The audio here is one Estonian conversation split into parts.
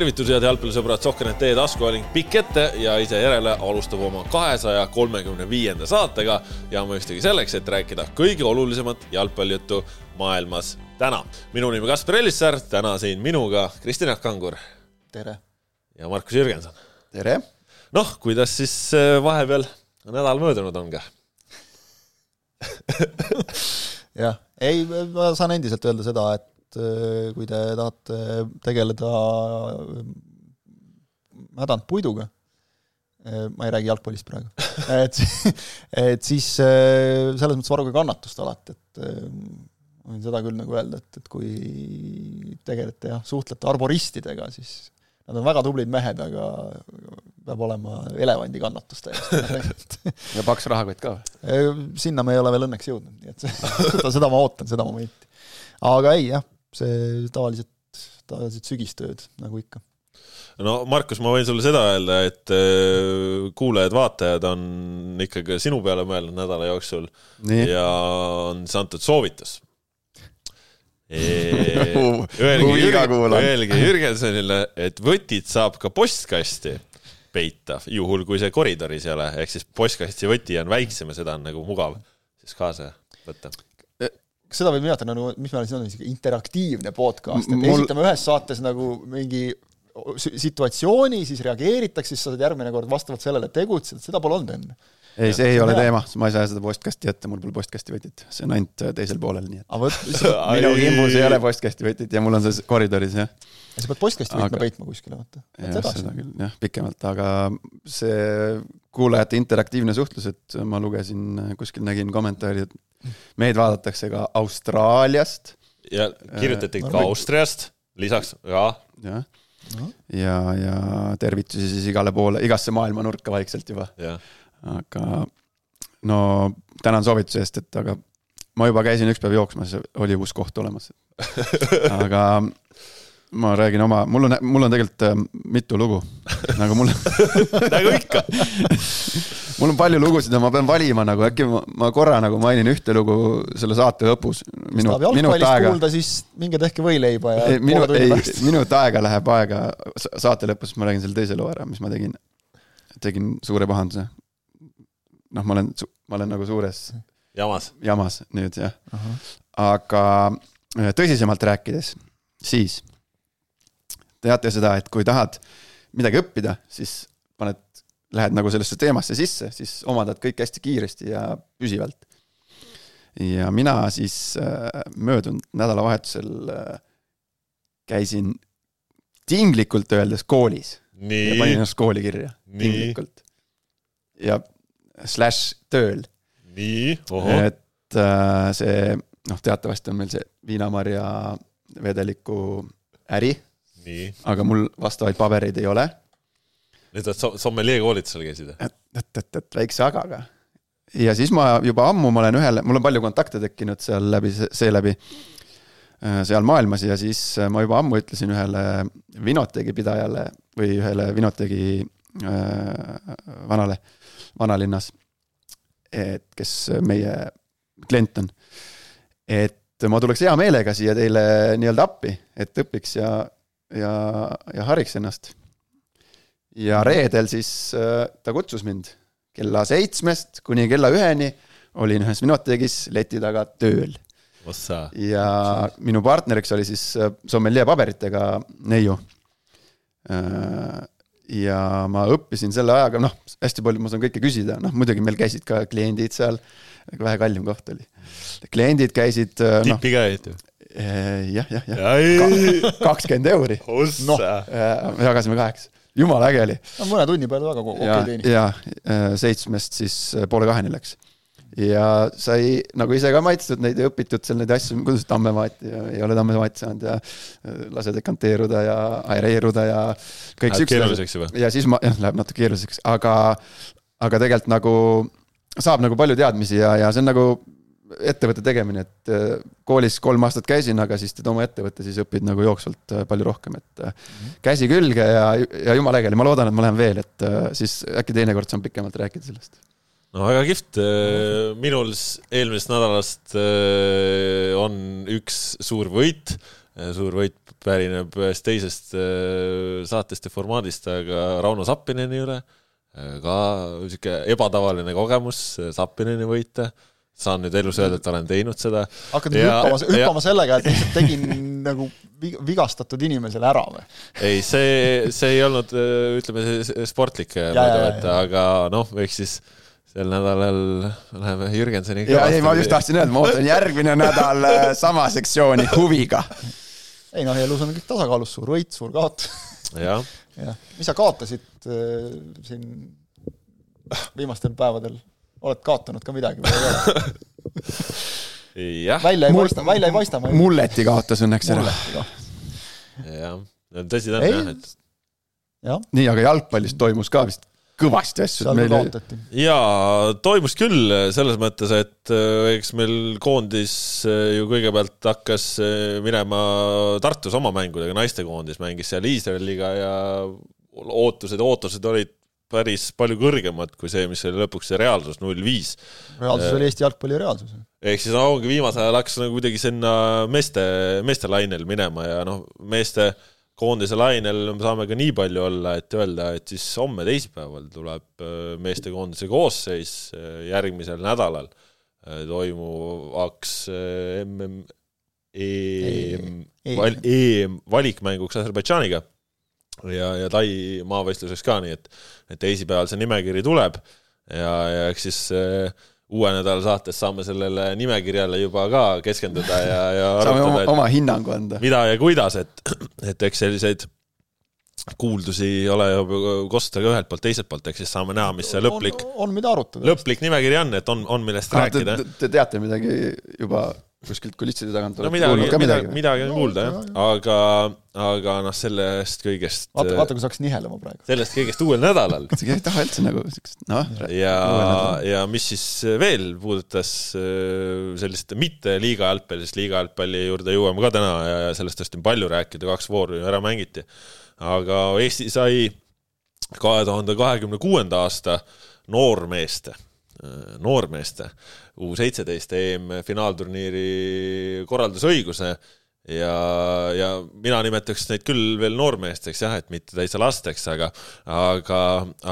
tervitused, head jalgpallisõbrad, Sohkenet e-taskuhääling pikk ette ja ise järele alustab oma kahesaja kolmekümne viienda saatega ja mõistagi selleks, et rääkida kõige olulisemat jalgpallijuttu maailmas täna. minu nimi Kaspar Ellissaar, täna siin minuga Kristjan Kangur. tere! ja Markus Jürgenson. tere! noh, kuidas siis äh, vahepeal nädal möödunud on ka jah, ei, ma saan endiselt öelda seda, et et äh, kui te tahate tegeleda hädanud puiduga, äh, ma ei räägi jalgpallist praegu. Et, et siis äh, selles mõttes varuge kannatust alati, et ma võin seda küll nagu öelda, et, et kui tegelete jah, suhtlete arboristidega, siis nad on väga tublid mehed, aga peab olema elevandi kannatus täiesti. Ja paks rahakott ka sinna me ei ole veel õnneks jõudnud, nii et seda, seda ma ootan, seda momenti. aga ei jah, see tavaliselt, tavaliselt sügistööd, nagu ikka no Markus, ma võin sulle seda öelda, et äh, kuulajad-vaatajad on ikkagi sinu peale mõelnud nädala jooksul Nii. ja on antud soovitus. Öelge Jürgensonile, et võtid saab ka postkasti peita, juhul kui see koridoris ei ole, ehk siis postkasti võti on väiksem ja seda on nagu mugav siis kaasa võtta kas seda võib nimetada nagu, mis meil siin on, niisugune interaktiivne podcast, et Mul... esitame ühes saates nagu mingi situatsiooni, siis reageeritakse, siis sa saad järgmine kord vastavalt sellele tegutseda, seda pole olnud enne. ei, see ei ole hea. teema, ma ei saa seda postkasti jätta, mul pole postkasti võtit, see on ainult äh, teisel poolel, nii et võt... minu imbus ei ole postkasti võtit ja mul on see koridoris, jah. ja sa pead postkasti võtma aga... peitma kuskile, vaata. jah, seda küll, jah, pikemalt, aga see kuulajate interaktiivne suhtlus, et ma lugesin, kuskil nägin kommentaari, et meid vaadatakse ka Austraaliast. ja kirjutati äh, ka Austriast, lisaks ka. jah, ja, ja tervitusi siis igale poole, igasse maailma nurka vaikselt juba. aga no tänan soovituse eest, et aga ma juba käisin üks päev jooksmas, oli uus koht olemas aga ma räägin oma, mul on, mul on tegelikult äh, mitu lugu, nagu mul nagu ikka mul on palju lugusid ja ma pean valima nagu äkki ma, ma korra nagu mainin ühte lugu selle saate lõpus. minut, minut aega. kuulda, siis minge tehke võileiba ja. minu, ei, minut aega läheb aega saate lõpus, ma räägin selle teise loo ära, mis ma tegin. tegin suure pahanduse. noh, ma olen, ma olen nagu suures. jamas. jamas nüüd jah uh. -huh. aga äh, tõsisemalt rääkides, siis teate seda, et kui tahad midagi õppida, siis paned, lähed nagu sellesse teemasse sisse, siis omandad kõik hästi kiiresti ja püsivalt. ja mina siis äh, möödunud nädalavahetusel äh, käisin tinglikult öeldes koolis. ja panin ennast kooli kirja, tinglikult. ja slaš tööl. nii, ohoh. et äh, see, noh, teatavasti on meil see viinamarja vedeliku äri aga mul vastavaid pabereid ei ole. nüüd sa sommeljee koolitusel käisid? et, et, et, et väikse agaga. ja siis ma juba ammu, ma olen ühele, mul on palju kontakte tekkinud seal läbi, seeläbi, äh, seal maailmas ja siis äh, ma juba ammu ütlesin ühele vinoteegi pidajale või ühele vinoteegi äh, vanale, vanalinnas, et kes meie klient on, et ma tuleks hea meelega siia teile nii-öelda appi, et õpiks ja ja, ja hariks ennast. ja reedel siis äh, ta kutsus mind kella seitsmest kuni kella üheni, olin ühes Minotegis leti taga tööl. ja minu partneriks oli siis äh, sommeljee paberitega neiu. Äh, ja ma õppisin selle ajaga, noh, hästi palju ma saan kõike küsida, noh muidugi meil käisid ka kliendid seal, vähe kallim koht oli. kliendid käisid. tippi ka jäite? Äh, jah, jah, jah. kakskümmend euri. noh, äh, jagasime kaheks. jumala äge oli. no mõne tunni peale väga okei okay teenis. ja äh, seitsmest siis poole kaheni läks. ja sai nagu ise ka maitstud neid ja õpitud seal neid asju, kuidas tammemaati ja ei ole tammemaati saanud ja lase dekanteeruda ja aereeruda ja kõik siuksed. keeruliseks juba. ja siis ma, jah, läheb natuke keeruliseks, aga, aga tegelikult nagu saab nagu palju teadmisi ja, ja see on nagu ettevõtte tegemine, et äh, koolis kolm aastat käisin, aga siis teed oma ettevõtte, siis õpid nagu jooksvalt äh, palju rohkem, et mm -hmm. käsi külge ja, ja jumala äge oli, ma loodan, et ma lähen veel, et siis äkki teinekord saan pikemalt rääkida sellest. no väga kihvt, minul eelmisest nädalast on üks suur võit. Suur võit pärineb ühest teisest saatest ja formaadist, aga Rauno Sappineni üle. Ka niisugune ebatavaline kogemus Sappineni võita saan nüüd elus öelda, et olen teinud seda. hakkad nüüd hüppama, hüppama sellega, et lihtsalt tegin nagu vigastatud inimesele ära või? ei, see, see ei olnud, ütleme, sportlik mõõdu, et aga noh, eks siis sel nädalal läheme Jürgensoniga. ja ei, ma just tahtsin öelda, ma ootan järgmine nädal äh, sama sektsiooni huviga. ei noh, elus on kõik tasakaalus, suur võit, suur kaotus. jah ja.. mis sa kaotasid äh, siin viimastel päevadel? Oled kaotanud ka midagi või ei ole? välja ei paista, välja ei paista. mulleti kaotas õnneks ära. jah, tõsi ta on jah, et ja. nii, aga jalgpallis toimus ka vist kõvasti asju. seal meil... kaotati. jaa, toimus küll selles mõttes, et äh, eks meil koondis äh, ju kõigepealt hakkas minema Tartus oma mängudega, naistekoondis mängis seal Iisraeliga ja ootused, ootused olid päris palju kõrgemad kui see, mis oli lõpuks see reaalsus, null viis. reaalsus oli Eesti jalgpalli reaalsus. ehk siis no ongi viimasel ajal hakkas nagu kuidagi sinna meeste, meeste lainel minema ja noh, meeste koondise lainel me saame ka nii palju olla, et öelda, et siis homme teisipäeval tuleb äh, meestekoondise koosseis äh, järgmisel nädalal äh, toimuvaks MM, EM, EM valikmänguks Aserbaidžaaniga ja, ja Tai maavõistluseks ka, nii et, et teisipäeval see nimekiri tuleb ja, ja eks siis äh, uue nädala saates saame sellele nimekirjale juba ka keskenduda ja, ja saame arutada, oma, oma hinnangu anda. mida ja kuidas, et, et eks selliseid kuuldusi ei ole ju kosta ka ühelt poolt, teiselt poolt, eks siis saame näha, mis see lõplik, lõplik nimekiri on, et on, on millest ah, rääkida. Te teate midagi juba kuskilt kulisside tagant no midagi, midagi, midagi on kuulda jah, aga, aga noh, sellest kõigest. vaata, vaata, kui sa hakkasid nihelema praegu. sellest kõigest uuel nädalal. sa ei taha üldse nagu siukest, noh. ja, ja mis siis veel puudutas äh, sellist mitte liiga jalgpalli, sest liiga jalgpalli juurde jõuame ka täna ja sellest tõesti on palju rääkida, kaks vooru ju ära mängiti. aga Eesti sai kahe tuhande kahekümne kuuenda aasta noormeeste Äh, noormeeste U seitseteist EM finaalturniiri korraldusõiguse ja, ja mina nimetaks neid küll veel noormeesteks jah, et mitte täitsa lasteks, aga, aga,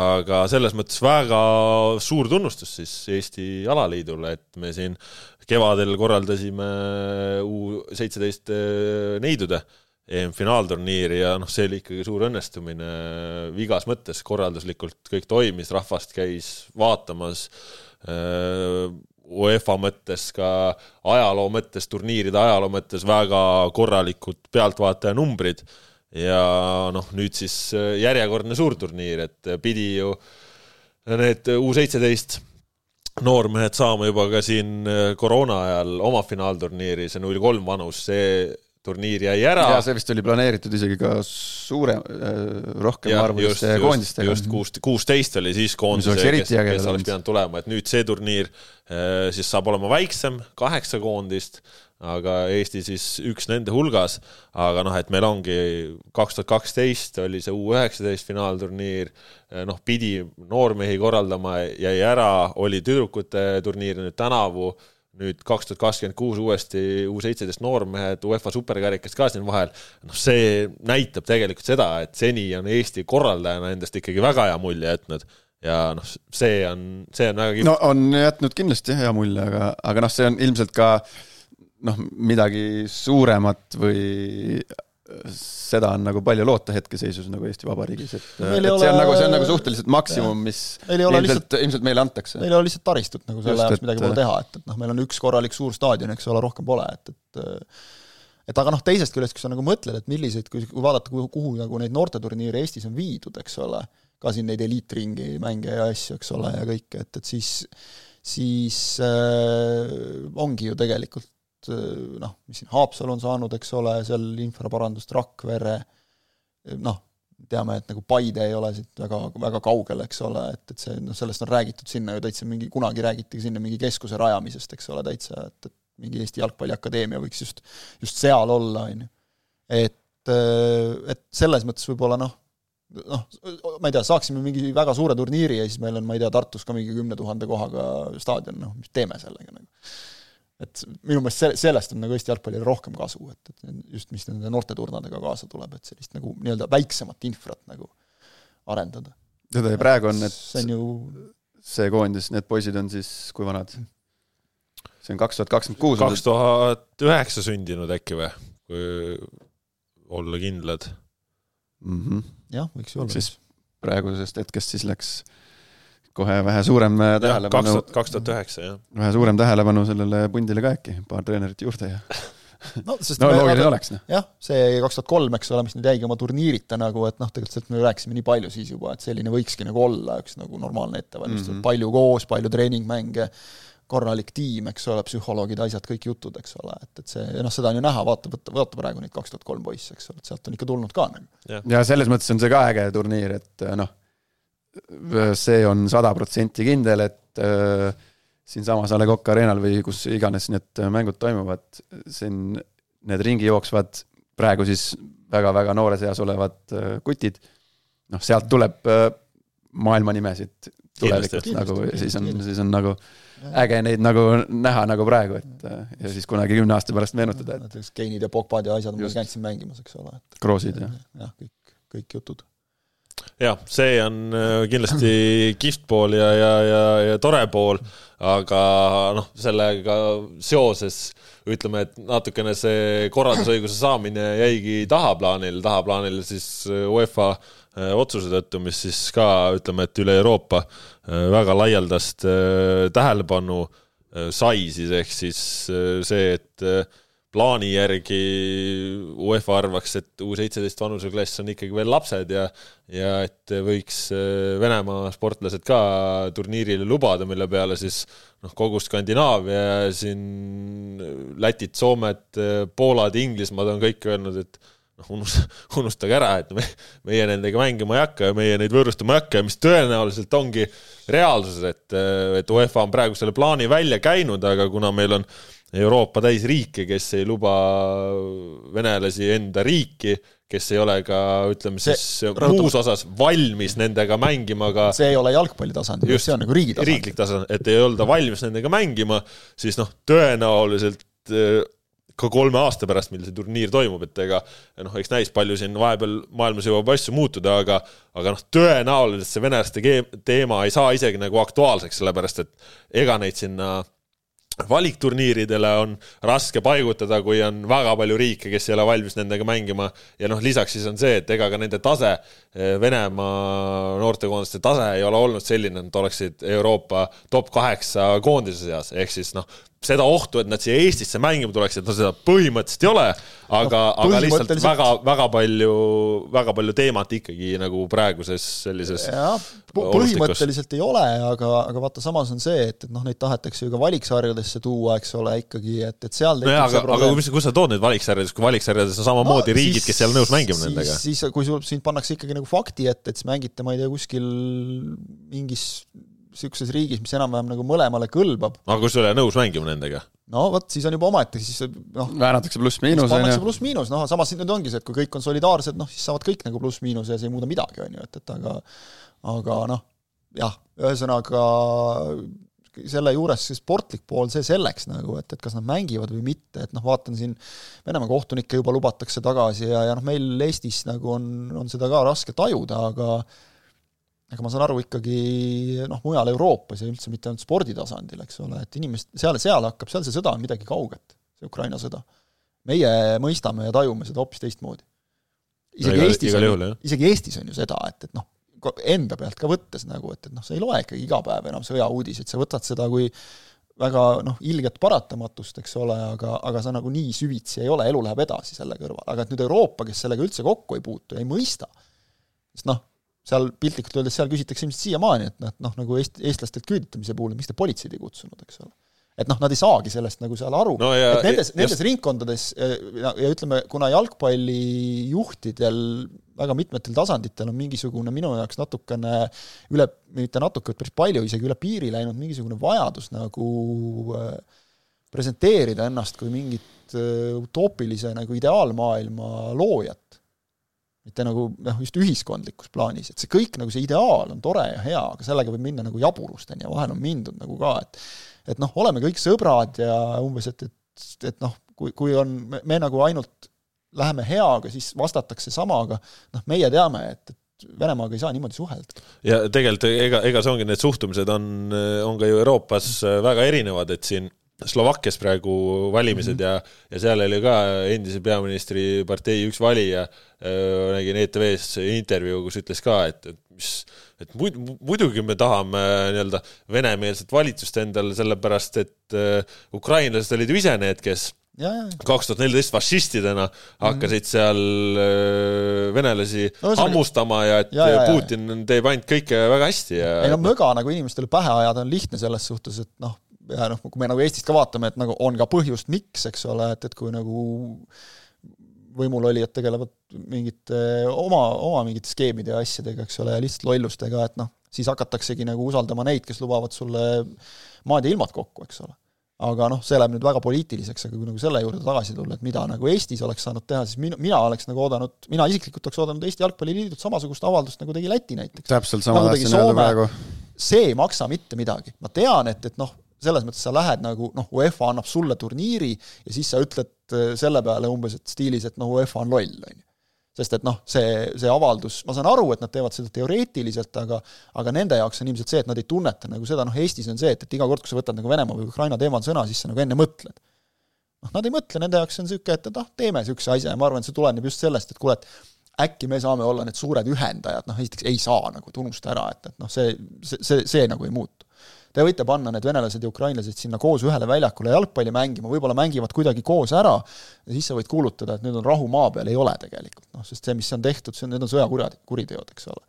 aga selles mõttes väga suur tunnustus siis Eesti Alaliidule, et me siin kevadel korraldasime U seitseteist neidude EM-finaalturniiri ja noh, see oli ikkagi suur õnnestumine igas mõttes, korralduslikult kõik toimis, rahvast käis vaatamas, UEFA mõttes, ka ajaloo mõttes, turniiride ajaloo mõttes väga korralikud pealtvaatajanumbrid ja noh, nüüd siis järjekordne suurturniir, et pidi ju need U seitseteist noormehed saama juba ka siin koroona ajal oma finaalturniiri, see null kolm vanus, see turniir jäi ära. ja see vist oli planeeritud isegi ka suurem, äh, rohkem arvuliste koondistega. just kuus, kuusteist oli siis koondise, kes, kes oleks pidanud tulema, et nüüd see turniir äh, siis saab olema väiksem, kaheksa koondist, aga Eesti siis üks nende hulgas, aga noh, et meil ongi kaks tuhat kaksteist oli see U üheksateist finaalturniir, äh, noh, pidi noormehi korraldama, jäi ära, oli tüdrukute turniir nüüd tänavu nüüd kaks tuhat kakskümmend kuus uuesti U seitseteist noormehed UEFA superkarikas ka siin vahel, noh, see näitab tegelikult seda, et seni on Eesti korraldajana endast ikkagi väga hea mulje jätnud ja noh, see on, see on väga kihvt. no on jätnud kindlasti hea mulje, aga, aga noh, see on ilmselt ka noh, midagi suuremat või seda on nagu palju loota hetkeseisus nagu Eesti Vabariigis, et, et ole... see on nagu, see on nagu suhteliselt maksimum, mis ilmselt, lihtsalt, ilmselt meile antakse. meil ei ole lihtsalt taristut nagu selle jaoks midagi pole teha, et, et noh, meil on üks korralik suur staadion, eks ole, rohkem pole, et, et et aga noh, teisest küljest, kui sa nagu mõtled, et milliseid, kui, vaadata, kuhu, kuhu nagu neid noorteturniire Eestis on viidud, eks ole, ka siin neid eliitringi mänge ja asju, eks ole, ja kõike, et, et siis siis äh, ongi ju tegelikult noh, mis siin Haapsalu on saanud, eks ole, seal infraparandust, Rakvere, eh, noh, teame, et nagu Paide ei ole siit väga, väga kaugel, eks ole, et, et see, noh, sellest on räägitud sinna ju täitsa mingi, kunagi räägiti sinna mingi keskuse rajamisest, eks ole, täitsa, et, et mingi Eesti Jalgpalliakadeemia võiks just, just seal olla, on ju. et, eh, et selles mõttes võib-olla noh, noh, ma ei tea, saaksime mingi väga suure turniiri ja siis meil on, ma ei tea, Tartus ka mingi kümne tuhande kohaga staadion, noh, mis teeme sellega nagu et minu meelest see, sellest on nagu Eesti jalgpallile rohkem kasu, et, et just mis nende noorteturnadega kaasa tuleb, et sellist nagu nii-öelda väiksemat infrat nagu arendada. tead, ja praegu on need, see on ju see koondis, need poisid on siis kui vanad? see on kaks tuhat kakskümmend kuus. kaks tuhat üheksa sündinud äkki või, kui olla kindlad mm. -hmm. jah, võiks ju olla. siis praegusest hetkest siis läks kohe vähe suurem äh, tähelepanu. kaks tuhat üheksa, jah. vähe suurem tähelepanu sellele pundile ka äkki, paar treenerit juurde ja no, sest no loogiline oleks, noh. jah, see kaks tuhat kolm, eks ole, mis nüüd jäigi oma turniirita nagu, et noh, tegelikult sellest me rääkisime nii palju siis juba, et selline võikski nagu olla üks nagu normaalne ettevalmistus mm, -hmm. palju koos, palju treeningmänge, korralik tiim, eks ole, psühholoogid, asjad, kõik jutud, eks ole, et, et see, noh, seda on ju näha, vaata, vaata, vaata praegu neid kaks tuhat kolm poisse, eks ole, et sealt on ikka tulnud ka nagu. ja selles mõttes on see ka äge turniir, et noh, see on sada protsenti kindel, et äh, siinsamas A Le Coq Arena'l või kus iganes need mängud toimuvad, siin need ringi jooksvad praegu siis väga-väga noores eas olevad äh, kutid, noh, sealt tuleb äh, maailma nimesid tulevikus nagu, siis on, siis on nagu äge neid nagu näha nagu praegu, et ja siis kunagi kümne aasta pärast meenutada, et näiteks Keinid ja Pogbad ja asjad, ma käisin mängimas, eks ole. Kroosid ja. jah, kõik, kõik jutud. Jah, see on äh, kindlasti kihvt pool ja, ja, ja, ja tore pool, aga noh, sellega seoses ütleme, et natukene see korraldusõiguse saamine jäigi tahaplaanile, tahaplaanile siis UEFA äh, otsuse tõttu, mis siis ka ütleme, et üle Euroopa Äh, väga laialdast äh, tähelepanu äh, sai siis, ehk siis see, et plaani järgi UEFA arvaks, et U seitseteist vanuseklass on ikkagi veel lapsed ja ja et võiks Venemaa sportlased ka turniirile lubada, mille peale siis noh, kogu Skandinaavia siin Lätit, Soomet, Poolad, Inglismaad on kõik öelnud, et noh, unust-, unustage ära, et me, meie nendega mängima ei hakka ja meie neid võõrustama ei hakka ja mis tõenäoliselt ongi reaalsus, et, et UEFA on praegu selle plaani välja käinud, aga kuna meil on Euroopa täis riike, kes ei luba venelasi enda riiki, kes ei ole ka ütleme siis muus osas valmis nendega mängima ka see ei ole jalgpalli tasandil, see on nagu riigi tasandil. riiklik tasand, et ei olda valmis nendega mängima, siis noh, tõenäoliselt ka kolme aasta pärast, mil see turniir toimub, et ega noh, eks näis, palju siin vahepeal maailmas jõuab asju muutuda, aga aga noh, tõenäoliselt see venelaste teema ei saa isegi nagu aktuaalseks, sellepärast et ega neid sinna valikturniiridele on raske paigutada, kui on väga palju riike, kes ei ole valmis nendega mängima. Ja noh, lisaks siis on see, et ega ka nende tase, Venemaa noortekoondiste tase ei ole olnud selline, et oleksid Euroopa top kaheksa koondise seas, ehk siis noh, seda ohtu, et nad siia Eestisse mängima tuleksid, no seda põhimõtteliselt ei ole, aga no,, aga lihtsalt väga, väga palju, väga palju teemat ikkagi nagu praeguses sellises jah, põhimõtteliselt ei ole, aga, aga vaata, samas on see, et, et noh, neid tahetakse ju ka valiksarjadesse tuua, eks ole, ikkagi, et, et seal nojah, aga, aga kus, kus sa tood neid valiksarjades, kui valiksarjades on samamoodi no, riigid, kes ei ole nõus mängima siis, nendega? siis, kui sul, sind pannakse ikkagi nagu fakti ette, et siis mängite, ma ei tea, kuskil mingis niisuguses riigis, mis enam-vähem nagu mõlemale kõlbab. aga kui sa ei ole nõus mängima nendega? no vot, siis on juba omaette, siis noh väänatakse pluss-miinus, on ju. pluss-miinus, noh, samas nüüd ongi see, et kui kõik on solidaarsed, noh, siis saavad kõik nagu pluss-miinus ja see ei muuda midagi, on ju, et, et aga aga noh, jah, ühesõnaga selle juures see sportlik pool, see selleks nagu, et, et kas nad mängivad või mitte, et noh, vaatan siin Venemaa kohtunikke juba lubatakse tagasi ja, ja noh, meil Eestis nagu on, on seda ka raske tajuda, aga aga ma saan aru ikkagi noh, mujal Euroopas ja üldse mitte ainult spordi tasandil, eks ole, et inimest, seal, seal hakkab, seal see sõda on midagi kauget, see Ukraina sõda. meie mõistame ja tajume seda hoopis teistmoodi. isegi no, Eestis on, isegi Eestis on ju seda, et, et noh, enda pealt ka võttes nagu, et, et noh, sa ei loe ikkagi iga päev enam sõjauudiseid, sa võtad seda kui väga noh, ilget paratamatust, eks ole, aga, aga sa nagu nii süvitsi ei ole, elu läheb edasi selle kõrval, aga et nüüd Euroopa, kes sellega üldse kokku ei puutu ja ei mõista, sest noh, seal piltlikult öeldes, seal küsitakse ilmselt siiamaani, et noh, noh nagu eest-, eestlastelt küüditamise puhul, miks te politseid ei kutsunud, eks ole. et noh, nad ei saagi sellest nagu seal aru no, et nendes, nendes ringkondades ja, ja ütleme, kuna jalgpallijuhtidel väga mitmetel tasanditel on mingisugune minu jaoks natukene üle, mitte natuke, päris palju isegi üle piiri läinud mingisugune vajadus nagu äh, presenteerida ennast kui mingit äh, utoopilise nagu ideaalmaailma loojat mitte nagu noh, just ühiskondlikus plaanis, et see kõik nagu see ideaal on tore ja hea, aga sellega võib minna nagu jaburusteni ja vahel on mindud nagu ka, et et noh, oleme kõik sõbrad ja umbes, et, et, et noh, kui, kui on, me, nagu ainult läheme heaga, siis vastatakse samaga, noh, meie teame, et, et Venemaaga ei saa niimoodi suhelda. ja tegelikult ega, ega see ongi, need suhtumised on, on ka ju Euroopas väga erinevad, et siin Slovakkias praegu valimised mm -hmm. ja, ja seal oli ka endise peaministri partei üks valija, nägin ETV-s intervjuu, kus ütles ka, et, et mis, et muidugi me tahame nii-öelda venemeelset valitsust endale, sellepärast et uh, ukrainlased olid ju ise need, kes kaks tuhat neliteist fašistidena hakkasid mhm. seal uh, venelasi no, hammustama ja et ja, ja, Putin teeb ainult kõike väga hästi ja ei no möga nagu inimestele pähe ajada on lihtne selles suhtes, et noh, ja noh, kui me nagu Eestist ka vaatame, et nagu on ka põhjust, miks, eks ole, et, et kui nagu võimulolijad tegelevad mingite oma, oma mingite skeemide ja asjadega, eks ole, ja lihtsalt lollustega, et noh, siis hakataksegi nagu usaldama neid, kes lubavad sulle maad ja ilmad kokku, eks ole. aga noh, see läheb nüüd väga poliitiliseks, aga kui nagu selle juurde tagasi tulla, et mida nagu Eestis oleks saanud teha, siis mina, mina oleks nagu oodanud, mina isiklikult oleks oodanud Eesti Jalgpalliliidult samasugust avaldust, nagu tegi Läti näiteks. täpselt sama nagu tahtsin öelda praegu. see ei maksa mitte midagi, ma tean, et, et noh, selles mõttes sa lähed nagu noh, UEFA annab sulle turniiri ja siis sa ütled äh, selle peale umbes, et stiilis, et noh, UEFA on loll, on ju. sest et noh, see, see avaldus, ma saan aru, et nad teevad seda teoreetiliselt, aga aga nende jaoks on ilmselt see, et nad ei tunneta nagu seda, noh Eestis on see, et, et iga kord, kui sa võtad nagu Venemaa või Ukraina teemal sõna, siis sa nagu enne mõtled. noh, nad ei mõtle, nende jaoks on niisugune, et noh, teeme niisuguse asja ja ma arvan, et see tuleneb just sellest, et kuule, et äkki me saame olla need suured ühendajad, noh esiteks ei saa nagu, tunnusta ära, et, et noh, see, see, see, see nagu ei muutu te võite panna need venelased ja ukrainlased sinna koos ühele väljakule jalgpalli mängima, võib-olla mängivad kuidagi koos ära ja siis sa võid kuulutada, et nüüd on rahu maa peal, ei ole tegelikult, noh, sest see, mis on tehtud, see on, need on sõjakuriteod, eks ole.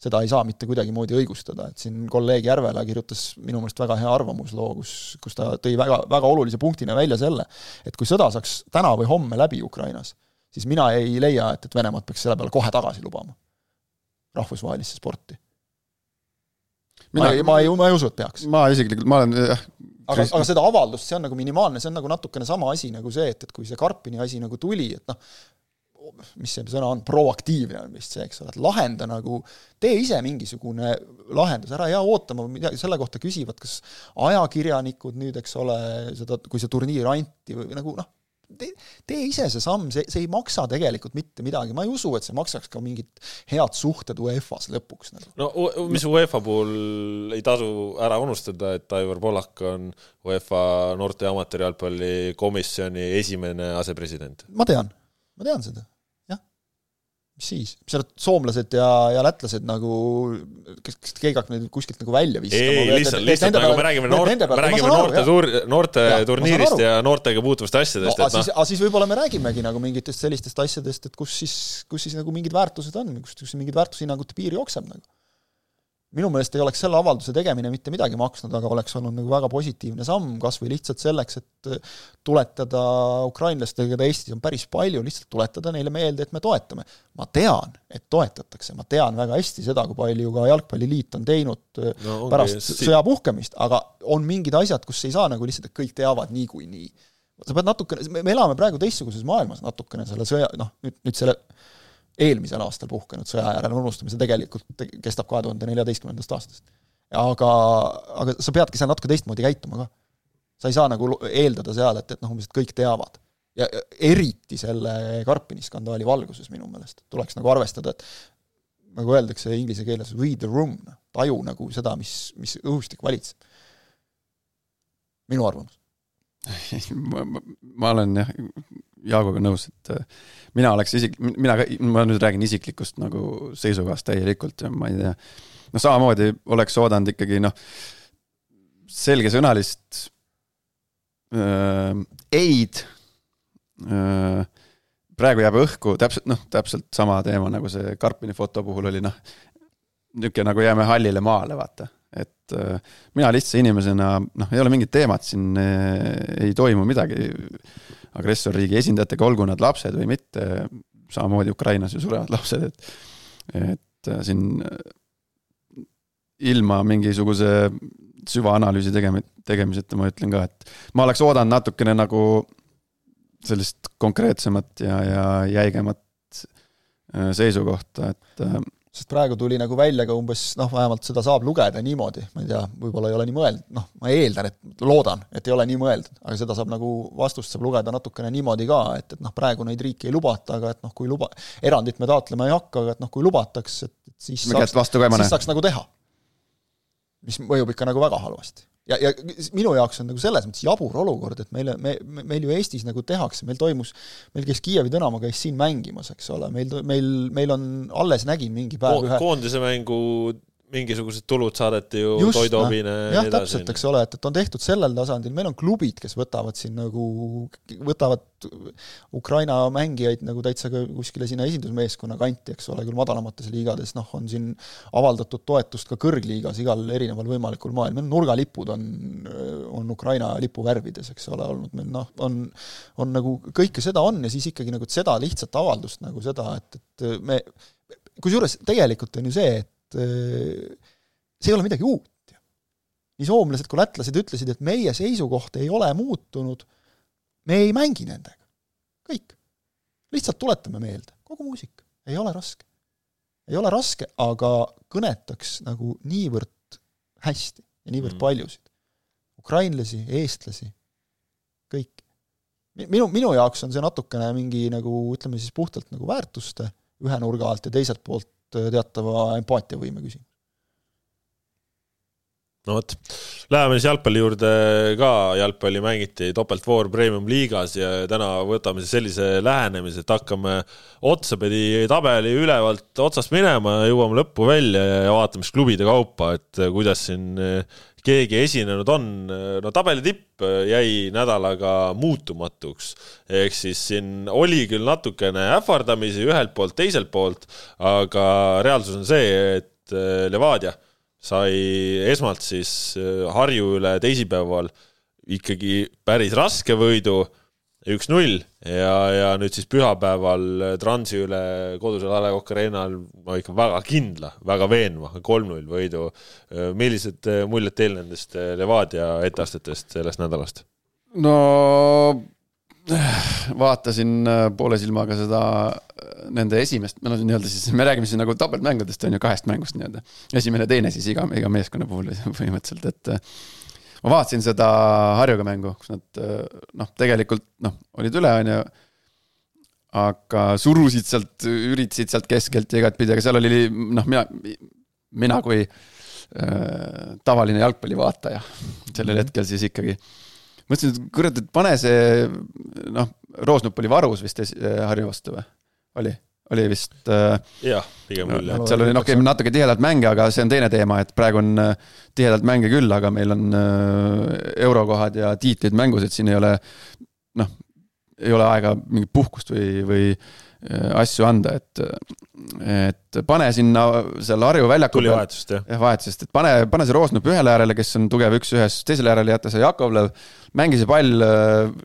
seda ei saa mitte kuidagimoodi õigustada, et siin kolleeg Järvela kirjutas minu meelest väga hea arvamusloo, kus, kus ta tõi väga, väga olulise punktina välja selle, et kui sõda saaks täna või homme läbi Ukrainas, siis mina ei leia, et, et Venemaad peaks selle peale kohe tagasi lubama. Rahvusvahelisse sporti Mina, ma ei, ma ei, usu, et peaks. ma isiklikult, ma olen jah aga, aga seda avaldust, see on nagu minimaalne, see on nagu natukene sama asi nagu see, et, et kui see Karpini asi nagu tuli, et noh, mis see sõna on, proaktiivne on vist see, eks ole, et lahenda nagu, tee ise mingisugune lahendus, ära jää ootama, midagi selle kohta küsivad, kas ajakirjanikud nüüd, eks ole, seda, kui see turniir anti või nagu noh, tee, tee ise see samm, see, see ei maksa tegelikult mitte midagi, ma ei usu, et see maksaks ka mingit head suhted UEFA-s lõpuks nagu. no mis UEFA puhul ei tasu ära unustada, et Aivar Pollak on UEFA noorte ja amatöörijalgpalli komisjoni esimene asepresident. ma tean, ma tean seda mis siis, seal soomlased ja, ja lätlased nagu, kes, kes keegi hakkab neid kuskilt nagu välja viskama? ei, lihtsalt, lihtsalt nagu me räägime noort, me räägime noorte suur, noorte ja, turniirist ja noortega puutuvast asjadest no,. aga siis, aga siis võib-olla me räägimegi nagu mingitest sellistest asjadest, et kus siis, kus siis nagu mingid väärtused on, kus, kus mingid väärtushinnangute piir jookseb nagu minu meelest ei oleks selle avalduse tegemine mitte midagi maksnud, aga oleks olnud nagu väga positiivne samm, kas või lihtsalt selleks, et tuletada ukrainlastele, keda Eestis on päris palju, lihtsalt tuletada neile meelde, et me toetame. ma tean, et toetatakse, ma tean väga hästi seda, kui palju ka Jalgpalliliit on teinud no, pärast okay, sõja puhkemist, aga on mingid asjad, kus ei saa nagu lihtsalt, et kõik teavad niikuinii. sa pead natukene, me elame praegu teistsuguses maailmas natukene selle sõja, noh, nüüd, nüüd selle eelmisel aastal puhkenud sõja järel, unustame, see tegelikult kestab kahe tuhande neljateistkümnendast aastast. aga, aga sa peadki seal natuke teistmoodi käituma ka. sa ei saa nagu eeldada seal, et, et noh, umbes, et kõik teavad. ja eriti selle Karpini skandaali valguses minu meelest tuleks nagu arvestada, et nagu öeldakse inglise keeles, read the room, taju nagu seda, mis, mis õhustik valitseb. minu arvamus ma, ma, ma olen jah, Jaaguga nõus, et äh, mina oleks isik-, mina ka, ma nüüd räägin isiklikust nagu seisukohast täielikult ja ma ei tea, noh, samamoodi oleks oodanud ikkagi noh, selgesõnalist äh, ei-d äh,. praegu jääb õhku täpselt noh, täpselt sama teema nagu see Karpini foto puhul oli noh, niisugune nagu jääme hallile maale, vaata et äh, mina lihtsa inimesena, noh, ei ole mingit teemat siin, äh, ei toimu midagi agressorriigi esindajatega, olgu nad lapsed või mitte, samamoodi Ukrainas ju surevad lapsed, et et äh, siin ilma mingisuguse süvaanalüüsi tegemi-, tegemiseta ma ütlen ka, et ma oleks oodanud natukene nagu sellist konkreetsemat ja, ja jäigemat seisukohta, et sest praegu tuli nagu välja ka umbes noh, vähemalt seda saab lugeda niimoodi, ma ei tea, võib-olla ei ole nii mõeldud, noh, ma eeldan, et loodan, et ei ole nii mõeldud, aga seda saab nagu, vastust saab lugeda natukene niimoodi ka, et, et noh, praegu neid riiki ei lubata, aga et noh, kui luba, erandit me taotlema ei hakka, aga et noh, kui lubataks, et siis me saaks, siis saaks nagu teha. mis mõjub ikka nagu väga halvasti ja, ja minu jaoks on nagu selles mõttes jabur olukord, et meil, me, meil ju Eestis nagu tehakse, meil toimus, meil käis Kiievi Dünamo käis siin mängimas, eks ole, meil, meil, meil on, alles nägin mingi päev Ko ühe koondise mängu mingisugused tulud saadeti ju Just, toiduabina ja jah, täpselt, eks ole, et, et on tehtud sellel tasandil, meil on klubid, kes võtavad siin nagu, võtavad Ukraina mängijaid nagu täitsa kuskile sinna esindusmeeskonna kanti, eks ole, küll madalamates liigades, noh, on siin avaldatud toetust ka kõrgliigas igal erineval võimalikul moel, meil nurgalipud on, on Ukraina lipu värvides, eks ole, olnud meil noh, on on nagu kõike seda on ja siis ikkagi nagu seda lihtsat avaldust nagu seda, et, et me kusjuures tegelikult on ju see, et Äh, see ei ole midagi uut nii soomlased kui lätlased ütlesid, et meie seisukoht ei ole muutunud, me ei mängi nendega. kõik. lihtsalt tuletame meelde, kogu muusika, ei ole raske. ei ole raske, aga kõnetaks nagu niivõrd hästi ja niivõrd mm. paljusid. ukrainlasi, eestlasi, kõik. minu, minu jaoks on see natukene mingi nagu ütleme siis puhtalt nagu väärtuste ühe nurga alt ja teiselt poolt teatava empaatiavõime küsimus. no vot, läheme siis jalgpalli juurde ka, jalgpalli mängiti topeltvoor premium-liigas ja täna võtame siis sellise lähenemise, et hakkame otsapidi tabeli ülevalt otsast minema, jõuame lõppu välja ja vaatame siis klubide kaupa, et kuidas siin keegi esinenud on, no tabeli tipp jäi nädalaga muutumatuks. ehk siis siin oli küll natukene ähvardamisi ühelt poolt, teiselt poolt, aga reaalsus on see, et eh, Levadia sai esmalt siis eh, Harju üle teisipäeval ikkagi päris raske võidu üks-null ja, ja nüüd siis pühapäeval Transi üle kodusel A Le Coq Arena'l ma ikka väga kindla, väga veenva kolm-null võidu. millised muljed teil nendest Levadia etteastetest sellest nädalast? no vaatasin poole silmaga seda, nende esimest, no nii-öelda siis, me räägime siis nagu topeltmängudest on ju, kahest mängust nii-öelda. esimene, teine siis iga, iga meeskonna puhul põhimõtteliselt, et ma vaatasin seda Harjuga mängu, kus nad noh, tegelikult noh, olid üle, on ju. aga surusid sealt, üritasid sealt keskelt ja igatpidi, aga seal oli noh, mina, mina kui äh, tavaline jalgpallivaataja sellel mhm. hetkel siis ikkagi. mõtlesin, et kurat, et pane see noh, Roosnup oli varus vist Harju vastu või, oli? Oli vist. Äh, jah, pigem küll jah. seal oli noh, käib natuke tihedalt mänge, aga see on teine teema, et praegu on äh, tihedalt mänge küll, aga meil on äh, eurokohad ja tiitlid mängus, et siin ei ole noh, ei ole aega mingit puhkust või, või asju anda, et, et pane sinna seal Harju väljaku tuli vahetusest, jah? jah, vahetusest, et pane, pane see Roosnup ühele äärele, kes on tugev üks-ühes, teisele äärele jätta see Jakovlev, mängi see pall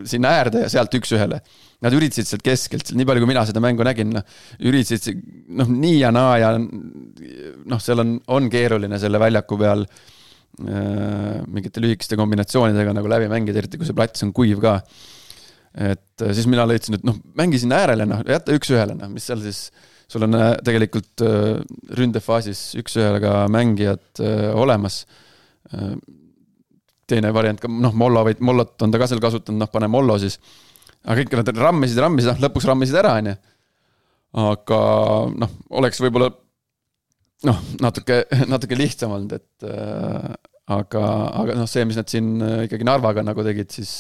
sinna äärde ja sealt üks-ühele Nad üritasid sealt keskelt, nii palju kui mina seda mängu nägin, noh, üritasid noh, nii ja naa ja noh, seal on, on keeruline selle väljaku peal äh, mingite lühikeste kombinatsioonidega nagu läbi mängida, eriti kui see plats on kuiv ka. et äh, siis mina leidsin, et noh, mängi sinna äärele, noh, jäta üks-ühele, noh, mis seal siis, sul on äh, tegelikult äh, ründefaasis üks-ühele ka mängijad äh, olemas äh, teine variant ka, noh, Mollo või Mollot on ta ka seal kasutanud, noh, pane Mollo siis aga kõik nad rammisid, rammisid, noh lõpuks rammisid ära, on ju. aga noh, oleks võib-olla noh, natuke, natuke lihtsam olnud, et äh, aga, aga noh, see, mis nad siin äh, ikkagi Narvaga nagu tegid, siis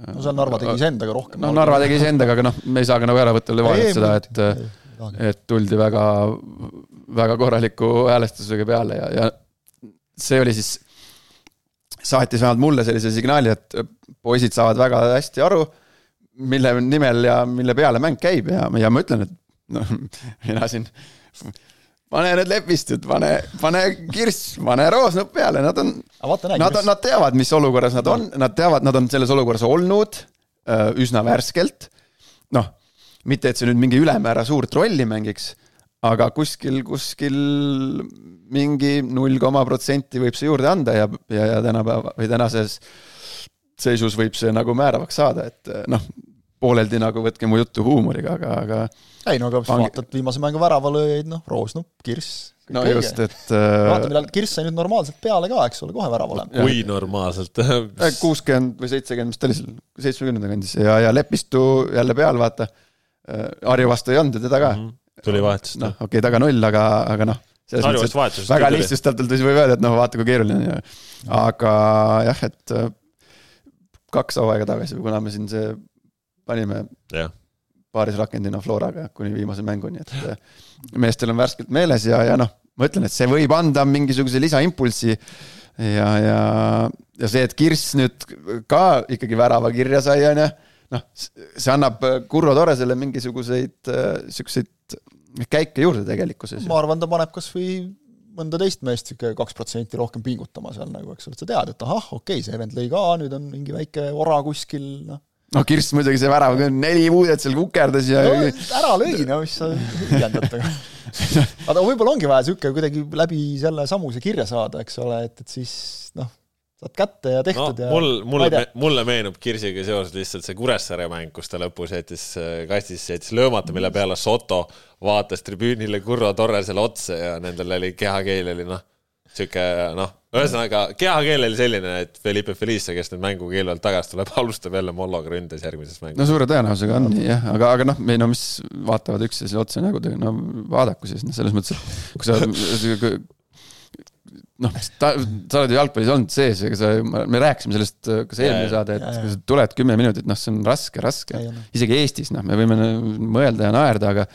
äh, no seal Narva tegi iseendaga rohkem. no Narva tegi iseendaga, aga noh, me ei saa ka nagu ära võtta Levadialt seda, et, et tuldi väga, väga korraliku häälestusega peale ja, ja see oli siis saatis vähemalt mulle sellise signaali, et poisid saavad väga hästi aru, mille nimel ja mille peale mäng käib ja, ja ma ütlen, et noh, mina siin pane need lepistud, pane, pane kirss, pane roosnupp peale, nad on, nad nad teavad, mis olukorras nad on, nad teavad, nad on selles olukorras olnud äh, üsna värskelt. noh, mitte et see nüüd mingi ülemäära suurt rolli mängiks, aga kuskil, kuskil mingi null koma protsenti võib see juurde anda ja, ja, ja tänapäeva või tänases seisus võib see nagu määravaks saada, et noh, pooleldi nagu võtke mu juttu huumoriga, aga, aga ei no aga Pange... vaatad viimase mängu väravalööjaid, noh, Roosnup, Kirss. no kõige. just, et äh... vaata, millal Kirss sai nüüd normaalselt peale ka, eks ole, kohe värava olema. kui normaalselt kuuskümmend või seitsekümmend, mis ta oli seal, seitsmekümnenda kandis ja, ja Lepistu jälle peal, vaata. Harju vastu ei olnud ju teda ka mm. -hmm. Tuli vahetust. noh, okei okay,, taga null, aga, aga noh. väga lihtsustatult võib öelda, et noh, vaata kui keeruline ja aga jah, et äh, kaks hooaega tagasi kuna me siin see panime yeah paarisrakendina Floraga kuni viimase mänguni, et äh, meestel on värskelt meeles ja, ja noh, ma ütlen, et see võib anda mingisuguse lisaimpulsi. ja, ja, ja see, et Kirss nüüd ka ikkagi värava kirja sai, on ju, noh, see annab Kurro Toresele mingisuguseid äh, siukseid käike juurde tegelikkuses. ma arvan, ta paneb kasvõi mõnda teist meest sihuke kaks protsenti rohkem pingutama seal nagu, eks ole, sa tead, et ahah, okei okay,, see vend lõi ka, nüüd on mingi väike ora kuskil, noh. Noh, Kirss muidugi see värav, neli muudet seal kukerdas ja no, ära lõi, no mis sa hüljendad, aga aga võib-olla ongi vaja niisugune kuidagi läbi selle samuse kirja saada, eks ole, et, et siis noh, saad kätte ja tehtud no, ja mul, mulle, mulle meenub Kirsiga seoses lihtsalt see Kuressaare mäng, kus ta lõpus jättis äh, kastis, jättis löömata, mille peale Soto vaatas tribüünile Kurro Torresele otsa ja nendel oli kehakeel oli noh, sihuke noh, ühesõnaga kehakeel oli selline, et Felipe Felice, kes nüüd mängu keelu alt tagasi tuleb, alustab jälle Molloga ründes järgmises mängus. no suure tõenäosusega on nii jah, aga, aga noh, me no mis vaatavad üksteisele otsa nägudega, no vaadaku siis noh, selles mõttes, et kui sa noh, sa oled ju jalgpallis olnud sees, ega sa, me rääkisime sellest ka see eelmine saade, et kui sa tuled kümme minutit, noh, see on raske, raske. isegi Eestis, noh, me võime mõelda ja naerda, aga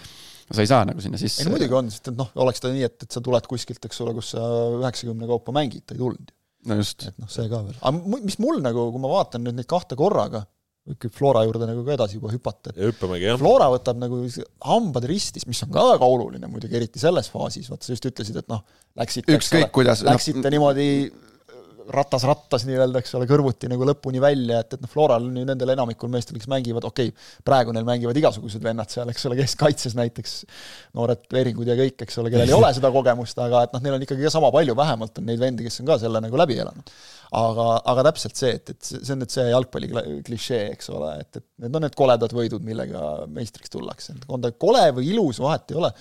sa ei saa nagu sinna sisse. ei muidugi on, sest et noh, oleks ta nii, et, et sa tuled kuskilt, eks ole, kus sa üheksakümne kaupa mängid, ta ei tulnud ju. no just. et noh, see ka veel. aga mis mul nagu, kui ma vaatan nüüd neid kahte korraga, ikka Flora juurde nagu ka edasi juba hüpata, et ja hüppamegi, jah. Flora võtab nagu hambad ristis, mis on ka väga oluline muidugi, eriti selles faasis, vaata sa just ütlesid, et noh, läksite ükskõik kuidas läksite no, niimoodi ratas rattas nii-öelda, eks ole, kõrvuti nagu lõpuni välja, et, et noh, Floral ju nendel enamikul meestel, kes mängivad, okei okay,, praegu neil mängivad igasugused vennad seal, eks ole, keskkaitses näiteks, noored veeringud ja kõik, eks ole, kellel ei ole seda kogemust, aga et noh, neil on ikkagi ka sama palju, vähemalt on neid vendi, kes on ka selle nagu läbi elanud. aga, aga täpselt see, et, et see on nüüd see jalgpalli klišee, eks ole, et, et need on need koledad võidud, millega meistriks tullakse, on ta kole või ilus, vahet ei ole,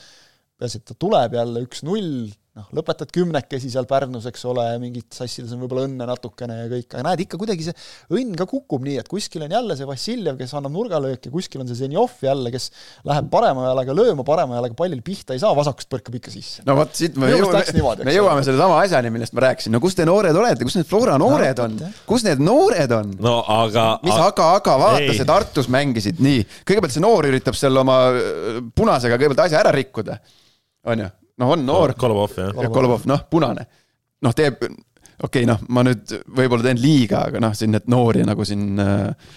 peaasi, et ta tuleb jälle üks-null, noh, lõpetad kümnekesi seal Pärnus, eks ole, mingid sassides on võib-olla õnne natukene ja kõik, aga näed, ikka kuidagi see õnn ka kukub nii, et kuskil on jälle see Vassiljev, kes annab nurgalööki, kuskil on see Zenjov jälle, kes läheb parema jalaga lööma, parema jalaga pallil pihta ei saa, vasakust põrkab ikka sisse. no vot, siit me jõuame, me, me jõuame sellesama asjani, millest ma rääkisin, no kus te noored olete, kus need Flora noored no, on, kus need noored on? no aga mis aga, aga vaata, see Tartus mängisid. Nii, kõigepealt see noor üritab seal oma äh, punasega kõigepealt asja ära rikkuda, on ju noh, on noor. Kolobov, jah. Kolobov, noh, punane. noh, teeb, okei okay,, noh, ma nüüd võib-olla teen liiga, aga noh, siin need noori nagu siin äh,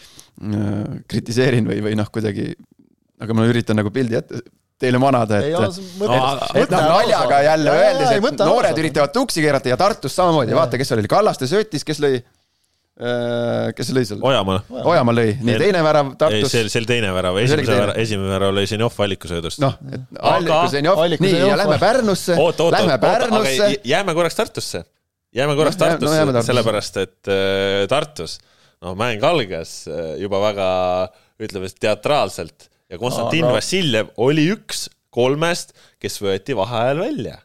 äh, kritiseerin või, või noh, kuidagi, aga ma üritan nagu pildi ette teile manada, et, et, noh, naljaga jälle öeldes, et noored üritavad tuksi keerata ja Tartus samamoodi, vaata, kes oli, Kallaste söötis, kes lõi kes lõi seal? Ojamaa. Ojamaa lõi, nii teine värav Tartus. see, see oli teine värav, esimese värav, esimene värav lõi Zenjov allikusöödust. noh, et Alliku Zenjov, nii ja lähme Pärnusse, lähme Pärnusse. jääme korraks Tartusse, jääme korraks Tartusse no, no, sellepärast et äh, Tartus, noh, mäng algas äh, juba väga, ütleme siis teatraalselt ja Konstantin no, no. Vassiljev oli üks kolmest, kes võeti vaheajal välja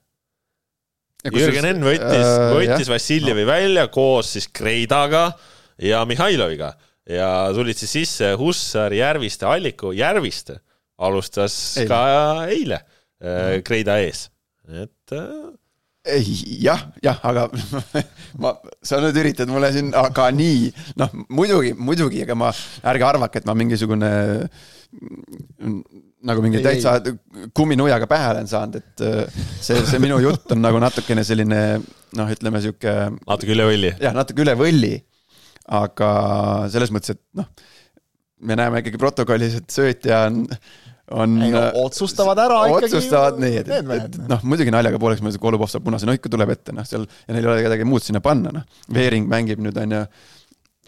Jürgen Enn võttis äh,, võttis Vassiljevi välja koos siis Kreidaga ja Mihhailoviga. Ja tulid siis sisse Hussar, Järviste, Alliku, Järviste alustas eile. ka eile äh, Kreida ees, et äh, jah, jah, aga ma, sa nüüd üritad mulle siin, aga nii, noh, muidugi, muidugi, ega ma, ärge arvake, et ma mingisugune nagu mingi täitsa kumminuiaga pähe olen saanud, et äh, see, see minu jutt on nagu natukene selline noh, ütleme sihuke. natuke üle võlli. jah, natuke üle võlli. aga selles mõttes, et noh, me näeme ikkagi protokollis, et söötja on, on. ei no otsustavad ära ikkagi. otsustavad nii, et, et, et noh, muidugi naljaga pooleks, ma ütlen, Kolubov saab punase, no ikka tuleb ette, noh, seal ja neil ei ole kedagi muud sinna panna, noh. Veering mängib nüüd on ju.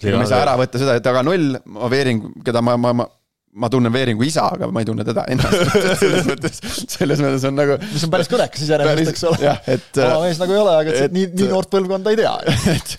me ei saa ära võtta seda, et aga null, Veering, keda ma, ma, ma ma tunnen Veeringu isa, aga ma ei tunne teda ennast selles mõttes, selles mõttes on nagu. mis on päris kõnekas iseenesest, eks ole. et. oma mees nagu ei ole, aga et, et nii, nii noort põlvkonda ei tea et,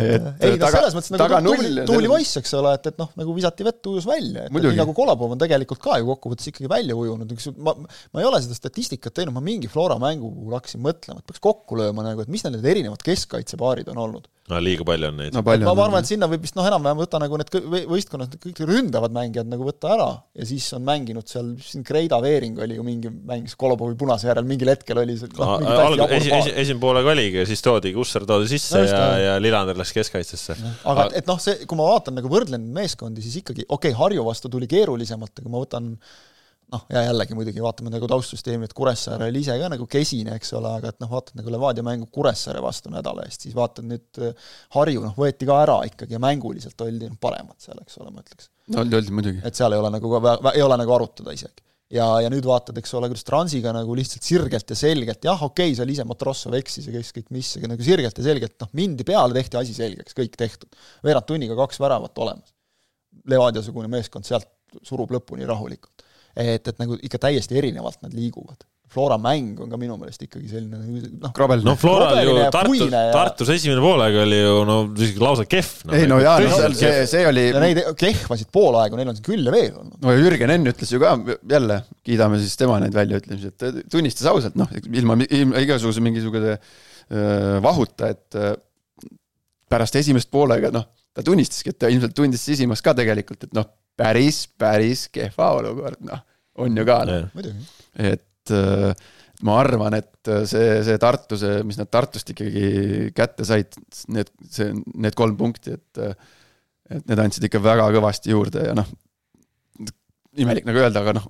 et ei no selles mõttes nagu noh, tuuli, tuuli poiss, eks ole, et, et noh, nagu visati vett ujus välja, et, et nii nagu Kolapov on tegelikult ka ju kokkuvõttes ikkagi välja ujunud, üks ma, ma ei ole seda statistikat teinud, ma mingi Flora mängu puhul hakkasin mõtlema, et peaks kokku lööma nagu, et mis need erinevad keskkaitsepaarid on olnud. No liiga palju on neid no ma, ma arvan, et sinna võib vist noh, enam-vähem võtta nagu need võistkonnad, kõik ründavad mängijad nagu võtta ära ja siis on mänginud seal, siin Kreida Veering oli ju mingi, mängis Kolobovi punase järel, mingil hetkel oli see mingi täiesti alg-, esi, esi,. esimene poolega oligi ja siis toodi Kussar toodi sisse No just, ja, ja Lillander läks keskkaitsesse. aga et, et noh, see, kui ma vaatan nagu võrdlen meeskondi, siis ikkagi okei okay,, Harju vastu tuli keerulisemalt, aga ma võtan noh, ja jällegi muidugi vaatame nagu taustsüsteemi, et Kuressaare oli ise ka nagu kesine, eks ole, aga et noh, vaatad nagu Levadia mängu Kuressaare vastu nädala eest, siis vaatad nüüd äh, Harju noh, võeti ka ära ikkagi ja mänguliselt oldi noh, paremad seal, eks ole, ma ütleks. no oldi, oldi muidugi. et seal ei ole nagu, ei ole nagu arutada isegi. ja, ja nüüd vaatad, eks ole, kuidas Transiga nagu lihtsalt sirgelt ja selgelt, jah, okei okay,, seal ise Matrossov eksis ja kes kõik mis, aga nagu sirgelt ja selgelt noh, mindi peale, tehti asi selgeks, kõik tehtud. veerand tunniga kaks väravat olemas. Levadia-sugune meeskond sealt surub lõpuni rahulikult. et, et nagu ikka täiesti erinevalt nad liiguvad. Flora mäng on ka minu meelest ikkagi selline nagu noh, krabel no Floral ju Tartus ja- Tartus esimene poolega oli ju no isegi lausa kehv no,. ei no jaa, no seal see, see oli, ja neid kehvasid poolaegu, neil on küll ja veel olnud. no Jürgen Enn ütles ju ka jälle, kiidame siis tema neid väljaütlemisi, et ta tunnistas ausalt, noh, ilma, ilma igasuguse mingisuguse vahuta, et pärast esimest poolega, noh, ta tunnistaski, et ta ilmselt tundis sisimas ka tegelikult, et noh, päris, päris kehva olukord, noh, on ju ka, noh. et äh, ma arvan, et see, see Tartu, see, mis nad Tartust ikkagi kätte said, need, see, need kolm punkti, et et need andsid ikka väga kõvasti juurde ja noh, imelik nagu öelda, aga noh,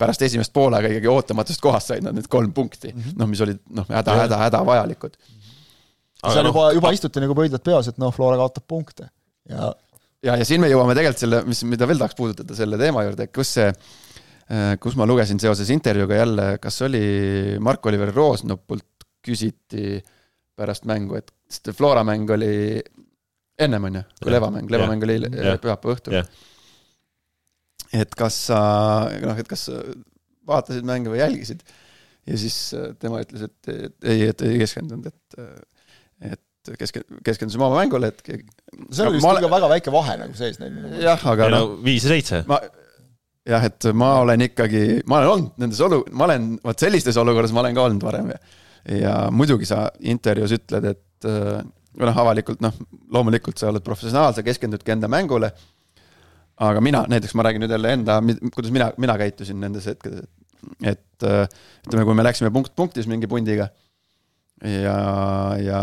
pärast esimest poolega ikkagi ootamatust kohast said nad need kolm punkti mm, -hmm. noh, mis olid noh, häda, häda, hädavajalikud. Seal noh, juba, juba istuti nagu pöidlad peas, et noh, Flora kaotab punkte ja ja, ja siin me jõuame tegelikult selle, mis, mida veel tahaks puudutada selle teema juurde, kus see, kus ma lugesin seoses intervjuuga jälle, kas oli Mark-Oliver Roosnupult küsiti pärast mängu, et sest Flora mäng oli ennem, on ju, kui Jah. Leva mäng, Leva Jah. mäng oli Jah. pühapäeva õhtul Jah.. et kas sa, noh, et kas vaatasid mänge või jälgisid ja siis äh, tema ütles, et, et ei, et ei keskendunud, et et keske-, keskendusime oma mängule, et see oli vist Ma ikka väga väike vahe nagu sees neil. jah, aga noh no viis ja seitse. ma jah, et ma olen ikkagi, ma olen olnud nendes olu-, ma olen, vot sellistes olukordades ma olen ka olnud varem ja ja muidugi sa intervjuus ütled, et äh, või noh, avalikult noh, loomulikult sa oled professionaal, sa keskendudki enda mängule aga mina, näiteks ma räägin nüüd jälle enda, kuidas mina, mina käitusin nendes hetkedes, et äh, ütleme, kui me läksime punkt punktis mingi pundiga ja, ja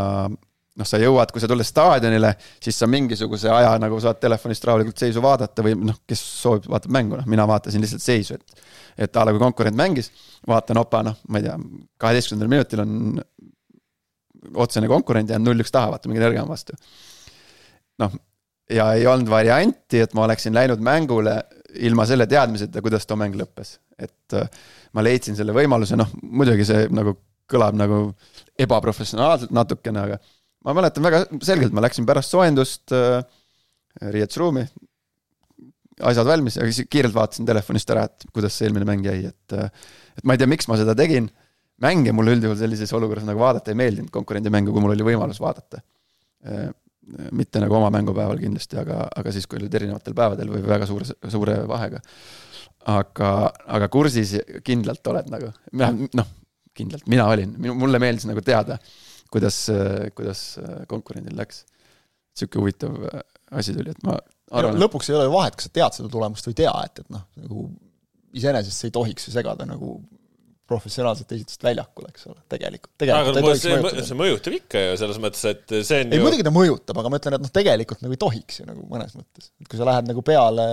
noh, sa jõuad, kui sa tuled staadionile, siis sa mingisuguse aja nagu saad telefonist rahulikult seisu vaadata või noh, kes soovib, vaatab mängu, noh, mina vaatasin lihtsalt seisu, et et a la kui konkurent mängis, vaatan opa, noh, ma ei tea, kaheteistkümnendal minutil on otsene konkurent jäänud null-üks taha, vaata mingi nõrgem vastu. noh, ja ei olnud varianti, et ma oleksin läinud mängule ilma selle teadmiseta, kuidas too mäng lõppes, et äh, ma leidsin selle võimaluse, noh muidugi see nagu kõlab nagu ebaprofessionaalselt natukene, aga ma mäletan väga selgelt, ma läksin pärast soojendust äh, riietusruumi, asjad valmis, aga siis kiirelt vaatasin telefonist ära, et kuidas see eelmine mäng jäi, et äh, et ma ei tea, miks ma seda tegin, mänge mulle üldjuhul sellises olukorras nagu vaadata ei meeldinud, konkurendi mängu, kui mul oli võimalus vaadata. Äh, mitte nagu oma mängupäeval kindlasti, aga, aga siis, kui olid erinevatel päevadel või väga suure, suure vahega. aga, aga kursis kindlalt oled nagu, noh, kindlalt, mina olin, mulle meeldis nagu teada, kuidas, kuidas konkurendil läks. sihuke huvitav asi tuli, et ma arvan, lõpuks ei ole ju vahet, kas sa tead seda tulemust või ei tea, et, et noh, nagu iseenesest see ei tohiks ju segada nagu professionaalset esitust väljakul, eks ole, tegelikult, aga tegelikult tohiks see, mõjutada. see mõjutab ikka ju selles mõttes, et see on ei ju muidugi ta mõjutab, aga ma ütlen, et noh, tegelikult nagu ei tohiks ju nagu mõnes mõttes, et kui sa lähed nagu peale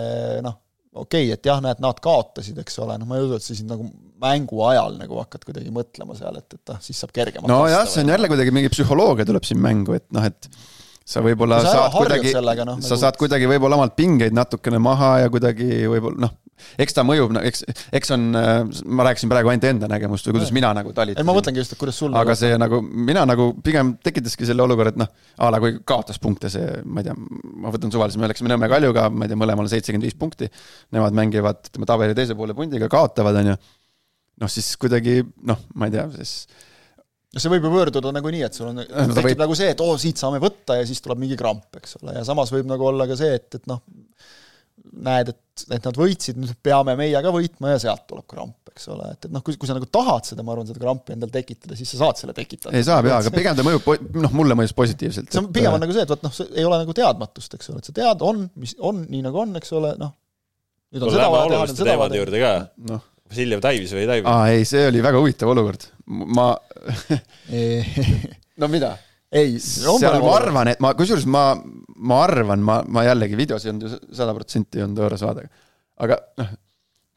noh, okei okay,, et jah, näed, nad kaotasid, eks ole, noh, ma ei usu, et sa siis nagu mängu ajal nagu hakkad kuidagi mõtlema seal, et, et ah, siis saab kergemalt nojah, see on jälle kuidagi mingi psühholoogia tuleb siin mängu, et noh, et sa võib-olla Kui sa saad kuidagi, noh, sa nagu- saad kuidagi võib-olla omalt pingeid natukene maha ja kuidagi võib-olla noh, eks ta mõjub, eks, eks on, ma rääkisin praegu ainult enda nägemust või kuidas mina nagu ei, talitasin ma mõtlengi just, et kuidas sul aga see nagu, mina nagu pigem tekitaski selle olukorra, et noh, a la kui kaotas punkte see, ma ei tea, ma võtan suvaliselt, me läksime Nõmme Kaljuga, ma ei tea, mõlemal seitsekümmend viis punkti. Nemad mängivad, ütleme tabeli teise poole pundiga, kaotavad, on ju. noh, siis kuidagi noh, ma ei tea, siis no see võib ju võõrduda nagunii, et sul on, tekib võib... nagu see, et oo, siit saame võtta ja siis tuleb mingi kramp, eks ole, ja samas võib nagu olla ka see, et, et noh, näed, et, et nad võitsid, nüüd peame meie ka võitma ja sealt tuleb kramp, eks ole, et, et noh, kui, kui sa nagu tahad seda, ma arvan, seda krampi endal tekitada, siis sa saad selle tekitada. ei saab jaa, aga pigem ta mõjub, noh, mulle mõjus positiivselt. see on pigem on nagu see, et vot noh, ei ole nagu teadmatust, eks ole, et sa tead, on, mis on, nii nagu on, eks ole, noh. nüüd on seda vaja teha, nüüd seda vaja teha. juurde ka noh Vassiljev täivis või ei täivis? aa ei, see oli väga huvitav olukord. ma no mida? Ei, seal ma arvan, et ma, kusjuures ma, ma arvan, ma, ma jällegi videos ei olnud ju sada protsenti ei olnud võõras vaadega. aga noh,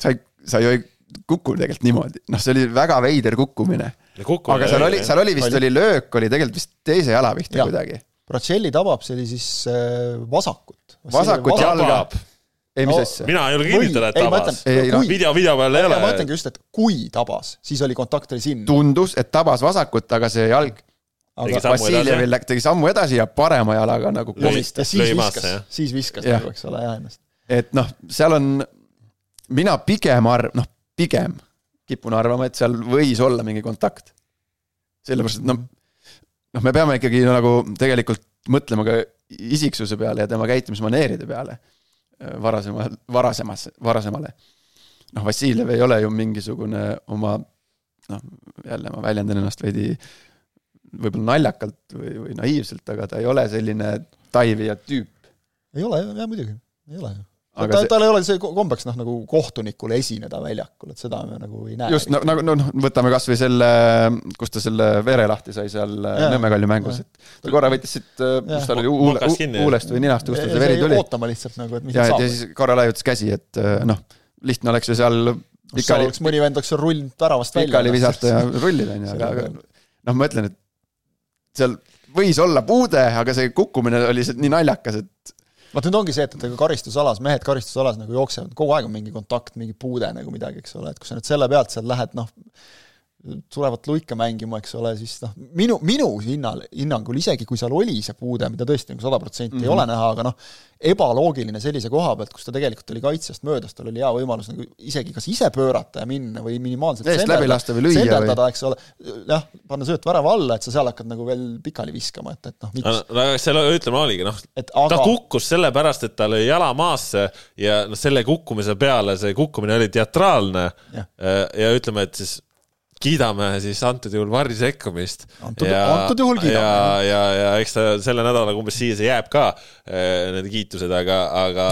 sa ei, sa ju ei kuku tegelikult niimoodi, noh, see oli väga veider kukkumine. aga seal oli, seal oli vist, oli löök, oli tegelikult vist teise jala pihta ja. kuidagi. Bracelli tabab, see oli siis äh, vasakut. vasakut jalga ei, mis no, asja? mina ei julge kinnitada, et tabas. video, video peal ei ole. ma ütlengi just, et kui tabas, siis oli kontakt oli sinna. tundus, et tabas vasakut, aga see jalg aga Vassiljevil tegi sammu edasi ja parema jalaga nagu komistas. siis viskas, siis viskas nagu, eks ole, jah ennast. et noh, seal on, mina pigem arv-, noh, pigem kipun arvama, et seal võis olla mingi kontakt. sellepärast, et noh, noh, me peame ikkagi nagu tegelikult mõtlema ka isiksuse peale ja tema käitumismaneeride peale varasema, varasemas, varasemale. noh, Vassiljev ei ole ju mingisugune oma noh, jälle ma väljendan ennast veidi võib-olla naljakalt või, või naiivselt, aga ta ei ole selline taivija tüüp. ei ole, jah, muidugi, ei ole ju aga ta, see... tal ei ole see kombeks noh, nagu kohtunikule esineda väljakul, et seda me nagu ei näe. just, nagu no, noh, võtame kas või selle, kus ta selle vere lahti sai seal äh, Nõmme Kalju mängus, et ta korra võttis siit, äh, mis tal oli, huule, huulest või ninast, kust tal see veri tuli. ootama lihtsalt nagu, et mis ja, saab. ja siis korra laiutas käsi, et äh, noh, lihtne oleks ju seal pikali oleks mõni vend oleks rullinud väravast välja. pikali visata ja rullida, on ju, aga, aga noh, ma ütlen, et seal võis olla puude, aga see kukkumine oli nii naljakas, et vot nüüd ongi see, et, et ega karistusalas, mehed karistusalas nagu jooksevad, kogu aeg on mingi kontakt, mingi puude nagu midagi, eks ole, et kui sa nüüd selle pealt seal lähed, noh, tulevat luika mängima, eks ole, siis noh, minu, minu hinnal, hinnangul isegi kui seal oli see puude, mida tõesti nagu sada protsenti ei mhm. ole näha, aga noh, ebaloogiline sellise koha pealt, kus ta tegelikult oli kaitsjast möödas, tal oli hea võimalus nagu isegi kas ise pöörata ja minna või minimaalselt eest läbi lasta või lüüa või eks ole, jah, panna sööt värava alla, et sa seal hakkad nagu veel pikali viskama, et, et noh, miks? No, no seal ütleme oligi, noh, aga... ta kukkus sellepärast, et ta lõi jala maasse ja noh, selle kukkumise peale see kukkumine oli teatraalne. Ja, ja ütleme, et siis kiidame siis antud juhul Varri sekkumist. antud, antud juhul kiidame. ja, ja, ja eks ta selle nädalaga umbes siia see jääb ka, eh, need kiitused, aga, aga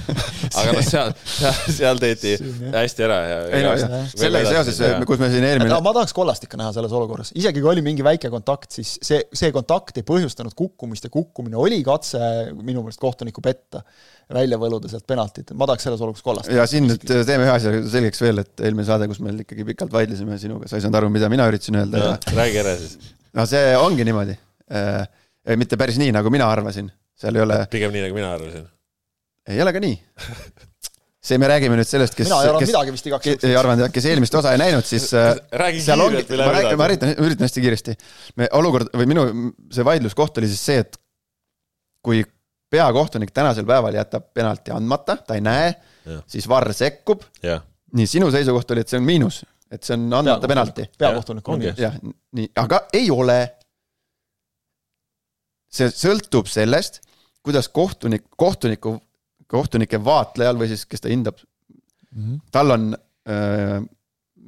aga noh, seal, seal, seal tehti hästi ära ja. ei no sellega seoses, kus me siin eelmine. ma tahaks kollast ikka näha selles olukorras, isegi kui oli mingi väike kontakt, siis see, see kontakt ei põhjustanud kukkumist ja kukkumine oli katse minu meelest kohtunikku petta välja võluda sealt penaltit, ma tahaks selles olukorras kollast. ja siin nüüd teeme ühe asja selgeks veel, et eelmine saade, kus meil ikkagi pikalt vaidlesime sinuga, sa ei saanud aru, mida mina üritasin öelda. räägi ära siis. no see ongi niimoodi äh,. mitte päris nii, nagu mina arvasin, seal ei ole. pigem nii, nagu mina arvasin. ei ole ka nii see, me räägime nüüd sellest, kes mina ei arvanud midagi vist igaks juhuks. ei arvanud jah, kes eelmist osa ei näinud, siis äh, räägi kiirelt või läbi ma üritan, üritan hästi kiiresti. me olukord või minu see vaidluskoht oli siis see, et kui peakohtunik tänasel päeval jätab penalti andmata, ta ei näe, siis Varr sekkub. nii, sinu seisukoht oli, et see on miinus, et see on andmata penalti. peakohtunik on miinus. jah, nii, aga ei ole. see sõltub sellest, kuidas kohtunik, kohtuniku, kohtunike vaatlejal või siis, kes ta hindab mm, -hmm. tal on öö,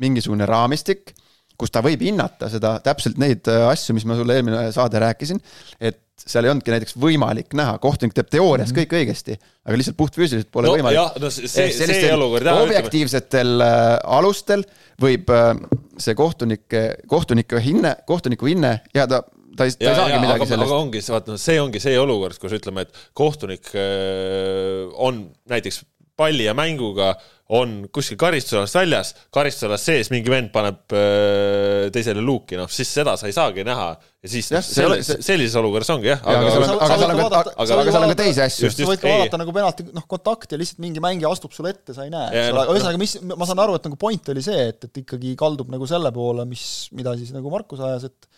mingisugune raamistik, kus ta võib hinnata seda, täpselt neid asju, mis ma sulle eelmine saade rääkisin, et seal ei olnudki näiteks võimalik näha, kohtunik teeb teoorias mm -hmm. kõik õigesti, aga lihtsalt puhtfüüsiliselt pole no, võimalik. no see, see olukord objektiivsetel äh, alustel võib äh, see kohtunike, kohtuniku hinne, kohtuniku hinne jääda ta ei, ta ja, ei saagi ja, midagi aga, sellest. aga ongi, vaata, see ongi see olukord, kus ütleme, et kohtunik äh, on näiteks palli ja mänguga on kuskil karistusalas väljas, karistusalas sees mingi vend paneb öö, teisele luuki, noh siis seda sa ei saagi näha. ja siis ja, selle, see... sellises olukorras ongi jah. aga, aga, aga seal on ka, aga, aga seal on ka teisi asju. sa võid ka vaadata nagu penalti, noh kontakti ja lihtsalt mingi mängija astub sulle ette, sa ei näe, eks ole, ühesõnaga, mis, ma saan aru, et nagu point oli see, et, et ikkagi kaldub nagu selle poole, mis, mida siis nagu Markus ajas, et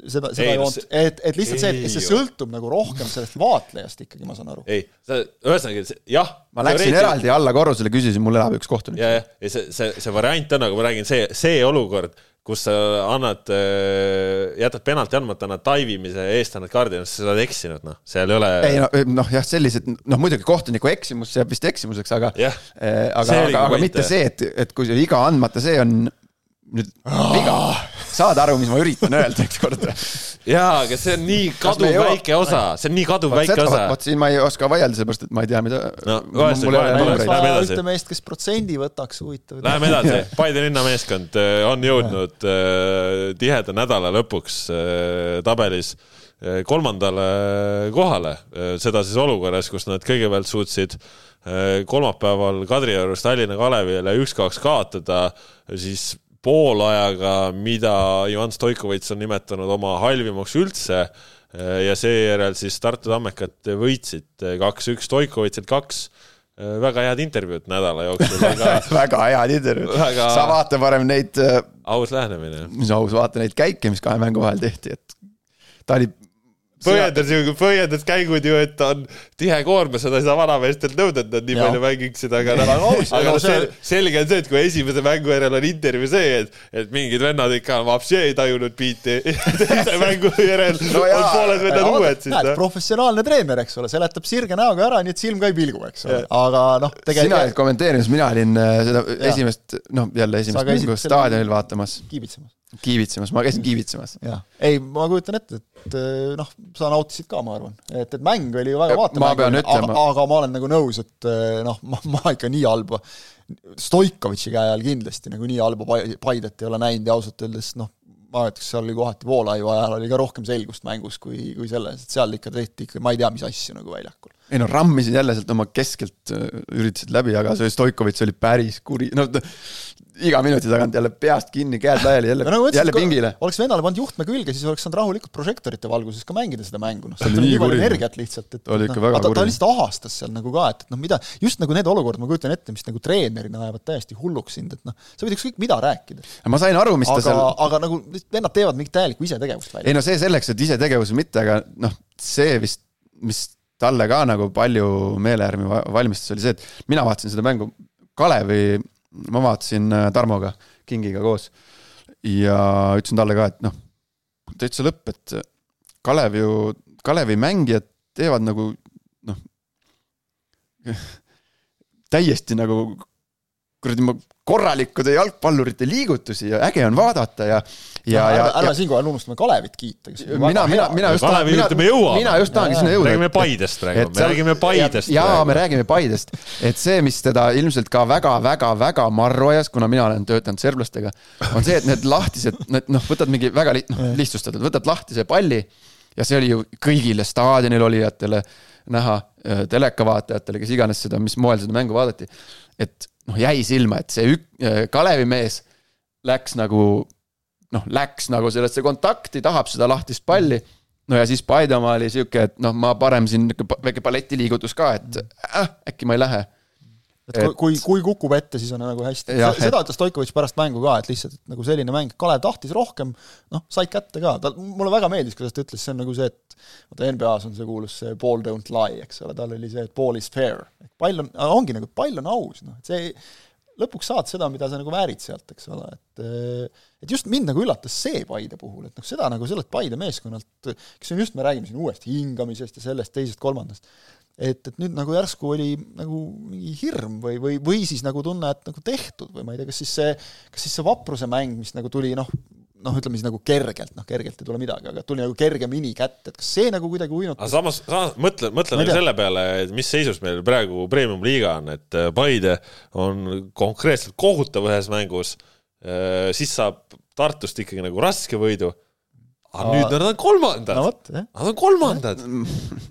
seda, seda joont, et, et lihtsalt ei, see, et see sõltub nagu rohkem sellest vaatlejast ikkagi, ma saan aru. ei, ühesõnaga, jah. ma läksin eraldi alla korrusele, küsisin, mul elab üks kohtunik. ja, jah, ja see, see, see variant on, aga ma räägin, see, see olukord, kus sa annad, jätad penalti andmata, annad taivimise eest, annad kaardi, sa oled eksinud, noh, seal ei ole. ei no noh, jah, sellised noh, muidugi kohtuniku eksimus jääb vist eksimuseks, aga eh, aga, aga, aga point, mitte see, et, et kui see viga andmata, see on nüüd viga. Saad aru, mis ma üritan öelda ükskord? jaa, aga see on nii kaduv väike osa, see on nii kaduv väike osa. vot siin ma ei oska vaielda, sellepärast et ma ei tea, mida No. Läheme edasi. ühte meest, kes protsendi võtaks, huvitav. Läheme edasi, Paide linnameeskond äh, on jõudnud äh, tiheda nädala lõpuks äh, tabelis kolmandale kohale, seda siis olukorras, kus nad kõigepealt suutsid kolmapäeval Kadriorus Tallinna Kalevile üks-kaks kaotada, siis poolajaga, mida Ivan Stoikovitš on nimetanud oma halvimaks üldse äh, ja seejärel siis Tartu Tammekad võitsid kaks-üks Stoikovitšilt kaks äh, väga head intervjuud nädala jooksul, aga väga head intervjuud Väga-. sa vaata parem neid, aus lähenemine. mis aus, vaata neid käike, mis kahe mängu vahel tehti, et ta oli. Põhjendas ju, põhjendas käigud ju, et on tihe koormus, seda ei saa vanameestelt nõuda, et nad nii Jaa. palju mängiksid, aga noh, aga no noh, see- sel- selge on see, et kui esimese mängu järel on intervjuu see, et, et mingid vennad ikka vapsi ei tajunud biiti, teise mängu järel No on jaa, pooled vennad uued siis näed, noh. professionaalne treener, eks ole, seletab sirge näoga ära, nii et silm ka ei pilgu, eks ole, aga noh, sina olid tegelikult kommenteerimas, mina olin äh, seda Jaa. esimest, noh jälle esimest mängu staadionil vaatamas, kiibitsemas. kiivitsemas, ma käisin kiivitsemas. jah, ei, ma kujutan ette, et eh, noh, sa nautisid ka, ma arvan, et, et mäng oli ju väga pean aga, aga ma olen nagu nõus, et eh, noh, ma, ma ikka nii halba Stoikovitši käe all kindlasti nagu nii halba Pai- Paidet ei ole näinud ja ausalt öeldes noh, ma ütleks, seal oli kohati Voolaiu ajal oli ka rohkem selgust mängus kui, kui selles, et seal ikka tehti ikka, ma ei tea, mis asju nagu väljakul. Ei no rammisid jälle sealt oma keskelt, üritasid läbi, aga see Stoikovitš oli päris kuri, no iga minuti tagant jälle peast kinni, käed laiali, jälle no nagu, jälle pingile. oleks vennale pannud juhtme külge, siis oleks saanud rahulikult prožektorite valguses ka mängida seda mängu, noh, See oli nii palju kuri. energiat lihtsalt, et Oli ikka noh, väga ta, ta kuri. lihtsalt ahastas seal nagu ka, et, et noh, mida, just nagu need olukorrad, ma kujutan ette, mis nagu treenerina ajavad täiesti hulluks sind, et noh, sa võid ükskõik mida rääkida. ma sain aru, mis ta aga seal, aga nagu vennad teevad mingit täielikku isetegevust välja. ei no see selleks, et isetegevus või mitte, aga noh, see vist, mis talle ka nagu palju meelehärmi va- valmistas, oli see, et mina vaatasin seda mängu Kalevi, ma vaatasin äh, Tarmoga, Kingiga koos. Ja ütlesin talle ka, et noh, täitsa lõpp, et Kalev ju, Kalevi mängijad teevad nagu noh, täiesti nagu kuradi ma- korralikkade jalgpallurite liigutusi ja äge on vaadata ja, ja, ja, ära, ja ära siinkohal unustame Kalevit kiita, mina, mina, mina just Kalevi mina, juurde me jõuame. mina just tahangi sinna jõuda. räägime Paidest praegu, me räägime Paidest jaa, me räägime Paidest, et see, mis teda ilmselt ka väga-väga-väga marru ajas, kuna mina olen töötanud serblastega, on see, et need lahtised, need noh, võtad mingi väga li-, noh, lihtsustatud, võtad lahtise palli ja see oli ju kõigile staadionil olijatele näha, telekavaatajatele, kes iganes seda, mis moel seda mängu vaadati, et noh, jäi silma, et see ük-, Kalevi mees läks nagu noh, läks nagu sellesse kontakti, tahab seda lahtist palli. no ja siis Paide oma oli sihuke, et noh, ma parem siin väike balletiliigutus ka, et äh, äkki ma ei lähe. Et kui, kui, kukub ette, siis on nagu hästi. Seda ütles Stoikovitš pärast mängu ka, et lihtsalt et nagu selline mäng, Kalev tahtis rohkem, noh, said kätte ka, ta, mulle väga meeldis, kuidas ta ütles, see on nagu see, et vaata NBA-s on see kuulus see ball don't lie, eks ole, tal oli see, et ball is fair. pall on, ongi nagu, pall on aus, noh, et see lõpuks saad seda, mida sa nagu väärid sealt, eks ole, et et just mind nagu üllatas see Paide puhul, et noh, seda nagu sellelt Paide meeskonnalt, kes on just, me räägime siin uuesti hingamisest ja sellest, teisest, kolmandast, et, et nüüd nagu järsku oli nagu mingi hirm või, või, või siis nagu tunne, et nagu tehtud või ma ei tea, kas siis see, kas siis see vapruse mäng, mis nagu tuli noh, noh, ütleme siis nagu kergelt, noh kergelt ei tule midagi, aga tuli nagu kergemini kätte, et kas see nagu kuidagi aga uinutas? samas, samas mõtle, mõtle nagu selle peale, et mis seisus meil praegu premium-liiga on, et äh, Paide on konkreetselt kohutav ühes mängus, siis saab Tartust ikkagi nagu raske võidu. Aga Aa. nüüd nad on kolmandad no, nad on kolmandad.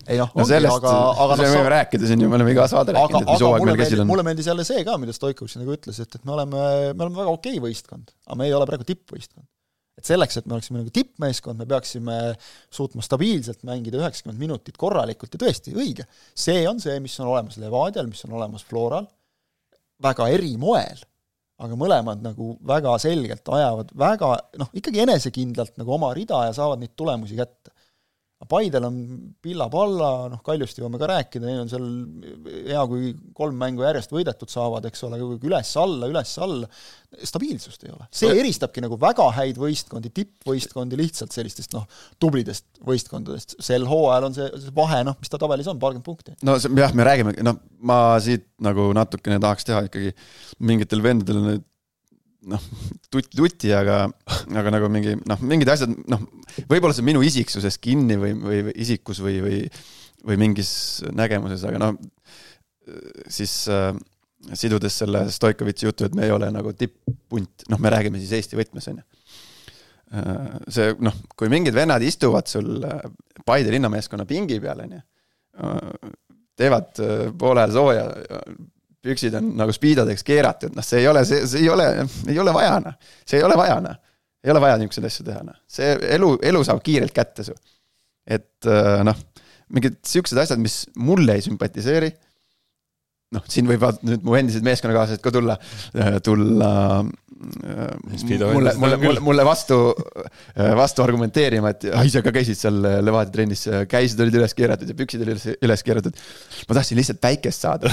ei noh, no sellest, aga, aga me noh, võime rääkida siin ju, me oleme iga saade aga, rääkinud, et mis aga hooaeg meil käsil on. mulle meeldis jälle see ka, mida Stoikovitš nagu ütles, et, et me oleme, me oleme väga okei võistkond, aga me ei ole praegu tippvõistkond. et selleks, et me oleksime nagu tippmeeskond, me peaksime suutma stabiilselt mängida üheksakümmend minutit korralikult ja tõesti õige, see on see, mis on olemas Levadial, mis on olemas Floral, väga eri moel, aga mõlemad nagu väga selgelt ajavad väga noh, ikkagi enesekindlalt nagu oma rida ja saavad neid tulemusi kätte. Paidel on pilla-palla, noh Kaljust jõuame ka rääkida, neil on seal hea, kui kolm mängu järjest võidetud saavad, eks ole, üles-alla, üles-alla, stabiilsust ei ole. see eristabki nagu väga häid võistkondi, tippvõistkondi lihtsalt sellistest noh, tublidest võistkondadest, sel hooajal on see, see vahe, noh, mis ta tabelis on, paarkümmend punkti. no see, jah, me räägime, noh, ma siit nagu natukene tahaks teha ikkagi mingitel vendadel nüüd noh, tutti, tutti, aga, aga nagu mingi noh, mingid asjad, noh, võib-olla see on minu isiksuses kinni või, või, isikus või, või, või mingis nägemuses, aga noh, siis äh, sidudes selle Stoikovitši jutu, et me ei ole nagu tipp-punt, noh, me räägime siis Eesti võtmes, on ju. Äh, see noh, kui mingid vennad istuvad sul äh, Paide linnameeskonna pingi peal, on ju, äh, teevad poole ajal sooja püksid on nagu spiidadeks keeratud, noh, see ei ole, see, see ei ole, ei ole vaja, noh. see ei ole vaja, noh. ei ole vaja niisuguseid asju teha, noh. see elu, elu saab kiirelt kätte su. et äh, noh, mingid siuksed asjad, mis mulle ei sümpatiseeri. noh, siin võivad nüüd mu endised meeskonnakaaslased ka tulla, äh, tulla mulle, mulle, mulle, mulle vastu, vastu argumenteerima, et ah, ise ka käisid seal Levadia trennis, käisid olid üles keeratud ja püksid olid üles, üles keeratud. ma tahtsin lihtsalt päikest saada.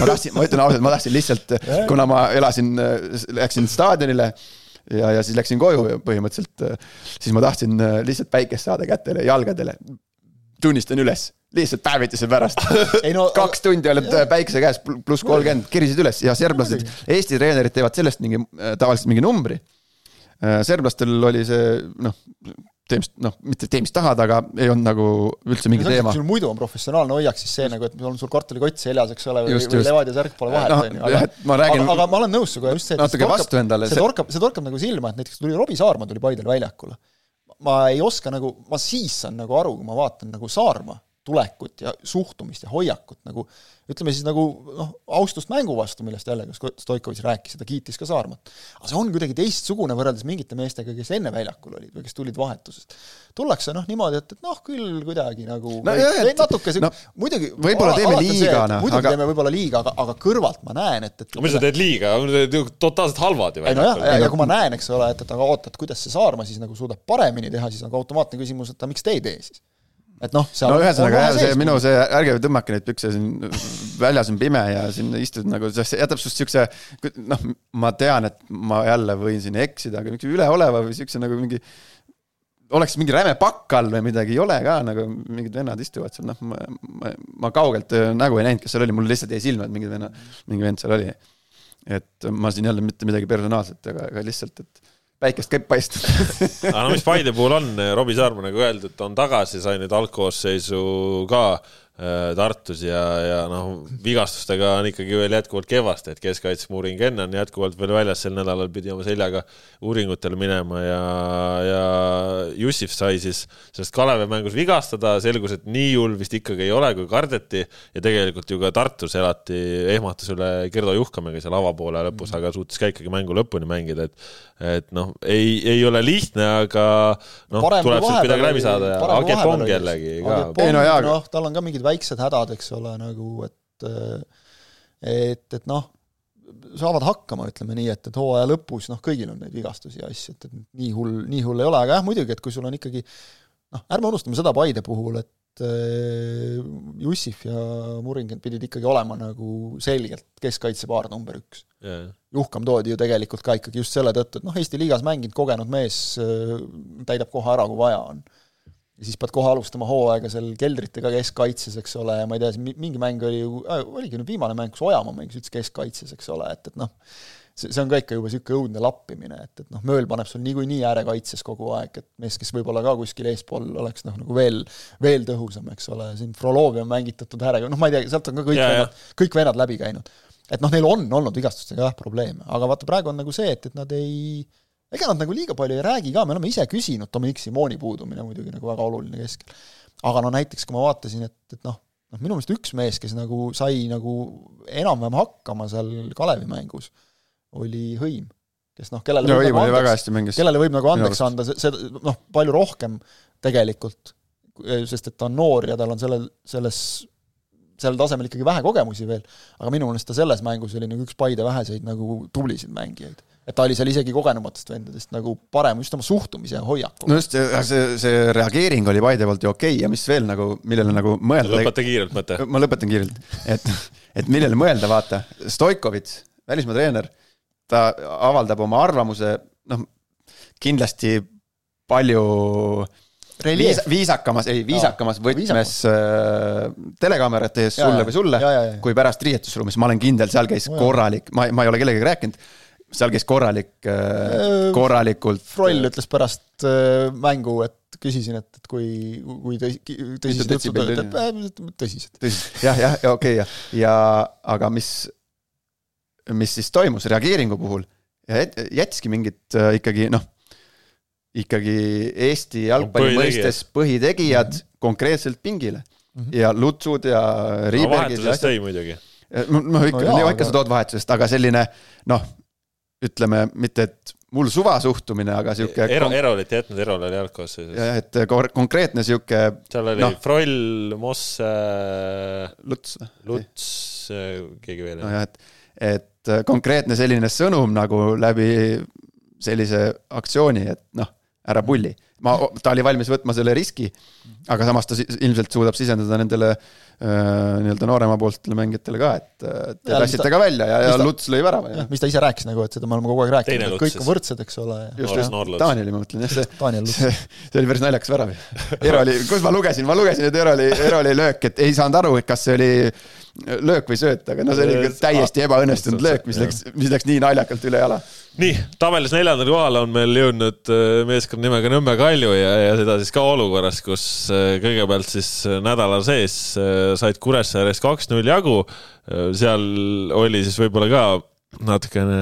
ma tahtsin, ma ütlen ausalt, ma tahtsin lihtsalt, kuna ma elasin, läksin staadionile ja, ja siis läksin koju põhimõtteliselt, siis ma tahtsin lihtsalt päikest saada kätele, jalgadele. Tunnistan üles lihtsalt päevituse pärast no, kaks tundi oled jah. päikese käes, pluss kolmkümmend, kerisid üles ja serblased, Eesti treenerid teevad sellest mingi, äh, tavaliselt mingi numbri. Äh, serblastel oli see noh, tee mis, noh, mitte tee mis tahad, aga ei olnud nagu üldse mingi no, teema. sul muidu on professionaalne hoiak, siis see nagu, et on sul korterikott seljas, eks ole, või, või Levadia särk pole vahet, on ju, aga, aga, aga ma olen nõus sinuga just see, et vastu endale. see torkab, see torkab nagu silma, et näiteks tuli Robbie Saarma tuli Paidel väljakule. Ma ei oska nagu, ma siis saan nagu aru, kui ma vaatan nagu Saarma tulekut ja suhtumist ja hoiakut nagu ütleme siis nagu noh, austust mängu vastu, millest jälle Stoikovitš rääkis ja ta kiitis ka Saarmat. aga see on kuidagi teistsugune võrreldes mingite meestega, kes enne väljakul olid või kes tulid vahetusest. tullakse noh niimoodi, et, et noh, küll kuidagi nagu no, või, jah, et, natuke see no, muidugi võib-olla teeme liiga, noh. muidugi aga... teeme võib-olla liiga, aga, aga kõrvalt ma näen, et, et mis sa teed liiga, teed ju totaalselt halvad ju. ei nojah, ja, ja kui ma näen, eks ole, et, et aga oota, et kuidas see Saarma siis nagu suudab paremini teha, siis on ka automaatne küsimus, et aga miks te ei tee siis et noh, no ühesõnaga jah, see minu see, ärge tõmmake neid pükse siin, väljas on pime ja siin istud nagu, see jätab sinust siukse, noh, ma tean, et ma jälle võin siin eksida, aga niisuguse üleoleva või siukse nagu mingi oleks mingi räme pakk all või midagi, ei ole ka nagu mingid vennad istuvad seal, noh, ma, ma, ma kaugelt äh, nägu ei näinud, kes seal oli, mul lihtsalt jäi silma, et mingi venna, mingi vend seal oli. et ma siin jälle mitte midagi personaalset, aga, aga lihtsalt, et päikest käib paistma aga no mis Paide puhul on, Robbie Saarma nagu öeldud, on tagasi, sai nüüd algkoosseisu ka Tartus ja, ja noh, vigastustega on ikkagi veel jätkuvalt kehvasti, et keskkaitse Muring Enn on jätkuvalt veel väljas, sel nädalal pidi oma seljaga uuringutele minema ja, ja Jussif sai siis sellest Kalevi mängus vigastada, selgus, et nii hull vist ikkagi ei ole, kui kardeti ja tegelikult ju ka Tartus elati ehmatus üle Gerdo Juhkamäega seal avapoole lõpus, aga suutis ka ikkagi mängu lõpuni mängida, et et noh, ei, ei ole lihtne, aga noh, tuleb sealt kuidagi läbi saada ja Agepong jällegi ka. ei no jaa, noh, tal on ka mingid väiksed hädad, eks ole, nagu et et, et noh, saavad hakkama, ütleme nii, et, et hooaja lõpus noh, kõigil on neid vigastusi ja asju, et, et nii hull, nii hull ei ole, aga jah, muidugi, et kui sul on ikkagi noh, ärme unustame seda Paide puhul, et Jussif ja Muringen pidid ikkagi olema nagu selgelt keskkaitsepaar number üks. Yeah.. Juhkam toodi ju tegelikult ka ikkagi just selle tõttu, et noh, Eesti liigas mänginud kogenud mees täidab kohe ära, kui vaja on ja siis pead kohe alustama hooaega seal keldritega keskkaitses, eks ole, ja ma ei tea, mingi mäng oli ju äh,, oligi nüüd viimane mäng, kus Ojamaa mängis üldse keskkaitses, eks ole, et, et noh, see, see on ka ikka juba niisugune õudne lappimine, et, et noh, Mööl paneb sul niikuinii äärekaitses kogu aeg, et mees, kes võib-olla ka kuskil eespool oleks noh, nagu veel, veel tõhusam, eks ole, siin Frolovi on mängitatud äärega, noh, ma ei tea, sealt on ka kõik ja, vennad, kõik vennad läbi käinud. et noh, neil on olnud vigastustega jah, probleeme, aga vaata, praegu on nagu see, et, et nad ei ega nad nagu liiga palju ei räägi ka, me oleme ise küsinud, Dominic Simoni puudumine muidugi nagu väga oluline keskel. aga no näiteks, kui ma vaatasin, et, et noh, noh minu meelest üks mees, kes nagu sai nagu enam-vähem hakkama seal Kalevi mängus, oli Hõim. kes noh, kellele no, võib nagu andeks, kellele võib nagu andeks anda, see, see noh, palju rohkem tegelikult, sest et ta on noor ja tal on sellel, selles sellel tasemel ikkagi vähe kogemusi veel, aga minu meelest ta selles mängus oli nagu üks Paide väheseid nagu tublisid mängijaid et ta oli seal isegi kogenumatest vendadest nagu parem just oma suhtumise ja hoiaku. no just, see, see reageering oli Paide poolt ju okei okay. ja mis veel nagu, millele nagu mõelda. lõpeta kiirelt mõte. ma lõpetan kiirelt, et, et millele mõelda, vaata, Stoikovitš, välismaa treener, ta avaldab oma arvamuse, noh, kindlasti palju viis, viisakamas, ei viisakamas no, võtmes äh, telekaamerate ees sulle või sulle, kui pärast riietusruumis, ma olen kindel, seal käis korralik, ma, ma ei ole kellegagi rääkinud, seal käis korralik äh, äh,, korralikult. Froll ütles pärast äh, mängu, et küsisin, et, et kui, kui tõsi, tõsised jutud, et äh, tõsised. tõsised, jah, jah, ja okei okay, ja, ja aga mis, mis siis toimus reageeringu puhul ja jättiski mingit ikkagi noh ikkagi Eesti jalgpalli mõistes põhitegijad mm -hmm. konkreetselt pingile mm. -hmm. ja Lutsud ja Riibergid no,. vahetusest tõi muidugi. noh, ikka no, ikka aga... sa tood vahetusest, aga selline noh, ütleme mitte, et mul suva suhtumine, aga sihuke. Ero, Erolit ei jätnud, Erol oli jalgkoosseisus. jah, et konkreetne sihuke. seal oli no, Froll, Mosse. Luts. Luts, keegi veel. nojah, et, et konkreetne selline sõnum nagu läbi sellise aktsiooni, et noh ära pulli. Ma, ta oli valmis võtma selle riski, aga samas ta ilmselt suudab sisendada nendele äh, nii-öelda noorema pooltele mängijatele ka, et te tassite ka välja ja, ja Luts lõi värava. mis ta ise rääkis nagu, et seda me oleme kogu aeg rääkinud, et kõik on võrdsed, eks ole. just, just, Taanieli ma mõtlen jah, see, see, see oli päris naljakas värav. Eroli, kus ma lugesin, ma lugesin, et Eroli, Eroli löök, et ei saanud aru, et kas see oli löök või sööt, aga no see oli ikka täiesti ebaõnnestunud löök, mis läks, mis läks nii naljakalt üle jala. Nii, tabelis neljandal kohal on meil jõudnud äh, meeskond nimega Nõmme Kalju ja, ja seda siis ka olukorras, kus äh, kõigepealt siis äh, nädala sees said Kuressaares kaks-null jagu. seal oli siis võib-olla ka natukene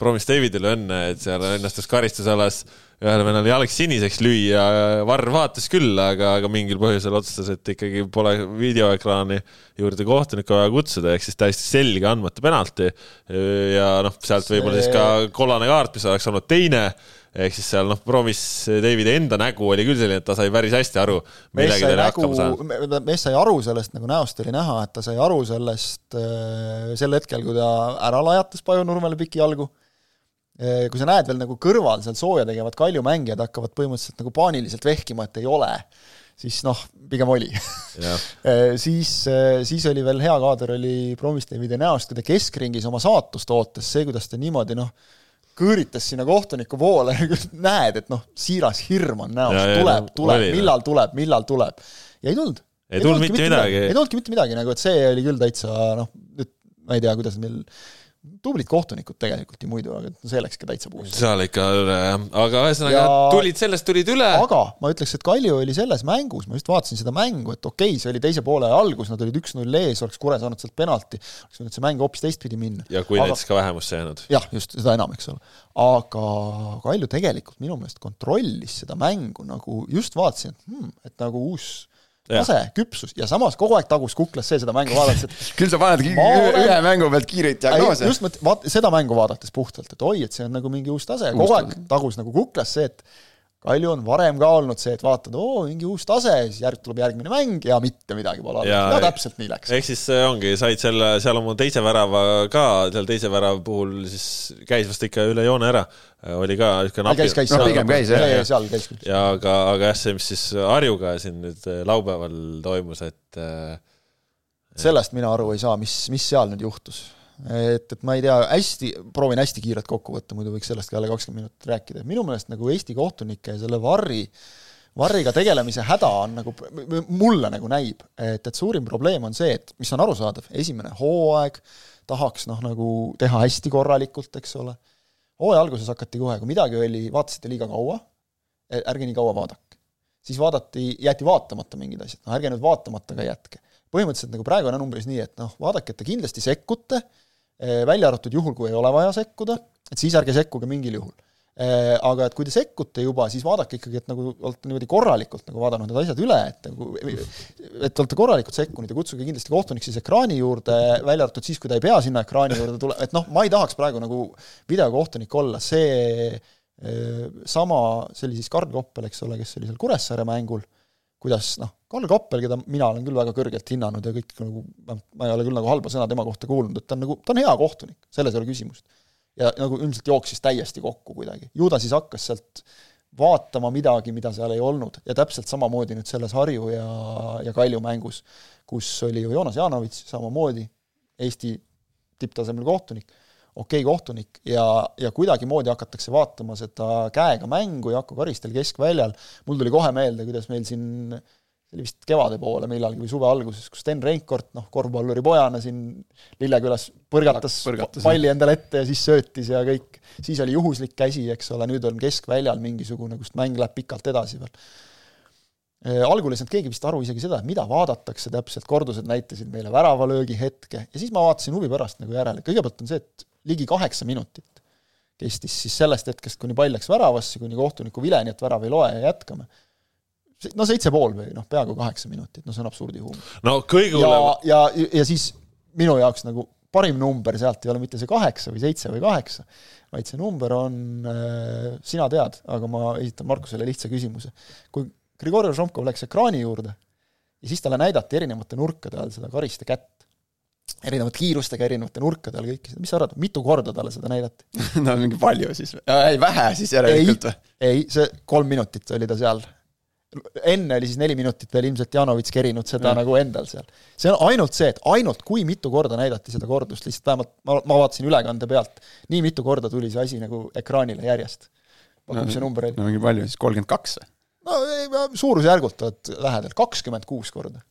promis Davidile õnne, et seal õnnestus karistusalas ühele vennale jalg siniseks lüüa, Varr vaatas küll, aga, aga mingil põhjusel otsustas, et ikkagi pole videoekraani juurde kohtunikku vaja kutsuda, ehk siis täiesti selge andmata penalti. ja noh, sealt võib-olla siis ka kollane kaart, mis oleks olnud teine ehk siis seal noh, proovis Davidi enda nägu oli küll selline, et ta sai päris hästi aru, millega ta oli hakkama saanud. mees sai aru sellest, nagu näost oli näha, et ta sai aru sellest äh, sel hetkel, kui ta ära lajatas Paju Nurmele piki jalgu kui sa näed veel nagu kõrval seal sooja tegevad Kalju mängijad hakkavad põhimõtteliselt nagu paaniliselt vehkima, et ei ole, siis noh, pigem oli äh, siis, äh, siis oli veel hea kaader, oli Promistevide näost, kui ta keskringis oma saatust ootas, see, kuidas ta niimoodi noh, kõõritas sinna kohtuniku poole, näed, et noh, siiras hirm on näos, tuleb, tuleb, millal tuleb, millal tuleb. ja ei tulnud. ei tulnud mitte midagi. ei tulnudki mitte midagi, nagu et see oli küll täitsa noh, nüüd ma ei tea, kuidas meil tublid kohtunikud tegelikult ju muidu, aga see läks ka täitsa puusse. seal ikka üle jah, aga ühesõnaga ja... tulid, sellest tulid üle. aga ma ütleks, et Kalju oli selles mängus, ma just vaatasin seda mängu, et okei okay,, see oli teise poole algus, nad olid üks-null ees, oleks Kure saanud sealt penalti, oleks võinud see mäng hoopis teistpidi minna. ja kui aga... näiteks ka vähemusse jäänud. jah, just, seda enam, eks ole. aga Kalju tegelikult minu meelest kontrollis seda mängu nagu, just vaatasin, et hmm, et nagu uus tase, küpsus. Ja samas kogu aeg tagus kuklas see seda mängu vaadates, et küll sa olen... ühe mängu pealt kiireid diagnoose. just vaat-, seda mängu vaadates puhtalt, et oi, et see on nagu mingi uus tase. Ja kogu aeg tagus nagu kuklas see, et Kalju on varem ka olnud see, et vaatad, oo, mingi uus tase, siis järg tuleb järgmine mäng ja mitte midagi pole olnud. Ja täpselt nii läks. ehk siis ongi, said selle, seal oma teise värava ka, seal teise värava puhul siis käis vast ikka üle joone ära, oli ka niisugune napi... käis, käis, no, pigem käis jah, jah, seal käis küll. ja aga, aga jah, see, mis siis Harjuga siin nüüd laupäeval toimus, et sellest mina aru ei saa, mis, mis seal nüüd juhtus et, et ma ei tea, hästi, proovin hästi kiirelt kokku võtta, muidu võiks sellest ka jälle kakskümmend minutit rääkida, minu meelest nagu Eesti kohtunike selle varri, varriga tegelemise häda on nagu, mulle nagu näib, et, et suurim probleem on see, et mis on arusaadav, esimene hooaeg, tahaks noh, nagu teha hästi korralikult, eks ole, hooaja alguses hakati kohe, kui midagi oli, vaatasite liiga kaua, e, ärge nii kaua vaadake. siis vaadati, jäeti vaatamata mingid asjad, noh ärge nüüd vaatamata ka jätke. põhimõtteliselt nagu praegu on umbes nii, et noh, vaadake, et te kindlasti sekkute, välja arvatud juhul, kui ei ole vaja sekkuda, et siis ärge sekkuge mingil juhul. Eh, aga et kui te sekkute juba, siis vaadake ikkagi, et nagu olete niimoodi korralikult nagu vaadanud need asjad üle, et nagu, et olete korralikult sekkunud ja kutsuge kindlasti kohtunik siis ekraani juurde, välja arvatud siis, kui ta ei pea sinna ekraani juurde tule-, et noh, ma ei tahaks praegu nagu videokohtunik olla, see eh, sama, see oli siis Karl Koppel, eks ole, kes oli seal Kuressaare mängul kuidas noh, Kalle Kappel, keda mina olen küll väga kõrgelt hinnanud ja kõik nagu, ma ei ole küll nagu halba sõna tema kohta kuulnud, et ta on nagu, ta on hea kohtunik, selles ei ole küsimust. ja nagu ilmselt jooksis täiesti kokku kuidagi. ju ta siis hakkas sealt vaatama midagi, mida seal ei olnud ja täpselt samamoodi nüüd selles Harju ja, ja Kalju mängus, kus oli ju Joonas Janovits samamoodi, Eesti tipptasemel kohtunik, okei okay, kohtunik ja, ja kuidagimoodi hakatakse vaatama seda käega mängu Jaako Karistel keskväljal, mul tuli kohe meelde, kuidas meil siin see oli vist kevade poole millalgi või suve alguses, kus Sten Reinkord, noh, korvpalluri pojana siin Lillekülas põrgatas, põrgatas palli endale ette ja siis söötis ja kõik. siis oli juhuslik käsi, eks ole, nüüd on keskväljal mingisugune, kust mäng läheb pikalt edasi veel. Äh, algul ei saanud keegi vist aru isegi seda, et mida vaadatakse täpselt, kordused näitasid meile väravalöögi hetke. Ja siis ma vaatasin huvi pärast nagu järele, kõigepealt on see, et ligi kaheksa minutit kestis siis sellest hetkest, kuni pall läks väravasse, kuni kohtuniku vileni, et värav ei loe ja jätkame no seitse pool või noh, peaaegu kaheksa minutit, no see on absurdihuumor. no kõige hullem ja, ja, ja siis minu jaoks nagu parim number sealt ei ole mitte see kaheksa või seitse või kaheksa, vaid see number on äh,, sina tead, aga ma esitan Markusele lihtsa küsimuse. kui Grigori Žomkov läks ekraani juurde ja siis talle näidati erinevate nurkade all seda kariste kätt, erinevate kiirustega, erinevate nurkade all kõike seda, mis sa arvad, mitu korda talle seda näidati no mingi palju siis või? ei, vähe siis järelikult või? ei, see kolm minutit oli ta seal enne oli siis neli minutit veel ilmselt Janovitš kerinud seda mm. nagu endal seal. see on ainult see, et ainult kui mitu korda näidati seda kordust, lihtsalt vähemalt ma, ma vaatasin ülekande pealt, nii mitu korda tuli see asi nagu ekraanile järjest. no, mis see number oli? no mingi palju siis, kolmkümmend kaks või? no suurusjärgult oled lähedal, kakskümmend kuus korda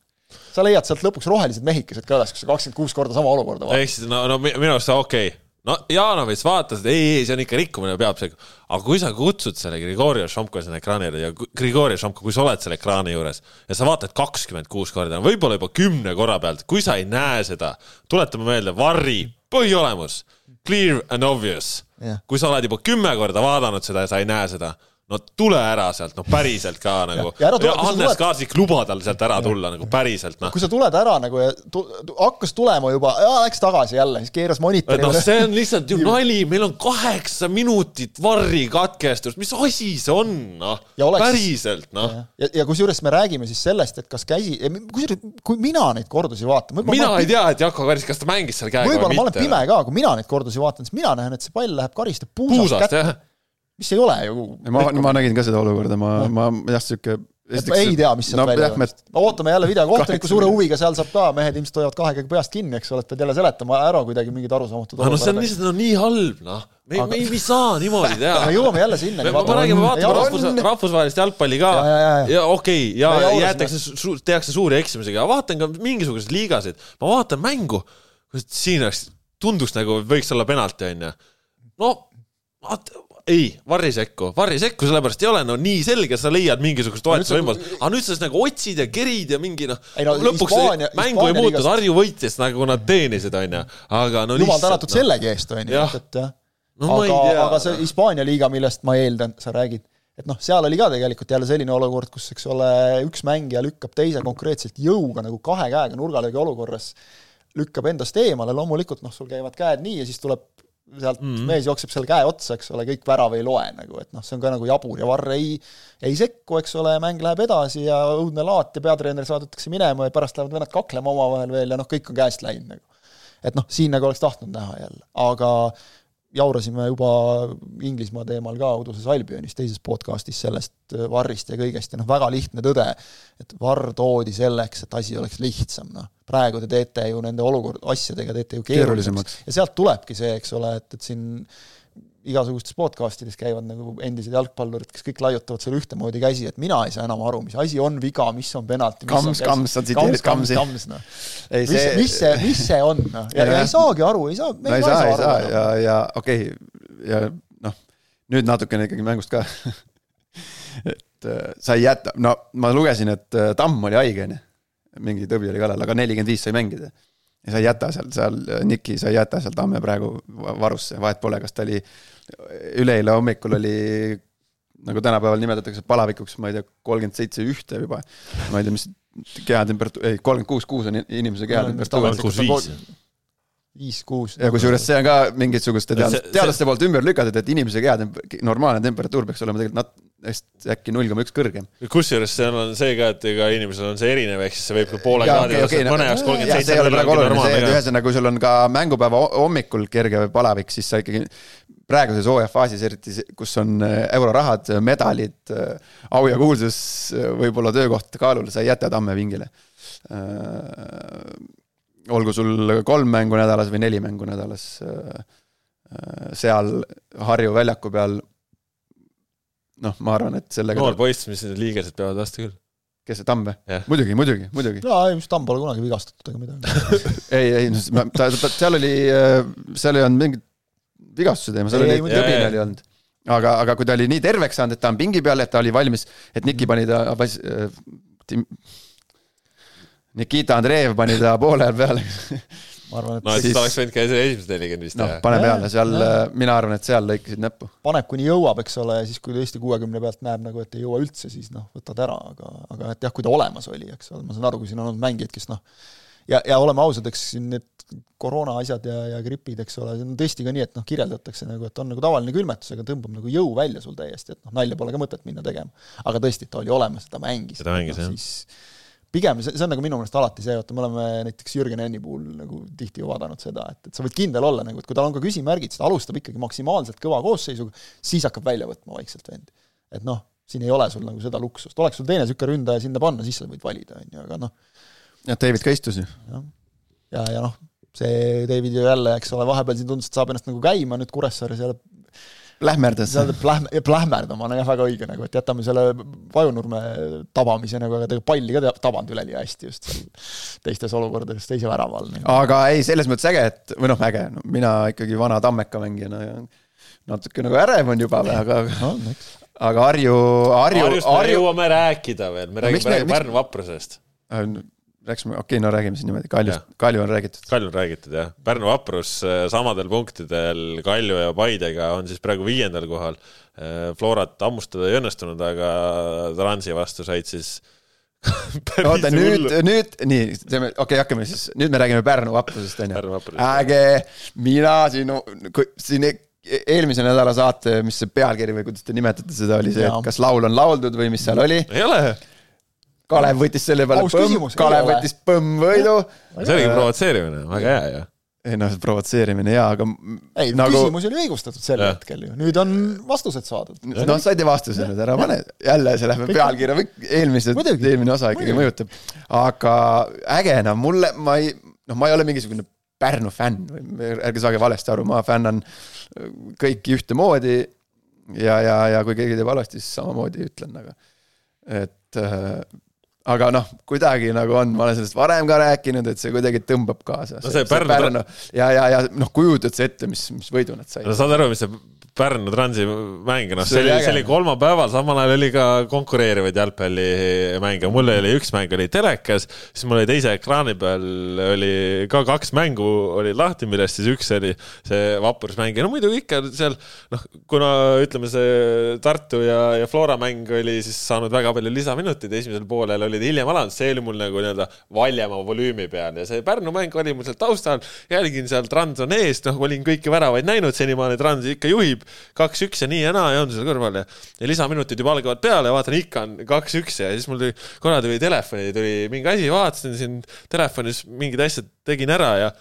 sa leiad sealt lõpuks rohelised mehikesed ka üles, kus sa kakskümmend kuus korda sama olukorda vaatad. ehk siis no, no minu arust okei. Okay no Jaanovits vaatas, et ei, ei, see on ikka rikkumine, peab see, aga kui sa kutsud selle Grigori Šomko sinna ekraanile ja Grigori Šomko, kui sa oled selle ekraani juures ja sa vaatad kakskümmend kuus korda, võib-olla juba kümne korra pealt, kui sa ei näe seda, tuletame meelde, varri põhiolemus, clear and obvious. Yeah.. kui sa oled juba kümme korda vaadanud seda ja sa ei näe seda no tule ära sealt, no päriselt ka nagu. ja, ja Hannes. Kaasik luba tal sealt ära tulla nagu päriselt, noh. kui sa tuled ära nagu ja tu, hakkas tulema juba, läks tagasi jälle, siis keeras monitori. noh, see on lihtsalt ju nali, meil on kaheksa minutit varri katkestust, mis asi see on, noh. päriselt, noh. ja, ja, ja kusjuures me räägime siis sellest, et kas käsi, kusjuures kui mina neid kordusi vaatan. mina ei tea, et Jako Karis, kas ta mängis seal käega või mitte. võib-olla ma olen pime ka, kui mina neid kordusi vaatan, siis mina näen, et see pall läheb Kariste puusast, puusast kätte mis ei ole ju. ma, ma nägin ka seda olukorda, ma, ma jah, sihuke esiteks, ei tea, mis sealt no, välja tuleb. ootame jälle videokohtuniku suure huviga, seal saab ka, mehed ilmselt hoiavad kahe käega peast kinni, eks ole, et pead jälle seletama ära kuidagi mingid arusaamatud olukorrad. no see on lihtsalt no, nii halb, noh. me ei Aga..., me me ei saa niimoodi teha. me jõuame jälle sinna. me, me räägime, vaatame rahvus, rahvusvahelist jalgpalli ka ja, ja, ja okei okay, ja, ja jäetakse, tehakse suuri eksimisi, aga vaatan ka mingisuguseid liigasid, ma vaatan mängu, siin oleks, tundus nagu võiks olla penalti, onju. no vaata ei, varr ei sekku, varr ei sekku, sellepärast ei ole no nii selge, sa leiad mingisugust toetuse võimalust, aga nüüd sa siis nagu otsid ja kerid ja mingi noh no, lõpuks Hispaania, mängu Hispaania ei muutunud, Harju võitis nagu nad teenisid, onju, aga no jumal tänatud no. sellegi eest, onju, et no,. aga, aga see Hispaania liiga, millest ma eeldan, sa räägid, et noh, seal oli ka tegelikult jälle selline olukord, kus eks ole, üks mängija lükkab teise konkreetselt jõuga nagu kahe käega nurgalöögi olukorras, lükkab endast eemale, loomulikult noh, sul käivad käed nii ja siis tuleb sealt mm -hmm. mees jookseb seal käe otsa, eks ole, kõik värav ei loe nagu, et noh, see on ka nagu jabur ja Varr ei, ei sekku, eks ole, mäng läheb edasi ja õudne laat ja peatreener saadetakse minema ja pärast lähevad vennad kaklema omavahel veel ja noh, kõik on käest läinud nagu. et noh, siin nagu oleks tahtnud näha jälle, aga jaurasime juba Inglismaa teemal ka uduses Albionis teises podcastis sellest äh, Varrist ja kõigest ja noh, väga lihtne tõde, et Varr toodi selleks, et asi oleks lihtsam, noh. praegu te teete ju nende olukord, asjadega teete ju keerulisemaks. ja sealt tulebki see, eks ole, et, et siin igasugustes podcastides käivad nagu endised jalgpallurid, kes kõik laiutavad seal ühtemoodi käsi, et mina ei saa enam aru, mis asi on viga, mis on penalti. Kams, Kams, sa tsiteerid Kamsi. noh. mis see..., mis see, mis see on, noh, ja, ei saagi aru, ei saa. no ei saa, ei saa ja, ja okei okay,, ja noh, nüüd natukene ikkagi mängust ka et äh, sa ei jäta, no ma lugesin, et äh, Tamm oli haige, onju. mingi tõbi oli kallal, aga nelikümmend viis sai mängida ja sa ei jäta seal, seal Niki, sa ei jäta seal Tamme praegu varusse, vahet pole, kas ta oli, üleeile hommikul oli nagu tänapäeval nimetatakse palavikuks, ma ei tea, kolmkümmend seitse ühte juba. ma ei tea, mis kehatemperatuur, ei, kolmkümmend kuus, kuus on inimese kehatemperatuur. viis, kuus. ja kusjuures see on ka mingisuguste teadlaste, teadlaste poolt ümber lükatud, et inimese keha, normaalne temperatuur peaks olema tegelikult nat-, neist äkki null koma üks kõrgem. kusjuures seal on see ka, et ega inimesel on see erinev, ehk siis see võib ka poole kraadi okei,, no- mõne jaoks kolmkümmend seitse see ei ole praegu oluline, see, et ühesõnaga, kui sul on ka mängupäeva ho- hommikul kerge palavik, siis sa ikkagi praeguses hooajafaasis, eriti see- kus on äh, eurorahad, medalid, au ja kuulsus, võib-olla töökoht kaalul, sa ei jäta tamme pingile. olgu sul kolm mängu nädalas või neli mängu nädalas, seal Harju väljaku peal noh, ma arvan, et sellega noor poiss, mis need liigesed peavad vastu küll. kes see Tamm või Jah.? muidugi, muidugi, muidugi. jaa, ei vist Tamm pole kunagi vigastatud ega midagi. ei, ei, ta, ta, seal oli, seal ei olnud mingit vigastuse teema, seal Ei, oli ei,, muidugi. jõbin Jaa, oli olnud. aga, aga kui ta oli nii terveks saanud, et ta on pingi peal, et ta oli valmis, et Niki pani ta, Nikita Andreev pani ta poole ajal peale. ma arvan, et no siis Siis- oleks võinud ka esimesed nelikümmend vist noh teha,. pane Jaa, peale, seal jaa. mina arvan, et seal lõikasid näppu. paneb kuni jõuab, eks ole, ja siis kui tõesti kuuekümne pealt näeb nagu, et ei jõua üldse, siis noh, võtad ära, aga, aga et jah, kui ta olemas oli, eks ole, ma saan aru, kui siin on olnud mängijaid, kes noh, ja, ja oleme ausad, eks siin need koroona asjad ja, ja gripid, eks ole, see on tõesti ka nii, et noh, kirjeldatakse nagu, et on nagu tavaline külmetus, aga tõmbab nagu jõu välja sul täiesti, et noh, nalja pole ka mõtet minna tegema. aga tõesti, ta oli olemas, ta mängis. Ta mängis, jah. Pigem see, see on nagu minu meelest alati see, vaata me oleme näiteks Jürgen Enni puhul nagu tihti ju vaadanud seda, et, et sa võid kindel olla nagu, et kui tal on ka küsimärgid, siis ta alustab ikkagi maksimaalselt kõva koosseisuga, siis hakkab välja võtma vaikselt vend. et noh, siin ei ole sul nagu seda luksust, oleks sul teine niisugune ründaja sinna panna, siis sa võid valida, on ju, aga noh, jah, David ka istus ju. jah. ja, ja noh, see David ju jälle, eks ole, vahepeal siin tundus, et saab ennast nagu käima nüüd Kuressaares jälle Lähmerdas. seal plähm-, plähmerdama on jah väga õige nagu, et jätame selle vajunurme tabamise nagu, aga tegelikult palli ka tab- tabanud üleni hästi just seal teistes olukordades teise värava all nagu.. aga ei, selles mõttes äge, et või noh, äge, no mina ikkagi vana Tammeka mängijana ja natuke nagu ärev on juba, aga, no eks. aga Harju, Harju, Harjust me Harju, jõuame rääkida veel, me No räägime me- praegu Pärnu vaprusest. rääkisime, okei okay,, no räägime siis niimoodi, Kaljust Kalju on räägitud. Kalju on räägitud jah, Pärnu vaprus äh, samadel punktidel Kalju ja Paidega on siis praegu viiendal kohal. Florat hammustada ei õnnestunud, aga Transi vastu said siis oota, nüüd, nüüd, nii, teeme, okei okay,, hakkame siis, nüüd me räägime Pärnu vaprusest, on ju. Pärnu vaprusest. äge, mina siin, siin e- eelmise nädala saate, mis see pealkiri või kuidas te nimetate seda, oli see, et kas laul on lauldud või mis seal oli. ei ole, Kalev võttis selle peale Aus põmm Kalev võttis põmm-võidu. see oligi provotseerimine, väga hea ju. ei noh, provotseerimine jaa, aga ei nagu küsimus oli õigustatud sel Jah. hetkel ju, nüüd on vastused saadud. noh, saite vastuse nüüd, ära pane, jälle see läheb pealkirja, eelmised, Muidugi. eelmine osa ikkagi Muidugi. mõjutab. aga äge, no mulle, ma ei, noh, ma ei ole mingisugune Pärnu fänn või ärge saage valesti aru, ma fännan kõiki ühtemoodi ja, ja, ja kui keegi teeb halvasti, siis samamoodi ütlen, aga et äh, aga noh, kuidagi nagu on, ma olen sellest varem ka rääkinud, et see kuidagi tõmbab kaasa. No see Pärnu- ja, ja, ja noh, kujutad sa ette, mis, mis võidu nad said no. saad aru, mis see Pärnu Transi mäng, noh, See oli oli, see oli kolmapäeval, samal ajal oli ka konkureerivaid jalgpallimänge, mul oli üks mäng oli telekas, siis mul oli teise ekraani peal oli ka kaks mängu olid lahti, millest siis üks oli see vaprusmäng ja no muidu ikka seal noh, kuna ütleme, see Tartu ja, ja Flora mäng oli siis saanud väga palju lisaminuteid, esimesel poolel olid hiljem alanud, see oli mul nagu nii-öelda valjema volüümi peal. Ja see Pärnu mäng oli mul seal taustal, jälgin seal Trans on ees, noh, olin kõiki väravaid näinud senimaani, Trans ikka juhib, kaks-üks ja nii ja naa ja on seal kõrval ja, ja lisaminutid juba algavad peale ja vaatan, ikka on kaks-üks ja siis mul tuli, korra tuli telefoni, tuli mingi asi, vaatasin siin telefonis mingid asjad tegin ära ja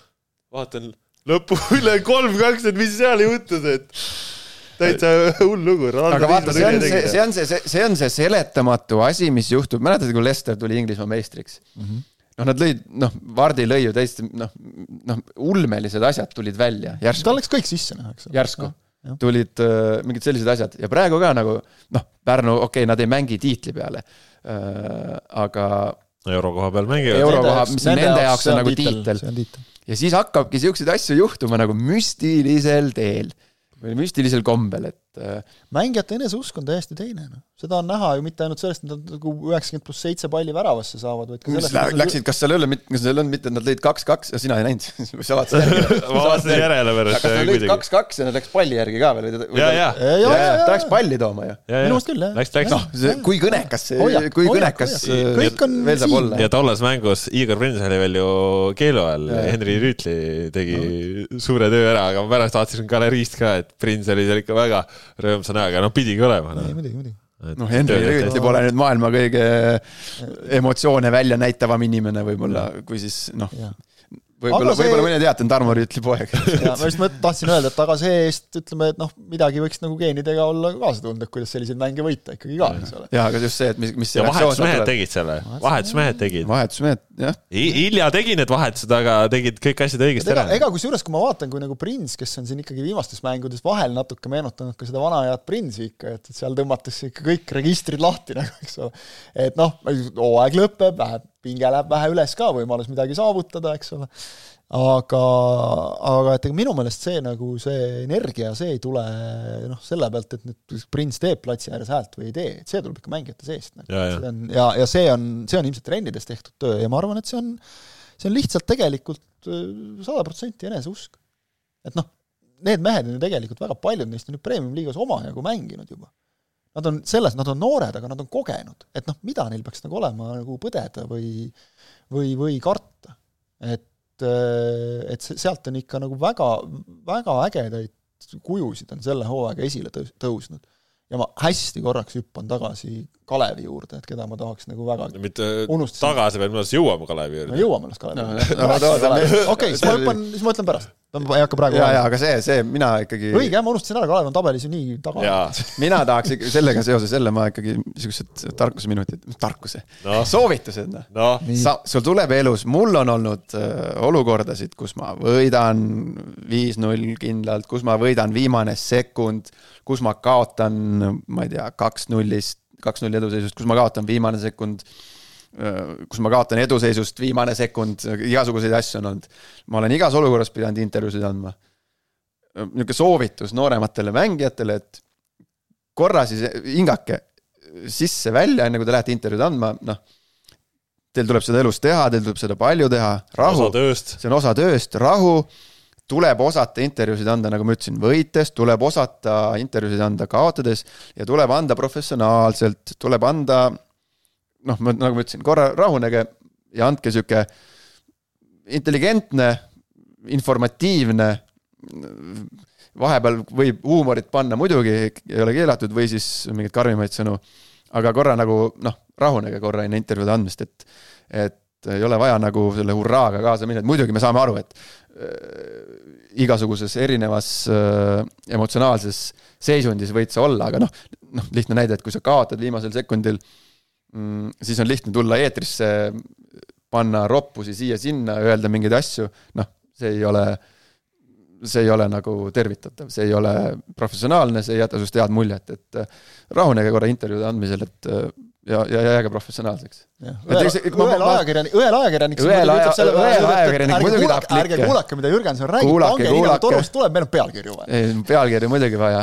vaatan lõpu üle kolm-kaks, et mis seal juhtus, et täitsa hull lugu. aga vaata, see on see, see on see, see, on see seletamatu asi, mis juhtub, mäletad, kui Lester tuli Inglismaa meistriks mm? -hmm. noh, nad lõid, noh, Vardi lõi ju täiesti noh, noh, ulmelised asjad tulid välja järsku tal, läks kõik sisse, noh, eks ole. järsku tulid äh, mingid sellised asjad ja praegu ka nagu noh, Pärnu, okei okay,, nad ei mängi tiitli peale äh,, aga euro koha peal mängivad Euro- eurokoha, mis nende jaoks on nagu tiitel. tiitel. ja siis hakkabki siukseid asju juhtuma nagu müstilisel teel või müstilisel kombel, et äh, mängijate eneseusk on täiesti teine, noh. Seda on näha ju mitte ainult sellest, et nad nagu üheksakümmend pluss seitse palli väravasse saavad, vaid ka sellest lä-, Läksid, kas seal ei olnud, kas seal ei olnud mitte, et nad lõid kaks-kaks ja sina ei näinud sa vaatasid järgi. ma vaatasin järele pärast kas nad lõid kuidagi. kaks-kaks ja nad läks palli järgi ka veel? ja, ja, ta läks palli tooma ju. ja, Minu meelest küll, jah. läks, läks noh, see, kui kõnekas see kui kõnekas äh, Kõik on veel saab siin. olla. ja tolles mängus Igor Prins oli veel ju keelu all, Henri Rüütli tegi suure töö ära, aga ma pärast vaatasin galeriist ka, et Prins oli seal ikka väga rõõmsa näoga, no pidigi olema muidugi, muidugi. noh, Henry Rüütli pole nüüd maailma kõige emotsioone välja näitavam inimene võib-olla, kui siis noh. Võib-olla võib-olla mõni ei teadnud Tarmo Rüütli poeg. ja ma just mõt- tahtsin öelda, et aga see-eest ütleme, et noh, midagi võiks nagu geenidega olla kaasa tulnud, et kuidas selliseid mänge võita ikkagi ka, eks ole. jaa, aga just see, et mis, mis ja vahetusmehed tegid selle, vahetusmehed tegid. vahetusmehed, jah. hilja tegi need vahetused, aga tegid kõik asjad õigesti ega, ära. ega kusjuures, kui ma vaatan, kui nagu Prins, kes on siin ikkagi viimastes mängudes vahel natuke meenutanud ka seda vana head Prinsi ikka, et, et seal tõmmatakse ikka kõik registrid lahti nagu, eks ole. et noh, hooaeg lõpeb, läheb, pinge läheb vähe üles ka, võimalus midagi saavutada, eks ole aga, aga et ega minu meelest see nagu see energia, see ei tule noh, selle pealt, et nüüd Prins teeb platsi ääres häält või ei tee, et see tuleb ikka mängijate seest nagu.. Ja, ja. ja, ja see on, see on ilmselt trennides tehtud töö ja ma arvan, et see on, see on lihtsalt tegelikult sada protsenti eneseusk. et noh, need mehed on ju tegelikult väga paljud neist on ju premium-liigas omajagu mänginud juba. Nad on selles, nad on noored, aga nad on kogenud, et noh, mida neil peaks nagu olema nagu põdeda või või, või karta. et, et see- sealt on ikka nagu väga, väga ägedaid kujusid on selle hooaega esile tõus- tõusnud. Ja ma hästi korraks hüppan tagasi Kalevi juurde, et keda ma tahaks nagu väga mitte Unustasin. tagasi, vaid me alles jõuame Kalevi me juurde. jõuame alles Kalevi No, juurde no, no, me- okei, siis ma hüppan, siis ma ütlen pärast. ma ei hakka praegu ja, ja aga see, see mina ikkagi, õige jah, ma unustasin ära, Kalev on tabelis ju nii taga. mina tahaks ikka sellega seoses jälle ma ikkagi niisugused tarkuseminutid, tarkuse Noh. soovitused noh. noh, Nii. sa, sul tuleb elus, mul on olnud äh, olukordasid, kus ma võidan viis-null kindlalt, kus ma võidan viimane sekund, kus ma kaotan, ma ei tea, kaks-nullist, kaks-null eduseisust, kus ma kaotan viimane sekund, kus ma kaotan eduseisust viimane sekund, igasuguseid asju on olnud. ma olen igas olukorras pidanud intervjuusid andma. niisugune soovitus noorematele mängijatele, et korra siis hingake sisse-välja, enne kui te lähete intervjuud andma, noh teil tuleb seda elus teha, teil tuleb seda palju teha, rahu see on osa tööst, rahu, tuleb osata intervjuusid anda, nagu ma ütlesin, võites, tuleb osata intervjuusid anda kaotades ja tuleb anda professionaalselt, tuleb anda noh, ma nagu ma ütlesin, korra rahunege ja andke sihuke intelligentne, informatiivne, vahepeal võib huumorit panna muidugi, ei ole keelatud, või siis mingeid karmimaid sõnu, aga korra nagu noh, rahunege korra enne intervjuude andmist, et et ei ole vaja nagu selle hurraaga kaasa minna, et muidugi me saame aru, et igasuguses erinevas äh, emotsionaalses seisundis võid sa olla, aga noh, noh, lihtne näide, et kui sa kaotad viimasel sekundil mm,, siis on lihtne tulla eetrisse, panna roppusi siia-sinna, öelda mingeid asju, noh, see ei ole, see ei ole nagu tervitatav, see ei ole professionaalne, see ei jäta sinust head muljet, et äh, rahunege korra intervjuude andmisel, et äh, ja, ja jääge professionaalseks. ma- ajakirjanik, õel ajakirjanik õel ajakirjanik muidugi tahab ärge klikke. kuulake, mida Jürgenson räägib, pange nagu kuulake. torust tuleb, meil on pealkirju vaja. ei, pealkirju muidugi vaja.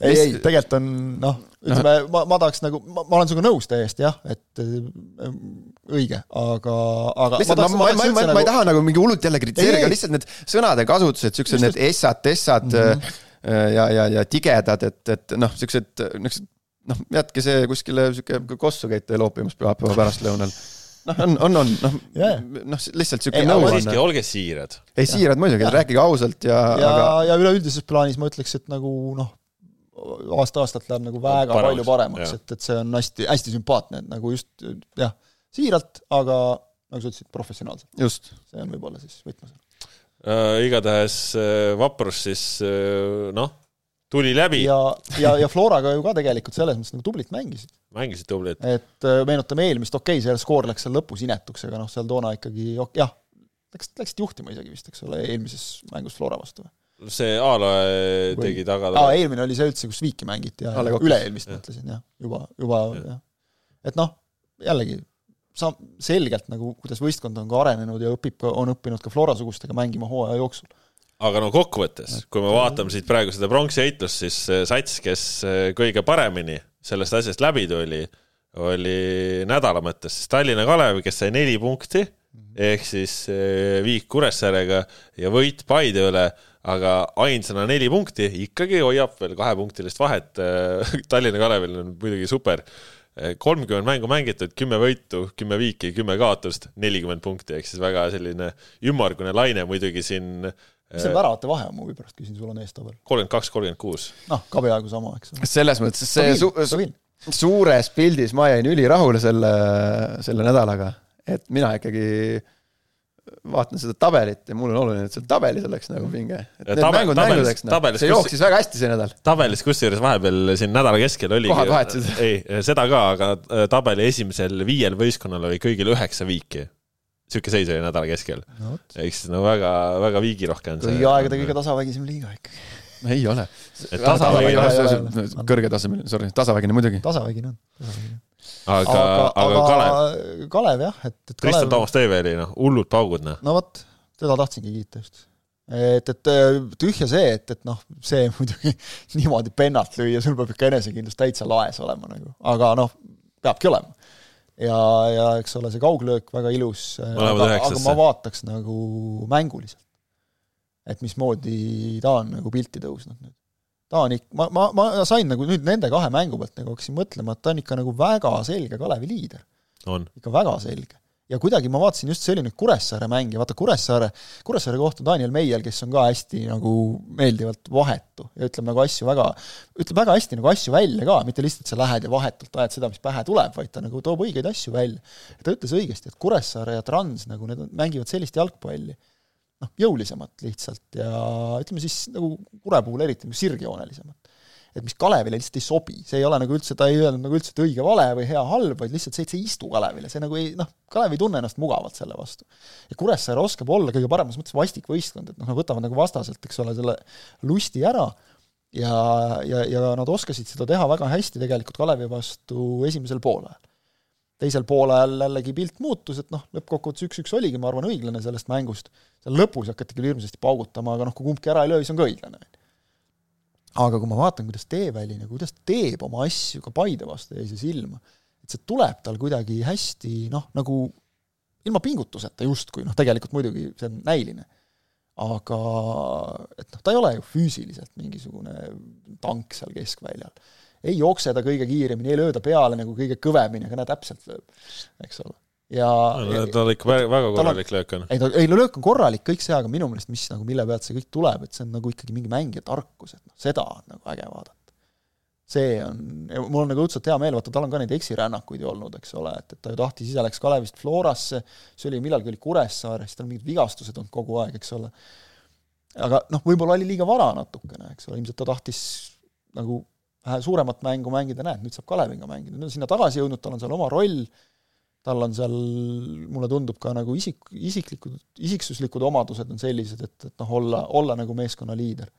ei, ei, tegelikult on noh, ütleme, ma, ma tahaks nagu, ma, olen sinuga nõus täiesti jah, et äh, õige, aga, aga lihtsalt ma, ma, ma, ma, ma, ma ei taha nagu mingi hullult jälle Ei, kritiseerida, ei. lihtsalt need sõnade kasutused, siuksed need essad, tessad mm -hmm. ja, ja, ja tigedad, et, et noh, siuksed, niisugused noh, jätke see kuskile sihuke kossu käite loopimas pühapäeva pärastlõunal. noh, on, on, on, noh Jaa., noh, lihtsalt sihuke nõuanne olge siirad. ei siirad muidugi, rääkige ausalt ja, ja aga, ja üleüldises plaanis ma ütleks, et nagu noh, aasta-aastalt läheb nagu väga Paremaks, palju paremaks, et, et see on hästi, hästi sümpaatne, et nagu just jah, siiralt, aga nagu sa ütlesid, professionaalselt, just. see on võib-olla siis võtmesõna. Äh, igatahes äh, Vaprus siis äh, noh, tuli läbi, ja, ja, ja Floraga ju ka tegelikult selles mõttes nagu tublit mängisid. mängisid tublit. et äh, meenutame eelmist, okei okay,, see skoor läks seal lõpus inetuks, aga noh, seal toona ikkagi ok, jah, läks, läksid juhtima isegi vist, eks ole, eelmises mängus Flora vastu. see Aaloe Või- tegi taga aa, eelmine oli see üldse, kus viiki mängiti ja üle-eelmist mõtlesin jah, juba, juba Jah. jah. et noh, jällegi sa selgelt nagu, kuidas võistkond on ka arenenud ja õpib ka, on õppinud ka Flora-sugustega mängima hooaja jooksul. Aga no kokkuvõttes, kui me vaatame siit praegu seda pronksi heitlust, siis äh, sats, kes äh, kõige paremini sellest asjast läbi tuli, oli nädala mõttes siis Tallinna Kalev, kes sai neli punkti ehk siis äh, viik Kuressaarega ja võit Paide üle, aga ainsana neli punkti ikkagi hoiab veel kahepunktilist vahet. Tallinna Kalevil on muidugi super. kolmkümmend mängu mängitud, kümme võitu, kümme viiki, kümme kaotust, nelikümmend punkti ehk siis väga selline ümmargune laine muidugi siin mis see väravate vahe on, ma pärast küsin, sul on eestabel? kolmkümmend kaks, kolmkümmend kuus. noh, ka peaaegu sama, eks ole. selles mõttes see su su suures pildis ma jäin ülirahule selle, selle nädalaga, et mina ikkagi vaatan seda tabelit ja mul on oluline, et seal tabelis oleks nagu pinge. et need Tabel, mängud tabelis, mängudeks, noh, see kus- jooksis väga hästi see nädal. tabelis kusjuures vahepeal siin nädala keskel oligi Kohad vahetasid. ei, seda ka, aga äh, tabeli esimesel viiel võistkonnal oli kõigil üheksa viiki. Sihuke seis oli nädala keskel. no siis no väga, väga viigirohke on see. kõigi aegade kõige tasavägisem liiga ikkagi. ei ole. Et tasavägi- kõrgetasemeline, sorry, tasavägine muidugi. tasavägine on, tasavägine on. aga, aga Kalev, Kalev jah, et, et Kristjan Toomas Teiveli, noh, hullud paugud, noh. no vot, teda tahtsingi kiita just. et, et tühja see, et, et noh, see muidugi niimoodi pennalt lüüa, sul peab ikka enesekindlus täitsa laes olema nagu, aga noh, peabki olema. Ja, ja eks ole, see kauglöök väga ilus, Mõlemad aga, aga ma vaataks nagu mänguliselt. et mismoodi ta on nagu pilti tõusnud nüüd. ta on ikka, ma, ma, ma sain nagu nüüd nende kahe mängu pealt nagu hakkasin mõtlema, et ta on ikka nagu väga selge Kalevi liider on. ikka väga selge. Ja kuidagi ma vaatasin just, see oli nüüd Kuressaare mäng ja vaata Kuressaare, Kuressaare kohta Daniel Meier, kes on ka hästi nagu meeldivalt vahetu ja ütleb nagu asju väga, ütleb väga hästi nagu asju välja ka, mitte lihtsalt sa lähed ja vahetult ajad seda, mis pähe tuleb, vaid ta nagu toob õigeid asju välja. ta ütles õigesti, et Kuressaare ja Trans nagu need mängivad sellist jalgpalli, noh, jõulisemat lihtsalt ja ütleme siis nagu Kure puhul eriti nagu sirgjoonelisemat et mis Kalevile lihtsalt ei sobi, see ei ole nagu üldse, ta ei öelnud nagu üldse, et õige-vale või hea-halb, vaid lihtsalt see, et see ei istu Kalevile, see nagu ei noh, Kalev ei tunne ennast mugavalt selle vastu. ja Kuressaare oskab olla kõige paremas mõttes vastik võistkond, et noh, nad võtavad nagu vastaselt, eks ole, selle lusti ära ja, ja, ja nad oskasid seda teha väga hästi tegelikult Kalevi vastu esimesel poolajal. teisel poolajal jällegi pilt muutus, et noh, lõppkokkuvõttes üks-üks oligi, ma arvan, õiglane sellest mängust, seal lõpus hakati küll hirmsasti paugutama, aga noh, kui kumbki ära ei löö, siis on ka õiglane, aga kui ma vaatan, kuidas Teeväli nagu, kuidas ta teeb oma asju ka Paide vastu jäi see silma, et see tuleb tal kuidagi hästi noh, nagu ilma pingutuseta justkui, noh tegelikult muidugi see on näiline, aga et noh, ta ei ole ju füüsiliselt mingisugune tank seal keskväljal. ei jookse ta kõige kiiremini, ei löö ta peale nagu kõige kõvemini, aga näe, täpselt lööb, eks ole. Ja tal ikka väga, väga tal on- korralik löök on. ei no, ei no löök on korralik, kõik see, aga minu meelest, mis nagu, mille pealt see kõik tuleb, et see on nagu ikkagi mingi mängija tarkus, et noh, seda on nagu äge vaadata. see on, mul on nagu õudselt hea meel, vaata tal on ka neid eksirännakuid ju olnud, eks ole, et, et ta ju tahtis, ise läks Kalevist Florasse, see oli millalgi oli Kuressaare, siis tal mingid vigastused olnud kogu aeg, eks ole. aga noh, võib-olla oli liiga vara natukene, eks ole, ilmselt ta tahtis nagu vähe suuremat mängu mängida, näed, nüüd saab Kaleviga mängida, nüüd on sinna tagasi jõudnud, tal on seal oma roll, tal on seal, mulle tundub ka nagu isik, isiklikud, isiksuslikud omadused on sellised, et, et noh, olla, olla nagu meeskonna liider.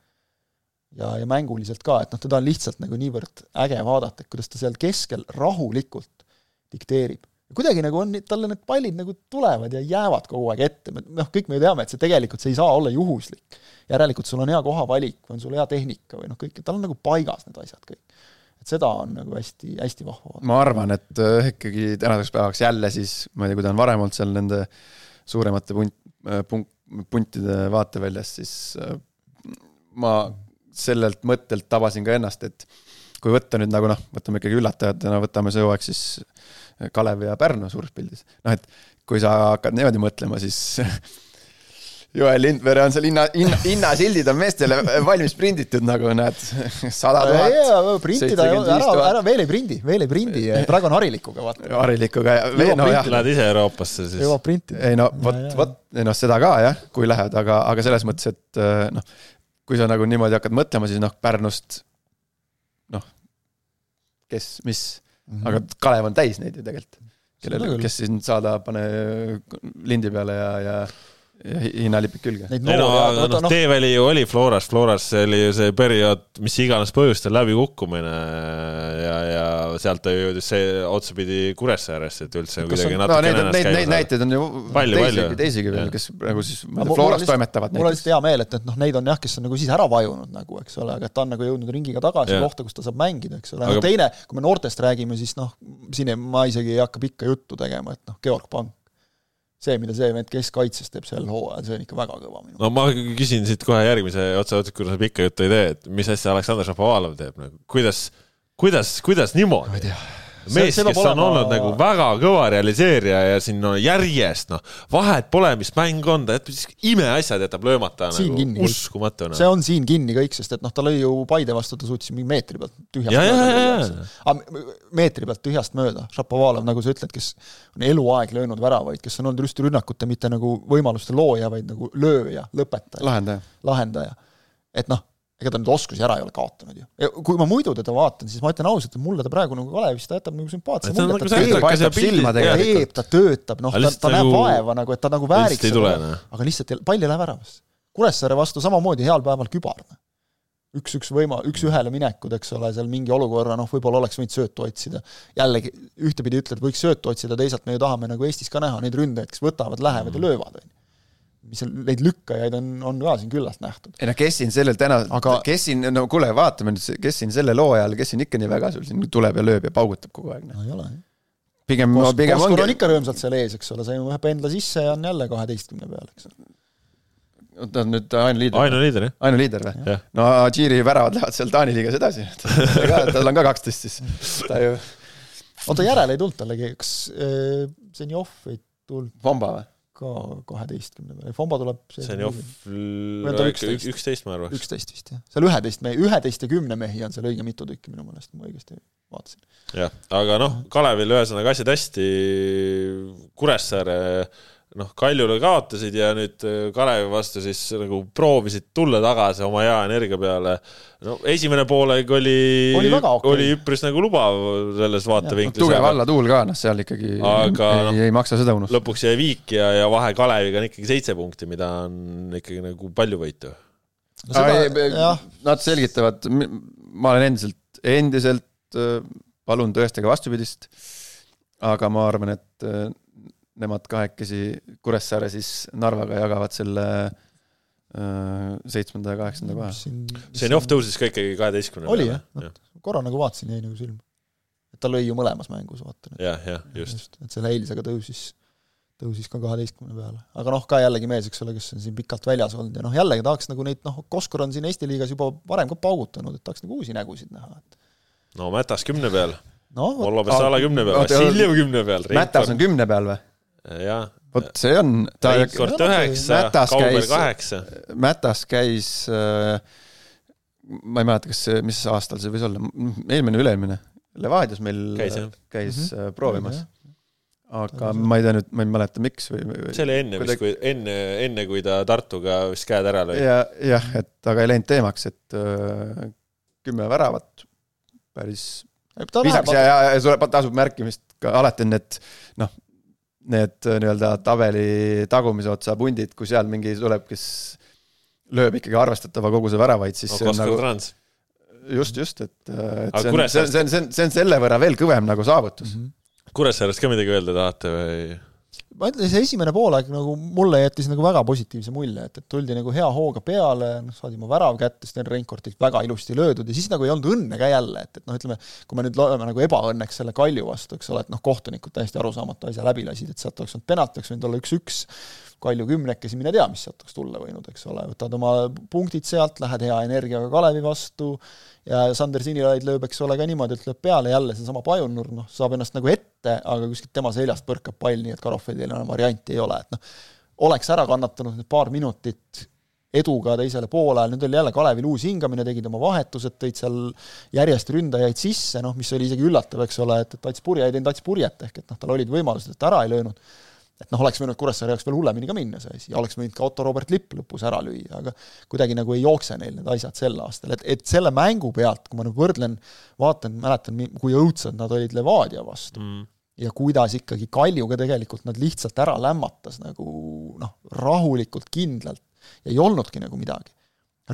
ja, ja mänguliselt ka, et noh, teda on lihtsalt nagu niivõrd äge vaadata, et kuidas ta seal keskel rahulikult dikteerib. kuidagi nagu on, talle need pallid nagu tulevad ja jäävad kogu aeg ette, noh, kõik me ju teame, et see tegelikult, see ei saa olla juhuslik. järelikult sul on hea kohavalik on sul hea tehnika või noh, kõik, tal on nagu paigas need asjad kõik. Et seda on nagu hästi, hästi vahva ma arvan, et äh, ikkagi tänaseks päevaks jälle siis, ma ei tea, kui ta on varem olnud seal nende suuremate punt, punk-, puntide vaateväljas, siis äh, ma sellelt mõttelt tabasin ka ennast, et kui võtta nüüd nagu noh, võtame ikkagi üllatajatena, võtame see hooaeg siis Kalev ja Pärnu suures pildis. noh, et kui sa hakkad niimoodi mõtlema, siis Joel Lindberg on seal hinna, hinna, hinnasildid on meestele valmis prinditud nagu näed, sada tuhat. printida, ära, ära veel ei prindi, veel ei prindi, praegu on harilikuga, vaata. harilikuga ja no Lähed ise Euroopasse siis. jõuab printida. ei no vot vot, ei noh, seda ka jah, kui lähed, aga, aga selles mõttes, et äh, noh, kui sa nagu niimoodi hakkad mõtlema, siis noh, Pärnust noh, kes, mis, aga Kalev on täis neid ju tegelikult, kellel, kes siin saada, pane lindi peale ja, ja ja hi- hinnalipik külge. Neid ei no aga noh, noh, Teeväli ju oli Floras, Floras oli ju see periood, mis iganes põhjustel läbikukkumine ja, ja sealt ta jõudis see otsapidi Kuressaaresse, et üldse Kas kuidagi on- no natuke neid, neid, neid ennast näiteid on ju Palju, teisigi palju., teisigi veel kes nagu siis on Floras lihtsalt- toimetavad mul on lihtsalt hea meel, et, et noh, neid on jah, kes on nagu siis ära vajunud nagu, eks ole, aga et ta on nagu jõudnud ringiga tagasi Jah. kohta, kus ta saab mängida, eks ole, Aga- aga teine, kui me noortest räägime, siis noh, siin ei, ma isegi ei hakka pikka juttu tegema, et noh, Georg Pank, see, mida see vend keskkaitses teeb sel hooajal, see on ikka väga kõva minu no ma küsin siit kohe järgmise otsa otsa, kuna sa pikka juttu ei tee, et mis asja Aleksandr Šapovalov teeb nagu, kuidas, kuidas, kuidas niimoodi? Mees, kes on olema... olnud nagu väga kõva realiseerija ja siin no järjest noh, vahet pole, mis mäng on, ta jätab imeasjad jätab löömata siin nagu uskumatu no.. see on siin kinni kõik, sest et noh, ta lõi ju Paide vastu, ta suutis mingi meetri pealt tühjast ja, mööda. aga meetri pealt tühjast mööda, Šapovalov, nagu sa ütled, kes on eluaeg löönud väravaid, kes on olnud just rünnakute mitte nagu võimaluste looja, vaid nagu lööja, lõpetaja. lahendaja. lahendaja. et noh ega ta nüüd oskusi ära ei ole kaotanud ju. ja kui ma muidu teda vaatan, siis ma ütlen ausalt, et mulle ta praegu nagu Kalevis, ta jätab nagu sümpaatse mulje, ta teeb, teeb, ta töötab, noh, ta, ta näeb nagu vaeva nagu, et ta nagu vääriks seda, aga lihtsalt pall ei lähe väravasse. Kuressaare vastu samamoodi heal päeval kübar. Noh. üks-üks võima-, üks-ühele minekud, eks ole, seal mingi olukorra, noh, võib-olla oleks võinud söötu otsida. jällegi, ühtepidi ütled, võiks söötu otsida, teisalt me ju tahame nagu Eestis ka näha neid ründajaid, kes võtavad, lähevad ja löövad, on ju mis seal, neid lükkajaid on, on ka siin küllalt nähtud. ei noh, kes siin sellel täna aga..., kes siin, no kuule, vaatame nüüd, kes siin selle loo ajal, kes siin ikka nii väga sul siin tuleb ja lööb ja paugutab kogu aeg. no ei ole. pigem Kos, pigem ongi. on ikka rõõmsalt seal ees, eks ole, sai ühe pendla sisse ja on jälle kaheteistkümne peal, eks ole. ta on nüüd ainuliider. ainuliider, jah. ainuliider või? no Adžiiri väravad lähevad seal Taani liigas edasi tal on ka kaksteist siis, ta ju. oota, järele ei tulnud tallegi, kas äh, Zenjov ei tulnud? Pomba või? Ka kaheteistkümne peale, Fomba tuleb Senjov üksteist, ma arvan. üksteist vist, jah. seal üheteist mehi, üheteist ja kümne mehi on seal õige mitu tükki minu meelest, ma õigesti vaatasin. jah, aga noh, Kalevil ühesõnaga asjad hästi, Kuressaare noh, Kaljule kaotasid ja nüüd äh, Kalevi vastu siis nagu proovisid tulla tagasi oma hea energia peale. no esimene poolek oli, oli, okay. oli üpris nagu lubav selles vaatevinklis. tugev allatuul ka, noh, seal ikkagi aga, ei, no, ei maksa seda unustada. lõpuks jäi viik ja, ja vahe Kaleviga on ikkagi seitse punkti, mida on ikkagi nagu palju võitu no. Seda, nad selgitavad, ma olen endiselt, endiselt äh, palun tõestage vastupidist, aga ma arvan, et äh, nemad kahekesi Kuressaare siis Narvaga jagavad selle äh, seitsmenda ja kaheksanda koha. Zenjov tõusis ka ikkagi kaheteistkümne oli jah ja., korra nagu vaatasin, jäi nagu silma. et ta lõi ju mõlemas mängus, vaata. jah, jah, just, just.. et selle eilsega tõusis, tõusis ka kaheteistkümne peale. aga noh, ka jällegi mees, eks ole, kes on siin pikalt väljas olnud ja noh, jällegi tahaks nagu neid, noh, Koskor on siin Eesti liigas juba varem ka paugutanud, et tahaks nagu uusi nägusid näha, et no Mätas kümne peal no,. Vollo Pessala kümne peal, Vassiljev kümne peal. Mätas on kümne peal või? Jah. vot see on. Reinkord üheksa, Kauber kaheksa. Mätas käis äh, ma ei mäleta, kas mis aastal see võis olla, eelmine, üle-eelmine, Levadias meil käis, käis mm -hmm. proovimas. aga ma ei tea nüüd, ma ei mäleta, miks või, või see oli enne vist, kui enne, enne kui ta Tartuga vist käed ära lõi. ja, jah, et aga ei läinud teemaks, et äh, kümme väravat, päris visaks ja, ja, ja tasub märkimist ka alati on need noh, need äh, nii-öelda tabeli tagumise otsa pundid, kui seal mingi tuleb, kes lööb ikkagi arvestatava koguse väravaid, siis no, see on nagu trans. just, just, et, äh, et see on, see on, see on, see on, see on selle võrra veel kõvem nagu saavutus mm. -hmm. Kuressaarest ka midagi öelda tahate või? Ma ütlen, see esimene poolaeg nagu mulle jättis nagu väga positiivse mulje, et, et tuldi nagu hea hooga peale, noh, saadi oma värav kätte, Sten Reinkordilt väga ilusti löödud ja siis nagu ei olnud õnne ka jälle, et, et noh, ütleme, kui me nüüd loeme nagu ebaõnneks selle Kalju vastu, eks ole, et noh, kohtunikud täiesti arusaamatu asja läbi lasid, et sealt oleks olnud penalt, oleks võinud olla üks-üks, Kalju kümnekesi, mine tea, mis sealt oleks tulla võinud, eks ole, võtad oma punktid sealt, lähed hea energiaga Kalevi vastu ja Sander Sinilaid lööb, eks ole, ka niimoodi, et lööb peale jälle seesama Pajunur, noh, saab ennast nagu ette, aga kuskilt tema seljast põrkab pall, nii et Karofedil enam varianti ei ole, et noh, oleks ära kannatanud need paar minutit eduga teisele poolajal, nüüd oli jälle Kalevil uus hingamine, tegid oma vahetused, tõid seal järjest ründajaid sisse, noh, mis oli isegi üllatav, eks ole, et, et Ats Purje ei teinud Ats Purjet, ehk et noh, tal olid võimalused, et ära ei löönud et noh, oleks võinud Kuressaare jaoks veel hullemini ka minna see asi. Ja oleks võinud ka Otto Robert Lipp lõpus ära lüüa, aga kuidagi nagu ei jookse neil need asjad sel aastal, et, et selle mängu pealt, kui ma nüüd võrdlen, vaatan, mäletan, kui õudsad nad olid Levadia vastu mm. ja kuidas ikkagi Kaljuga tegelikult nad lihtsalt ära lämmatas nagu noh, rahulikult, kindlalt ja ei olnudki nagu midagi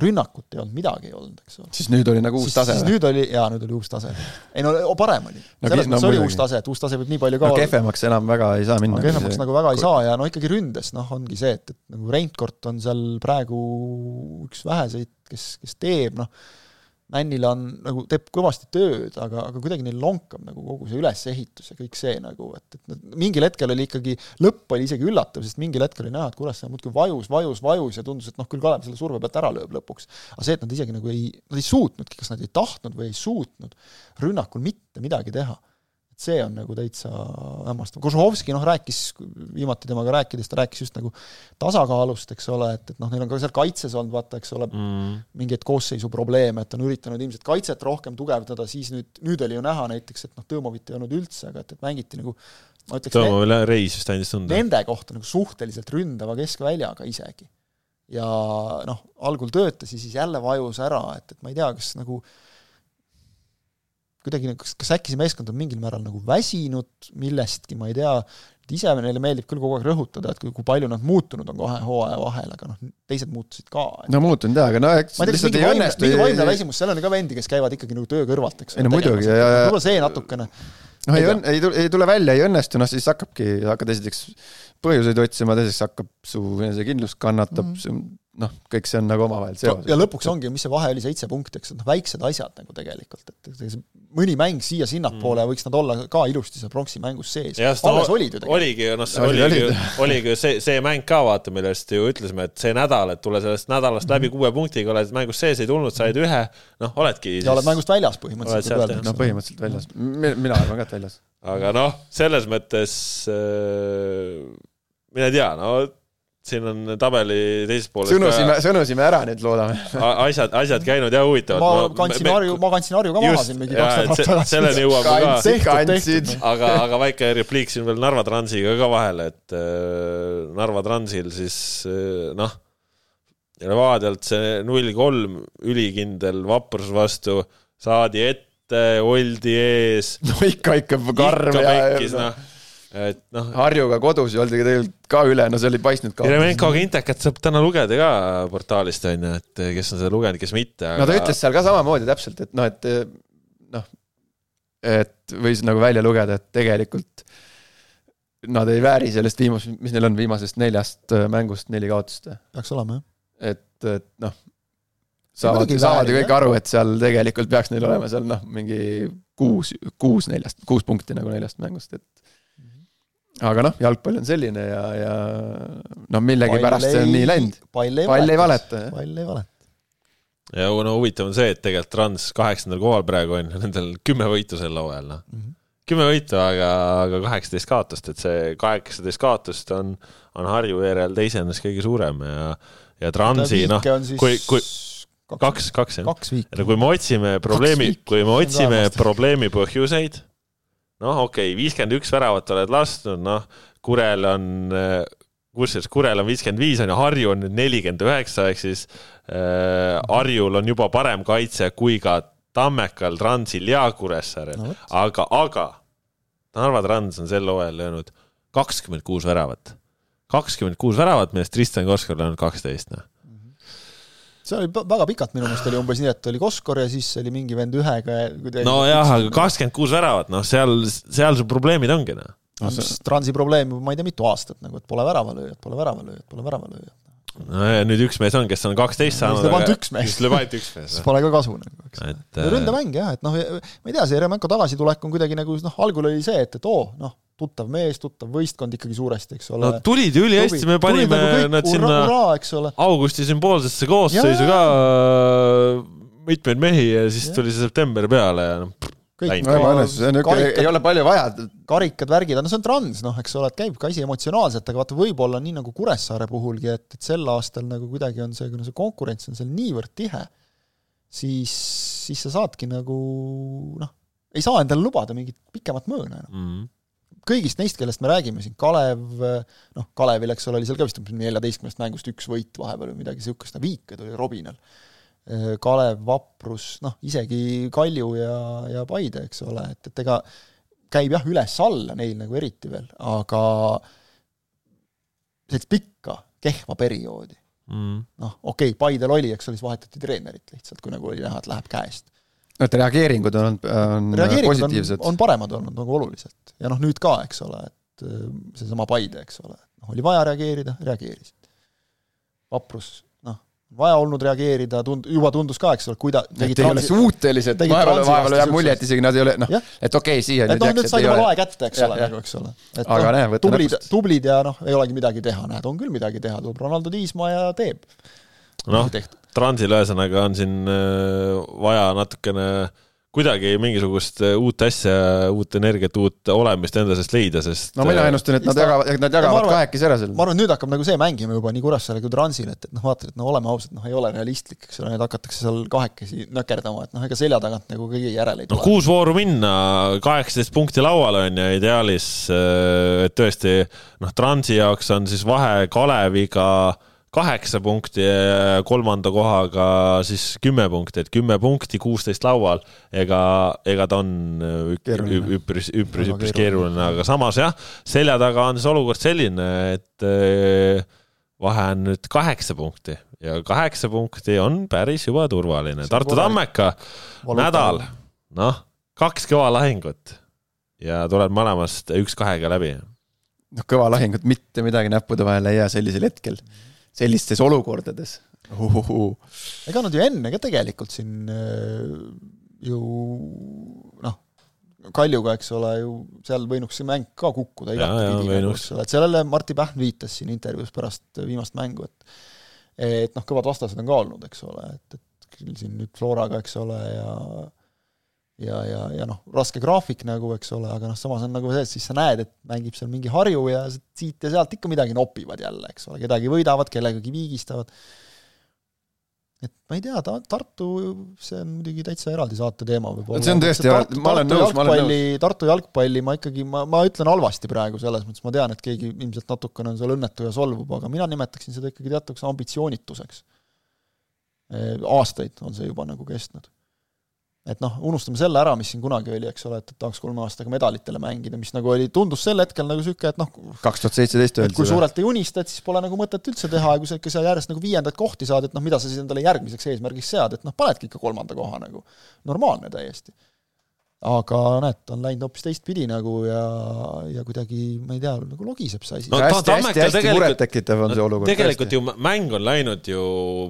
rünnakut ei olnud, midagi ei olnud, eks ole. siis nüüd oli nagu uus siis, tase? siis nüüd oli, jaa, nüüd oli uus tase. ei no parem oli no,. selles mõttes no, oli uus tase, et uus tase võib nii palju ka no, kehvemaks enam väga ei saa minna. no kehvemaks nagu väga ei saa ja no ikkagi ründes, noh, ongi see, et, et nagu Reinkord on seal praegu üks väheseid, kes, kes teeb, noh, Männil on nagu, teeb kõvasti tööd, aga, aga kuidagi neil lonkab nagu kogu see ülesehitus ja kõik see nagu, et, et mingil hetkel oli ikkagi, lõpp oli isegi üllatav, sest mingil hetkel oli näha, et Kuressaare muudkui vajus, vajus, vajus ja tundus, et noh, küll Kalev selle surve pealt ära lööb lõpuks. aga see, et nad isegi nagu ei, nad ei suutnudki, kas nad ei tahtnud või ei suutnud rünnakul mitte midagi teha. Et see on nagu täitsa hämmastav. Kožuhovski noh, rääkis, viimati temaga rääkides, ta rääkis just nagu tasakaalust, eks ole, et, et noh, neil on ka seal kaitses olnud, vaata, eks ole mm., mingeid koosseisu probleeme, et on üritanud ilmselt kaitset rohkem tugevdada, siis nüüd, nüüd oli ju näha näiteks, et noh, Tõmovit ei olnud üldse, aga et, et mängiti nagu ma ütleks Tõmovile reis vist andis tunda. Nende kohta nagu suhteliselt ründava keskväljaga isegi. ja noh, algul töötas ja siis jälle vajus ära, et, et ma ei tea, kas nagu kuidagi nagu, kas, kas äkki see meeskond on mingil määral nagu väsinud millestki, ma ei tea, et ise neile meeldib küll kogu aeg rõhutada, et kui, kui palju nad muutunud on kahe hooaja vahel, aga noh, teised muutusid ka. no muutunud jaa, aga no eks ma ei tea, kas mingi vaimne, mingi vaimne väsimus, seal on ka vendi, kes käivad ikkagi nagu töö kõrvalt, eks ei no muidugi, ja, ja võib-olla see natukene. Noh, ei, ei, ei tule, ei tule välja, ei õnnestu, noh siis hakkabki, hakkad esiteks põhjuseid otsima, teiseks hakkab su enesekindlus kannatab mm, -hmm noh, kõik see on nagu omavahel seoses. ja lõpuks ongi, mis see vahe oli, seitse punkti, eks, noh väiksed asjad nagu tegelikult, et mõni mäng siia-sinnapoole mm. võiks nad olla ka ilusti seal pronksi mängus sees. alles olid ju tegelikult. oligi ju, noh, see oligi, oligi, oligi ju see, see mäng ka, vaata, millest ju ütlesime, et see nädal, et tule sellest nädalast läbi kuue punktiga, oled mängus sees, ei tulnud, said ühe, noh, oled,, ja oled mängust väljas põhimõtteliselt. no põhimõtteliselt väljas, mina olen ka väljas. aga noh, selles mõttes äh, mine tea, no siin on tabeli teises pooles sõnusime, sõnusime ära nüüd, loodame. asjad, asjad käinud ja huvitavad. ma kandsin Harju, ma kandsin Harju ka maha siin mingi kaks nädalat tagasi. selleni jõuame ka. aga, aga väike repliik siin veel Narva Transiga ka vahele, et äh, Narva Transil siis äh, noh, Levadialt see null kolm ülikindel vaprus vastu saadi ette, oldi ees. no ikka, ikka karm ja. ikka pekkis, noh et noh. Harjuga kodus ju oldi tegelikult ka üle, no see oli paistnud ka. Jeremenkoga Intekat saab täna lugeda ka portaalist on ju, et kes on seda lugenud, kes mitte aga.... no ta ütles seal ka samamoodi täpselt, et noh, et noh, et võis nagu välja lugeda, et tegelikult nad ei vääri sellest viimasest, mis neil on, viimasest neljast mängust neli kaotust. peaks olema, jah. et, et noh, saavad, saavad ju kõik aru, et seal tegelikult peaks neil olema seal noh, mingi kuus, kuus neljast, kuus punkti nagu neljast mängust, et aga noh, jalgpall on selline ja, ja no millegipärast see on nii läinud. pall ei, pall ei valeta. pall ei valeta. ja no huvitav on see, et tegelikult Trans kaheksandal kohal praegu on, nendel kümme võitu sel hooajal, noh mm -hmm. kümme võitu, aga, aga kaheksateist kaotust, et see kaheksateist kaotust on, on Harju järel teisena siis kõige suurem ja, ja Transi noh, kui, kui kaks, kaks jah. ja kui me otsime probleemi, kui me otsime probleemi põhjuseid noh, okei okay,, viiskümmend üks väravat oled lasknud, noh, Kurel on, kusjuures Kurel on viiskümmend viis on ju, Harju on nüüd nelikümmend üheksa, ehk siis äh, Harjul on juba parem kaitse kui ka Tammekal, Transil ja Kuressaarel. No,, aga, aga Narva Trans on sel hooajal löönud kakskümmend kuus väravat. kakskümmend kuus väravat, millest Tristan Koskor on kaksteist, noh see oli väga pikalt, minu meelest oli umbes nii, et oli Koskor ja siis oli mingi vend ühega ja nojah, aga kakskümmend kuus väravat, noh, seal, seal su probleemid ongi, noh. Transi probleem juba ma ei tea, mitu aastat nagu, et pole väravalööjat, pole väravalööjat, pole väravalööjat. no ja nüüd üks mees on, kes on kaksteist saanud. lööb ainult üks mees. lööb ainult üks mees. siis pole ka kasu nagu, eks. et ründemäng jah, et noh, ma ei tea, see Jeremenko tagasitulek on kuidagi nagu noh, algul oli see, et, et oo, noh, tuttav mees, tuttav võistkond ikkagi suuresti, eks ole. no tulid ju ülihästi, me panime nagu nad sinna augusti sümboolsesse koosseisu ka äh, mitmeid mehi ja siis ja. tuli see september peale ja noh. kõik, no, ei ole palju vaja. karikad, värgid, no see on trans, noh, eks ole, et käib ka asi emotsionaalselt, aga vaata, võib-olla nii nagu Kuressaare puhulgi, et, et sel aastal nagu kuidagi on see, kuna see konkurents on seal niivõrd tihe, siis, siis sa saadki nagu noh, ei saa endale lubada mingit pikemat mõõna enam mm. -hmm kõigist neist, kellest me räägime siin, Kalev, noh, Kalevil, eks ole, oli seal ka vist neljateistkümnest mängust üks võit vahepeal või midagi niisugust, Viike tuli Robinal. Kalev, Vaprus, noh, isegi Kalju ja, ja Paide, eks ole, et, et ega käib jah, üles-alla neil nagu eriti veel, aga sellist pikka kehva perioodi. Mm.. noh, okei okay,, Paidel oli, eks ole, siis vahetati treenerit lihtsalt, kui nagu oli näha, et läheb käest et reageeringud on, on reageeringud positiivsed. on paremad olnud nagu oluliselt ja noh, nüüd ka, eks ole, et äh, seesama Paide, eks ole, noh, oli vaja reageerida, reageerisid. vaprus, noh, vaja olnud reageerida, tund-, juba tundus ka, eks ole, kui ta tegi ei ole suutelised, vahepeal, vahepeal jääb mulje, et isegi nad ei ole, noh, et okei okay,, siia et noh, nüüd said oma lae kätte, eks ole, nagu, eks ole. et aga noh, näe, tublid, tublid ja noh, ei olegi midagi teha, näed, on küll midagi teha, tuleb Ronaldo Tiismaa ja teeb. noh, Transil ühesõnaga on siin äh, vaja natukene kuidagi mingisugust uut asja, uut energiat, uut olemist enda seest leida, sest no mina ennustan, et nad jagavad, nad jagavad kahekesi ära selle. ma arvan, et nüüd hakkab nagu see mängima juba nii Kuressaare kui Transil, et, et noh, vaata, et no oleme ausad, noh, ei ole realistlik, eks ole, nüüd hakatakse seal kahekesi nökerdama, et noh, ega selja tagant nagu kõigi järele ei tule no,. kuus vooru minna, kaheksateist punkti laual on ju ideaalis, et tõesti noh, Transi jaoks on siis vahe Kaleviga kaheksa punkti ja kolmanda kohaga siis kümme punkti, et kümme punkti, kuusteist laual, ega, ega ta on üpris, üpris, üpris keeruline, aga samas jah, selja taga on siis olukord selline, et eh, vahe on nüüd kaheksa punkti. Ja kaheksa punkti on päris juba turvaline. Tartu Tammeka nädal, noh, kaks kõva lahingut. Ja tuleb mõlemast üks-kahega läbi. noh, kõva lahingut, mitte midagi näppude vahele ei jää sellisel hetkel. mm. Sellistes olukordades. Ega nad ju enne ka tegelikult siin äh, ju noh, Kaljuga, eks ole, ju seal võinuks see mäng ka kukkuda igatepidi, nagu, eks ole, et sellele Martti Pähn viitas siin intervjuus pärast viimast mängu, et et noh, kõvad vastased on ka olnud, eks ole, et, et küll siin nüüd Floraga, eks ole, ja ja, ja, ja noh, raske graafik nagu, eks ole, aga noh, samas on nagu see, et siis sa näed, et mängib seal mingi Harju ja siit ja sealt ikka midagi nopivad jälle, eks ole, kedagi võidavad, kellegagi viigistavad. et ma ei tea, ta, Tartu, see on muidugi täitsa eraldi saate teema võib-olla. see on tõesti, ma olen nõus, ma olen nõus. Tartu jalgpalli ma ikkagi, ma, ma ütlen halvasti praegu selles mõttes, ma tean, et keegi ilmselt natukene on seal õnnetu ja solvub, aga mina nimetaksin seda ikkagi teatuks ambitsioonituseks. aastaid on see juba nagu kestnud et noh, unustame selle ära, mis siin kunagi oli, eks ole, et, et tahaks kolme aastaga medalitele mängida, mis nagu oli, tundus sel hetkel nagu niisugune, et noh kaks tuhat seitseteist öeldi kui suurelt ei unista, et siis pole nagu mõtet üldse teha ja kui sa ikka seal järjest nagu viiendaid kohti saad, et noh, mida sa siis endale järgmiseks eesmärgiks sead, et noh, panedki ikka kolmanda koha nagu, normaalne täiesti aga näed, ta on läinud hoopis teistpidi nagu ja, ja kuidagi, ma ei tea, nagu logiseb see asi no,. hästi, hästi, hästi murettekitav on see olukord. tegelikult hästi. ju mäng on läinud ju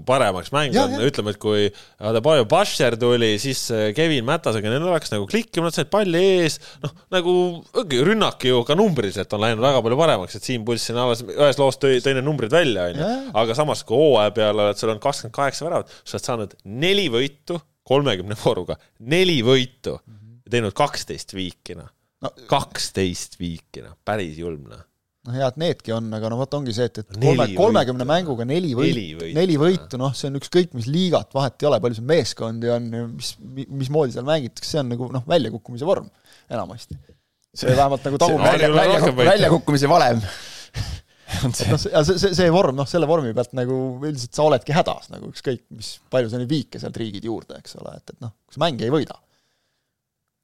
paremaks, mäng ja, on, ütleme, et kui Adebayo Basher tuli, siis Kevin Mätasega, neil oleks nagu klikkima, nad said palli ees, noh, nagu rünnak ju ka numbriliselt on läinud väga palju paremaks, et Siim Pulss siin alles ühes loos tõi, tõi need numbrid välja, onju. aga samas, kui hooaja peale oled, sul on kakskümmend kaheksa väravat, sa oled saanud neli võitu kolmekümne vooruga, neli võitu mm. -hmm teinud kaksteist viiki, noh. No,. kaksteist viiki, noh, päris julm, noh. No hea, et needki on, aga no vot ongi see, et, et kolme, kolmekümne mänguga neli võitu, neli võitu, noh, see on ükskõik mis liigat, vahet ei ole, palju sul meeskondi on, mis, mismoodi seal mängitakse, see on nagu noh, väljakukkumise vorm enamasti. see vähemalt nagu tagub välja, välja, väljakukkumise valem. Noh, see, see, see vorm, noh, selle vormi pealt nagu üldiselt sa oledki hädas nagu ükskõik, mis palju sa neid viike sealt riigid juurde, eks ole, et, et noh, kui sa mängi ei võida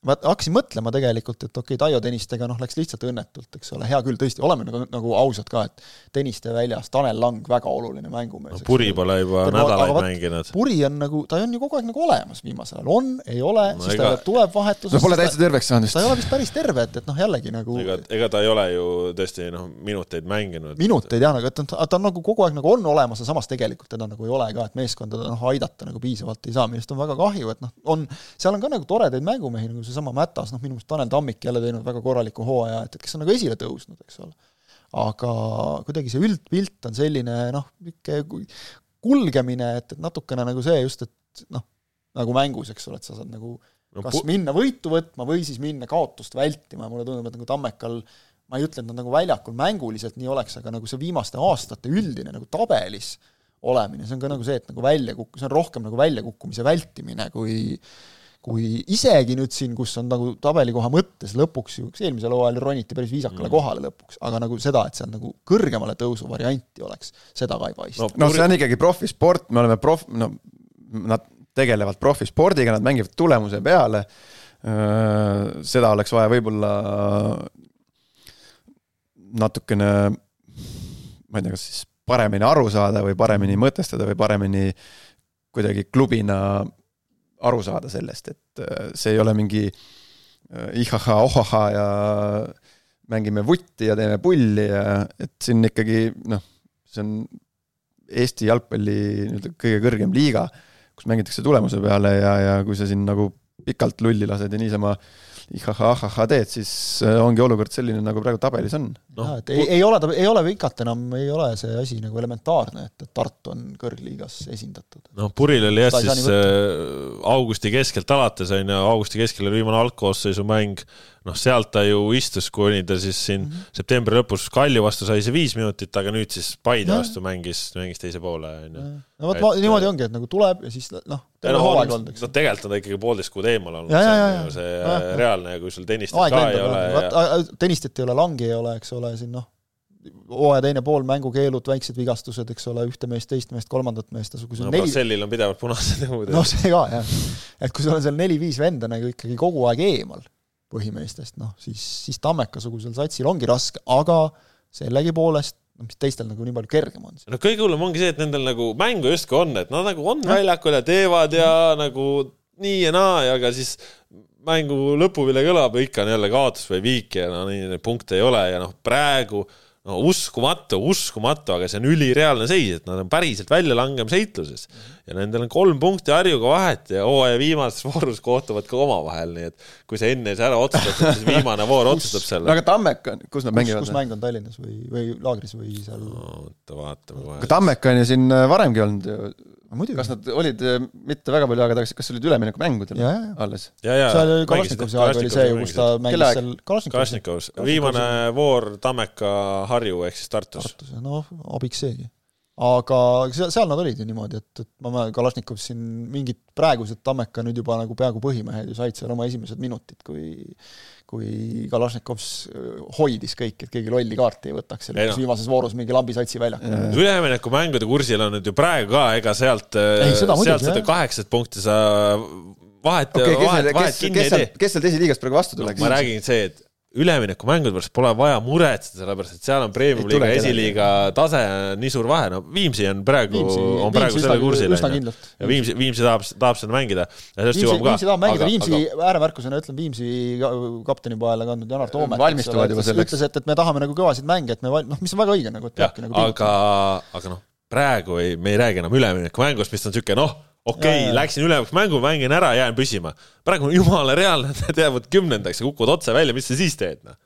ma hakkasin mõtlema tegelikult, et okei okay,, Taio Tõnistega noh, läks lihtsalt õnnetult, eks ole, hea küll, tõesti, oleme nagu, nagu ausad ka, et Tõniste väljas, Tanel Lang, väga oluline mängumees no,. Puri pole juba Tema, nädalaid vaat, mänginud. Puri on nagu, ta on ju kogu aeg nagu olemas viimasel ajal, on, ei ole no,, siis ega... ta tuleb vahetusest. no pole täitsa terveks saanud vist. ta ei ole vist päris terve, et, et noh, jällegi nagu ega, ega ta ei ole ju tõesti noh, minuteid mänginud. minuteid jah, et ta, ta on nagu kogu aeg nagu on olemas ja samas tegelikult teda nagu ei ole ka, et meeskonda noh, aidata nagu piisavalt ei saa, millest on väga kahju, et noh, on, seal on ka nagu toredaid mängumehi, nagu seesama Mätas, noh, minu meelest Tanel Tammik jälle teinud väga korraliku hooaja, et, et kes on nagu esile tõusnud, eks ole. aga kuidagi see üldpilt on selline noh, niisugune kulgemine, et, et natukene nagu see just, et noh, nagu mängus, eks ole, et sa saad nagu no, kas minna võitu võtma või siis minna kaotust vältima ja mulle tundub, et nagu Tammekal ma ei ütle, et nad nagu väljakul mänguliselt nii oleks, aga nagu see viimaste aastate üldine nagu tabelis olemine, see on ka nagu see, et nagu välja kuk-, see on rohkem nagu väljakukkumise vältimine kui kui isegi nüüd siin, kus on nagu tabelikoha mõttes lõpuks ju, eelmisel hooajal roniti päris viisakale mm. kohale lõpuks, aga nagu seda, et seal nagu kõrgemale tõusu varianti oleks, seda ka ei paista. no, no see on ikkagi profisport, me oleme prof-, no nad tegelevad profispordiga, nad mängivad tulemuse peale, seda oleks vaja võib-olla natukene, ma ei tea, kas siis paremini aru saada või paremini mõtestada või paremini kuidagi klubina aru saada sellest, et äh, see ei ole mingi äh, ihaha-ohaha ja mängime vutti ja teeme pulli ja et siin ikkagi noh, see on Eesti jalgpalli nii-öelda kõige kõrgem liiga, kus mängitakse tulemuse peale ja, ja kui sa siin nagu pikalt lulli lased ja niisama ihahahah teed, siis äh, ongi olukord selline, nagu praegu tabelis on. Noh, jah, et ei, ei ole ei ole vikat enam, ei ole see asi nagu elementaarne, et, et Tartu on kõrgliigas esindatud. noh, Puril oli jah siis äh, augusti keskelt alates on ju, augusti keskel oli viimane algkoosseisu mäng, noh, sealt ta ju istus, kuni ta siis siin mm. -hmm. septembri lõpus Kalju vastu sai see viis minutit, aga nüüd siis Paide Jah. vastu mängis, mängis teise poole, on ju. no vot niimoodi ongi, et nagu tuleb ja siis noh, terve hooaeg olnud, eks no. tegelikult on ta ikkagi poolteist kuud eemal olnud, see on ju ja. see Ja, ja. reaalne kui sul tennist aeg ka ei ole jah, ja tennistit ei ole, langi ei ole, eks ole, siin noh, hooaja teine pool, mängukeelud, väiksed vigastused, eks ole, ühte meest, teist meest, kolmandat meest, kui sul no neli, Bracellil on pidevalt punased näod noh, see ka jah. et kui sul on seal neli-viis venda nagu ikkagi kogu aeg eemal põhimeestest, noh siis, siis Tammeka-sugusel satsil ongi raske, aga sellegipoolest, noh mis teistel nagu nii palju kergem on. no kõige hullem ongi see, et nendel nagu mängu justkui on, et nad nagu on väljakul ja teevad ja nagu nii ja naa ja aga siis mängu lõpuvile kõlab ja ikka on jälle kaotus või viik ja no nii punkte ei ole ja noh, praegu no uskumatu, uskumatu, aga see on ülireaalne seis, et nad on päriselt väljalangemisheitluses ja nendel on kolm punkti Harjuga vahet ja hooaja viimases voorus kohtuvad ka omavahel, nii et kui see enne saa ära otsustatud, siis viimane voor otsustab no selle. aga Tammeka, kus nad kus, mängivad kus? mäng on Tallinnas või, või laagris või seal, oota, vaatame aga kohe. Tammeka on ju siin varemgi olnud ju, kas, nad olid äh, mitte väga palju aega tagasi, kas olid üleminekumängudel alles? ja, ja. seal oli Kalašnikovi aeg oli see ju, kus ta mängis seal Kalašnikovis Kalašnikovs, viimane voor Tammeka Harju ehk siis Tartus. Tartus ja noh, abiks seegi. aga seal, seal nad olid ju niimoodi, et, et ma mäletan, Kalašnikov siin mingid praegused Tammeka nüüd juba nagu peaaegu põhimehed ju said seal oma esimesed minutid, kui kui Kalašnikovs hoidis kõiki, et keegi lolli kaarti ei võtaks, seal noh. viimases voorus mingi lambisatsi väljakul. üleminekumängude kursil on nüüd ju praegu ka, ega sealt, muidugi, sealt seda kaheksat punkti sa vahet okei, kes vahet, seal, vahet kinni ei tee., kes sealt esiliigast praegu vastu no, tuleks? ma räägin see, et üleminekumängude pärast pole vaja muretseda, sellepärast et seal on premium-liiga esiliiga tase nii suur vahe, no Viimsi on praegu, on praegu Viimsi selle kursil. ja Viimsi, Viimsi tahab, tahab seda mängida Viimsi. Viimsi tahab mängida, Viimsi ääremärkusena ütlen Viimsi ka- kaptenipoele kandnud Janar Toomet. Valmistuvad juba selleks. ütles, et, et me tahame nagu kõvasid mänge, et me val-, noh, mis on väga õige nagu, et peabki, nagu aga, aga noh, praegu ei, me ei räägi enam üleminekumängust, mis on niisugune noh, okei okay, läksin üleminekumänggu, mängin ära, jään püsima. praegu on jumala reaalne, nad jäävad kümnendaks ja kukuvad otse välja, mis sa siis teed, noh?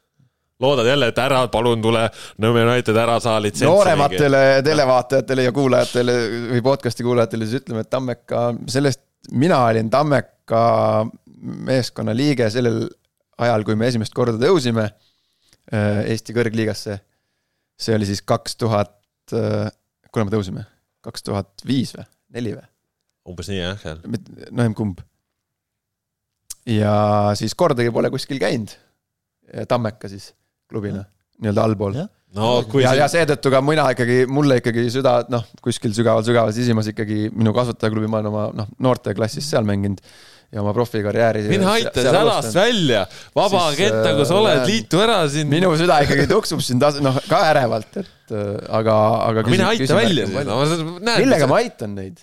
loodad jälle, et ära, palun tule Nõmme United ära saa litsentsi. noorematele televaatajatele ja kuulajatele või podcast'i kuulajatele siis ütleme, et Tammeka, sellest, mina olin Tammeka meeskonna liige sellel ajal, kui me esimest korda tõusime äh, Eesti kõrgliigasse. see oli siis kaks tuhat, kuna me tõusime, kaks tuhat viis või, neli või? Umbes nii jah, seal. no emb-kumb. ja siis kordagi pole kuskil käinud. Tammeka siis klubina, nii-öelda allpool. No kui ja, siin- ja seetõttu ka mina ikkagi, mulle ikkagi süda, noh, kuskil sügaval-sügaval sisimas ikkagi minu kasvatajaklubi, ma olen oma noh, noorteklassis seal mänginud ja oma profikarjääri. mine aita sälast välja, vaba agent, nagu sa oled, äh, liitu ära siin. minu süda ikkagi tuksub siin tas-, noh, ka ärevalt, et äh, aga, aga. mine aita välja siis, no ma millega näen, ma aitan neid?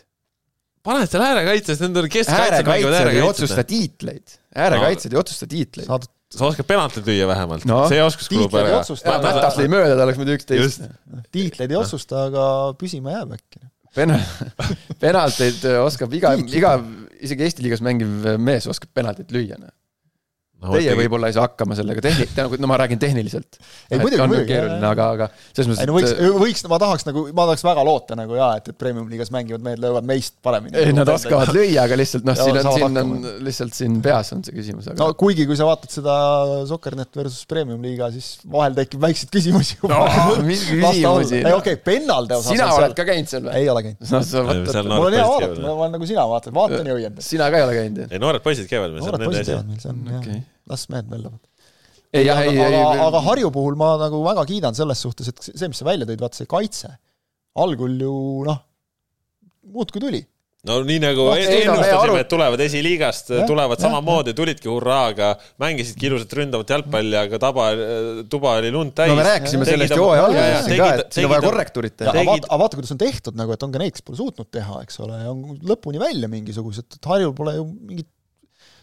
Paned seal äärekaitses, nendel keskkaitsjad otsusta tiitleid, äärekaitsjad ei otsusta tiitleid. saad sa oskad penaltit lüüa vähemalt No. see oskus kulub ära. Mätas lõi mööda, ta oleks muidu üksteist tiitleid ei otsusta, aga püsima jääb äkki. Pena-, penalteid oskab iga, iga, isegi Eesti liigas mängiv mees oskab penaltit lüüa, noh. Teie võib-olla ei saa hakkama sellega tehni-, nagu no ma räägin tehniliselt. Ei, muidugi, on muidugi, aga, aga selles ei no võiks mõttes,, võiks, ma tahaks nagu, ma tahaks väga loota nagu jaa, et, et premium-liigas mängivad mehed löövad meist paremini. ei nad oskavad lüüa, aga lihtsalt noh, siin on, siin on lihtsalt siin peas on see küsimus, no aga kuigi, kui sa vaatad seda Soccernet versus Premium-liiga, siis vahel tekib väikseid küsimusi juba no,. mis küsimusi ei, okei, pennalde osas sina on oled ka käinud seal või? ei ole käinud. no seal, mul on hea vaadata, ma olen nagu sina vaatad, vaatan ja õiendan. sina ka ei ole käinud ei, noored poisid käivad meil, noored nende asi. Las mehed möllavad. ei jah, ei, aga, ei, aga Harju puhul ma nagu väga kiidan selles suhtes, et see, mis sa välja tõid, vaata see kaitse, algul ju noh, muudkui tuli. no nii nagu No, ennustasime et tulevad esiliigast, tulevad jah, samamoodi, tulidki hurraaga, mängisidki ilusat ründavat jalgpalli, aga taba, tuba oli lund täis. no me rääkisime Tegid sellest hooaja alguses siin ka, et siin on vaja korrektuurit teha aga vaata, aga vaata, kuidas on tehtud nagu, et on ka neid, kes pole suutnud teha, eks ole, on lõpuni välja mingisugused, et Harjul pole ju mingit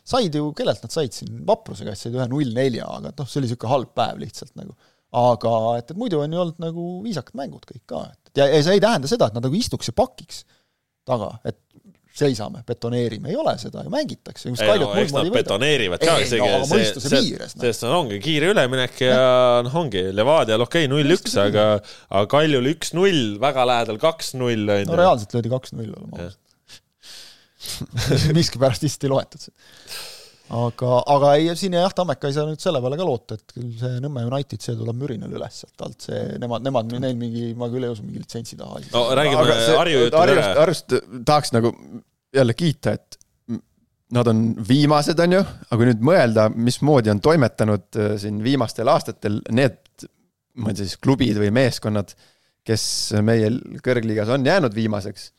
said ju, kellelt nad said siin, Vapruse käest said ühe null nelja, aga noh, see oli niisugune halb päev lihtsalt nagu. aga et, et muidu on ju olnud nagu viisakad mängud kõik ka, et ja, ja see ei tähenda seda, et nad nagu istuks ja pakiks taga, et seisame, betoneerime, ei ole seda ju, mängitakse. ei no eks nad betoneerivad ka, see, no, mõistuse see, piires. No. sest ongi kiire üleminek ja noh, ongi Levadial okei okay,, null-üks, aga, aga Kaljul üks-null, väga lähedal kaks-null. no reaalselt löödi kaks-null, oleme ausad. miskipärast vist ei loetud seda aga, aga ei, siin jah, Tammeka ei saa nüüd selle peale ka loota, et küll see Nõmme United, see tuleb mürinal üles sealt alt, see, nemad, nemad, neil mingi, ma küll ei usu, mingi litsentsi taha. no räägime Harju juttu ära. Harjust tahaks nagu jälle kiita, et nad on viimased, on ju, aga kui nüüd mõelda, mismoodi on toimetanud äh, siin viimastel aastatel need, ma ei tea siis klubid või meeskonnad, kes meie kõrgliigas on jäänud viimaseks.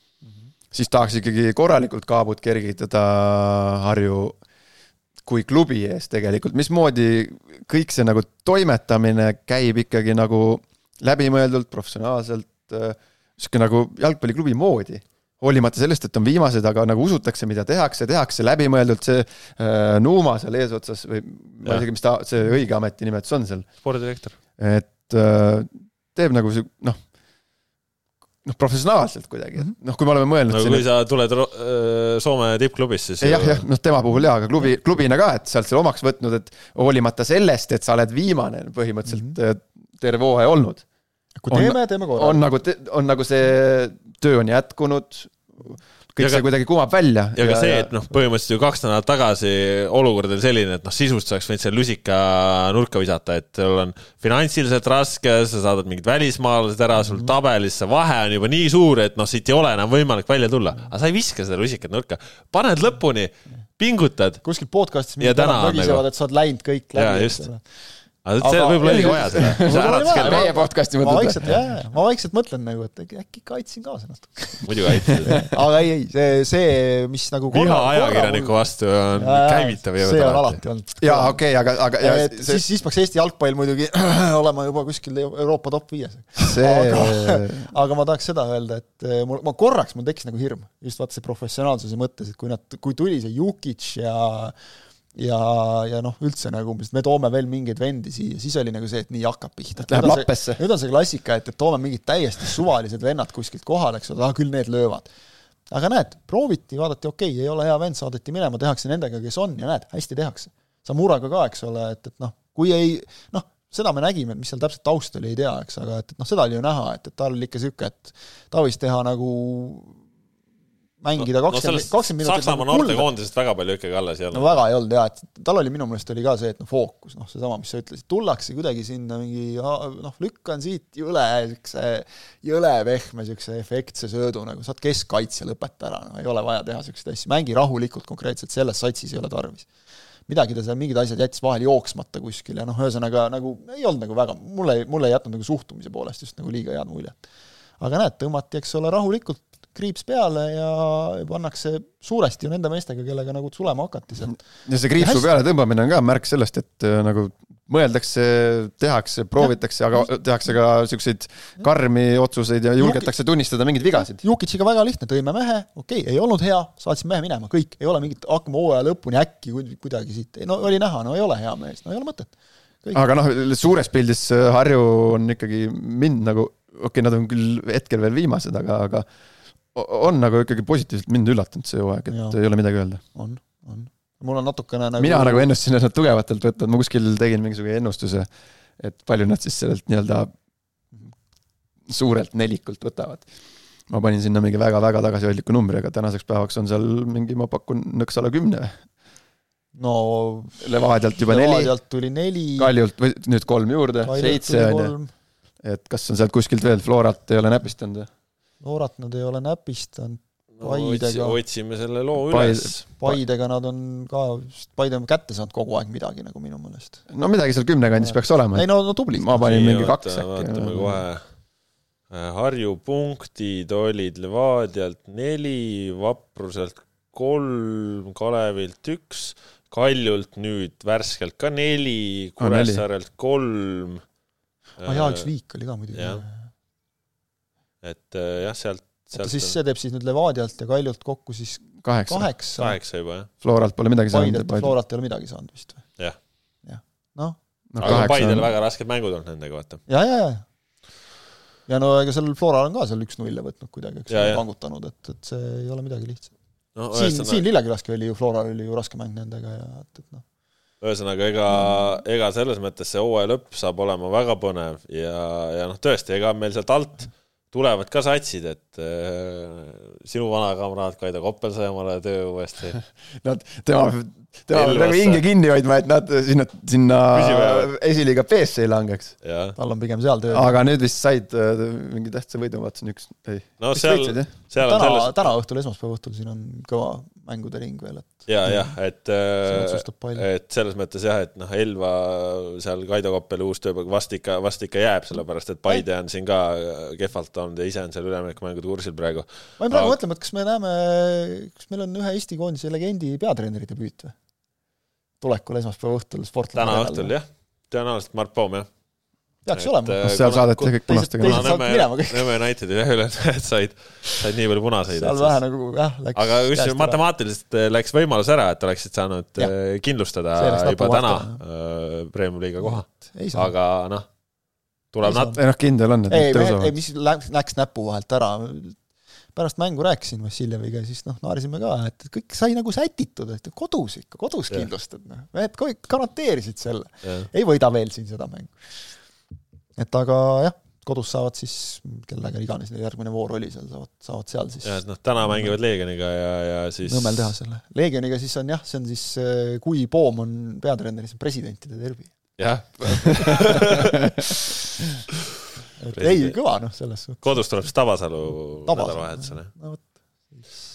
Siis tahaks ikkagi korralikult kaabut kergitada Harju kui klubi ees tegelikult, mismoodi kõik see nagu toimetamine käib ikkagi nagu läbimõeldult, professionaalselt, äh, sihuke nagu jalgpalliklubi moodi. hoolimata sellest, et on viimased, aga nagu usutakse, mida tehakse, tehakse läbimõeldult, see äh, Nuuma seal eesotsas või ma ei tea, mis ta, see õige ametinimetus on seal. spordidirektor. et äh, teeb nagu see, noh noh, professionaalselt kuidagi, et mhm. noh, kui me oleme mõelnud no kui sa tuled Soome tippklubist, siis jah, jah, noh, tema puhul jaa, aga klubi, klubina ka, et sealt selle omaks võtnud, et hoolimata sellest, et sa oled viimane põhimõtteliselt mm -hmm. terve hooaja olnud. kui teeme, teeme korra. on nagu, on nagu see töö on jätkunud kõik ja see kuidagi kumab välja. ja ka see, et noh, põhimõtteliselt ju kaks nädalat tagasi olukord oli selline, et noh, sisust oleks võinud selle lusika nurka visata, et sul on finantsiliselt raske, sa saadad mingid välismaalased ära, sul mhm. tabelis see vahe on juba nii suur, et noh, siit ei ole enam võimalik välja tulla. aga sa ei viska seda lusikat nurka, paned lõpuni, pingutad. kuskil podcast'is mingid mögisevad nagu..., et sa oled läinud kõik läbi aga see võib-olla oligi vaja seda. sa äratas kell meie podcast'i mõtled. ma vaikselt, jaa, ma vaikselt mõtlen nagu, et äkki kaitsin kaasa natuke. muidugi aitasid aga ei, ei, see, see, mis nagu viha ajakirjaniku vastu on käivitav ja see on alati olnud. jaa, okei aga, aga ja, see... siis, siis peaks Eesti jalgpall muidugi olema juba kuskil Euroopa top viies see... aga, aga ma tahaks seda öelda, et eh, mul, ma korraks, mul tekkis nagu hirm, just vaata see professionaalsuse mõttes, et kui nad, kui tuli see Jukic ja ja, ja noh, üldse nagu umbes, me toome veel mingeid vendi siia, siis oli nagu see, et nii hakkab pihta. Läheb lappesse. nüüd on see klassika, et, et toome mingid täiesti suvalised vennad kuskilt kohale, eks ole, ah küll need löövad. aga näed, prooviti, vaadati, okei okay,, ei ole hea vend, saadeti minema, tehakse nendega, kes on ja näed, hästi tehakse. Samuraga ka, eks ole, et, et noh, kui ei noh, seda me nägime, et mis seal täpselt taust oli, ei tea, eks, aga et, et noh, seda oli ju näha, et, et tal oli ikka niisugune, et ta võis teha nagu mängida kakskümmend no, kakskümmend minutit. Saksamaa nagu noortekoondisest väga palju ikkagi alles ei olnud. no väga ei olnud jaa, et tal oli minu meelest oli ka see, et noh, fookus, noh, seesama, mis sa ütlesid, tullakse kuidagi sinna mingi noh, lükkan siit jõle niisuguse, jõle pehme niisuguse efektse söödu nagu, saad keskkaitse, lõpeta ära, no ei ole vaja teha niisuguseid asju, mängi rahulikult konkreetselt, selles satsis ei ole tarvis. midagi ta seal, mingid asjad jättis vahel jooksmata kuskil ja noh, ühesõnaga nagu ei olnud nagu väga, mulle, mulle ei jätnud nagu suhtumise poolest just nagu liiga head muljet. aga näed, tõmmati, eks ole, rahulikult kriips peale ja pannakse suuresti ju nende meestega, kellega nagu tulema hakati sealt. ja see kriipsu peale tõmbamine on ka märk sellest, et äh, nagu mõeldakse, tehakse, proovitakse, aga tehakse ka niisuguseid karmi otsuseid ja julgetakse tunnistada mingeid vigasid. Jukitšiga väga lihtne, tõime mehe, okei okay,, ei olnud hea, saatsime mehe minema, kõik, ei ole mingit, hakkame hooaja lõpuni äkki kuidagi siit, no oli näha, no ei ole hea mees, no ei ole mõtet. aga noh, suures pildis Harju on ikkagi mind nagu, okei okay,, nad on küll hetkel veel viimased, aga, aga on nagu ikkagi positiivselt mind üllatanud see hooaeg, et ja. ei ole midagi öelda. on, on. mul on natukene nagu mina nagu ennustasin, et nad tugevatelt võtavad, ma kuskil tegin mingisuguse ennustuse, et palju nad siis sellelt nii-öelda suurelt nelikult võtavad. ma panin sinna mingi väga-väga tagasihoidliku numbri, aga tänaseks päevaks on seal mingi, ma pakun, nõks alla kümne no Levadialt juba Levadialt neli. Levadialt tuli neli. Kaljult või nüüd kolm juurde, seitse on ju. et kas on sealt kuskilt veel, Florat ei ole näpistanud või? Noorat nad ei ole näpistanud, Paidega no, otsime selle loo üles. Paidega nad on ka, Paide on kätte saanud kogu aeg midagi nagu minu meelest. no midagi seal kümne kandis peaks olema. ei no, no tublid. ma panin mingi kaks äkki. vaatame kohe. Äh, Harju punktid olid Levadialt neli, Vapruselt kolm, Kalevilt üks, Kaljult nüüd värskelt ka neli, Kuressaarelt kolm. ah jaa, üks viik oli ka muidugi et äh, jah, sealt, sealt oota, siis see teeb siis nüüd Levadialt ja Kaljult kokku siis kaheksa, kaheksa, kaheksa juba, jah. Floralt pole midagi saanud. Floralt ei ole midagi saanud vist või? jah. jah, noh no,. aga Paidel väga rasked mängud olnud nendega, vaata. ja, ja, ja. ja no ega sellel Floral on ka seal üks-nulle võtnud kuidagi, eks ole, kangutanud, et, et see ei ole midagi lihtsat. no siin, siin, Lillekülaski oli ju, Floral oli ju raske mäng nendega ja et, et noh, ühesõnaga ega, ega selles mõttes see hooaja lõpp saab olema väga põnev ja, ja noh, tõesti, ega meil sealt alt tulevad ka satsid, et äh, sinu vana kamraad Kaido Koppel sai omale töö uuesti. Nad, tema, tema peab nagu hinge kinni hoidma, et nad sinna, sinna esiliiga B-sse ei langeks. tal on pigem seal töö. aga nüüd vist said äh, mingi tähtsa võidu, vaatasin üks, ei. no seal, seal on täna, selles, täna õhtul, esmaspäeva õhtul siin on kõva mängude ring veel, et ja, jah, et äh, et selles mõttes jah, et noh, Elva seal Kaido Koppeli uus töö vast ikka, vast ikka jääb, sellepärast et Paide on siin ka kehvalt olnud ja ise on seal üleminekumängude kursil praegu. ma jäin praegu Aga- mõtlema, et kas me näeme, kas meil on ühe Eesti koondise legendi peatreeneri debüüt või? tulekul esmaspäeva õhtul sportlane. täna õhtul jah, tõenäoliselt Mart Poom jah. Peaks olema. äh, seal kuna- saadeti kõik punastega teised- saavad minema kõik. Nõmme Unitedi jah üle, et said, said nii palju punaseid. seal vähe nagu jah, läks aga kusjuures matemaatiliselt äh, läks võimalus ära, et oleksid saanud Jah. äh, kindlustada juba täna äh, Premiumi liiga koha, ei aga noh, tuleb Ei nat-, ei noh, kindel on, et ei, nad ei, tõusevad. mis läks, läks näpu vahelt ära. pärast mängu rääkisin Vassiljeviga ja siis noh, naarisime ka, et kõik sai nagu sätitud, et kodus ikka, kodus kindlustad, noh. mehed kõik garanteerisid selle. ei võida veel siin seda mängu. Et aga jah, kodus saavad siis, kellega iganes neil järgmine voor oli seal, saavad, saavad seal siis ja et noh, täna mängivad Leegioniga ja, ja siis Nõmmel teha selle. Leegioniga siis on jah, see on siis, kui Poom on peatreener, siis on presidentide derbi. jah, et ei, kõva noh, selles suhtes. kodus tuleb siis Tabasalu nädalavahetusel, no vot,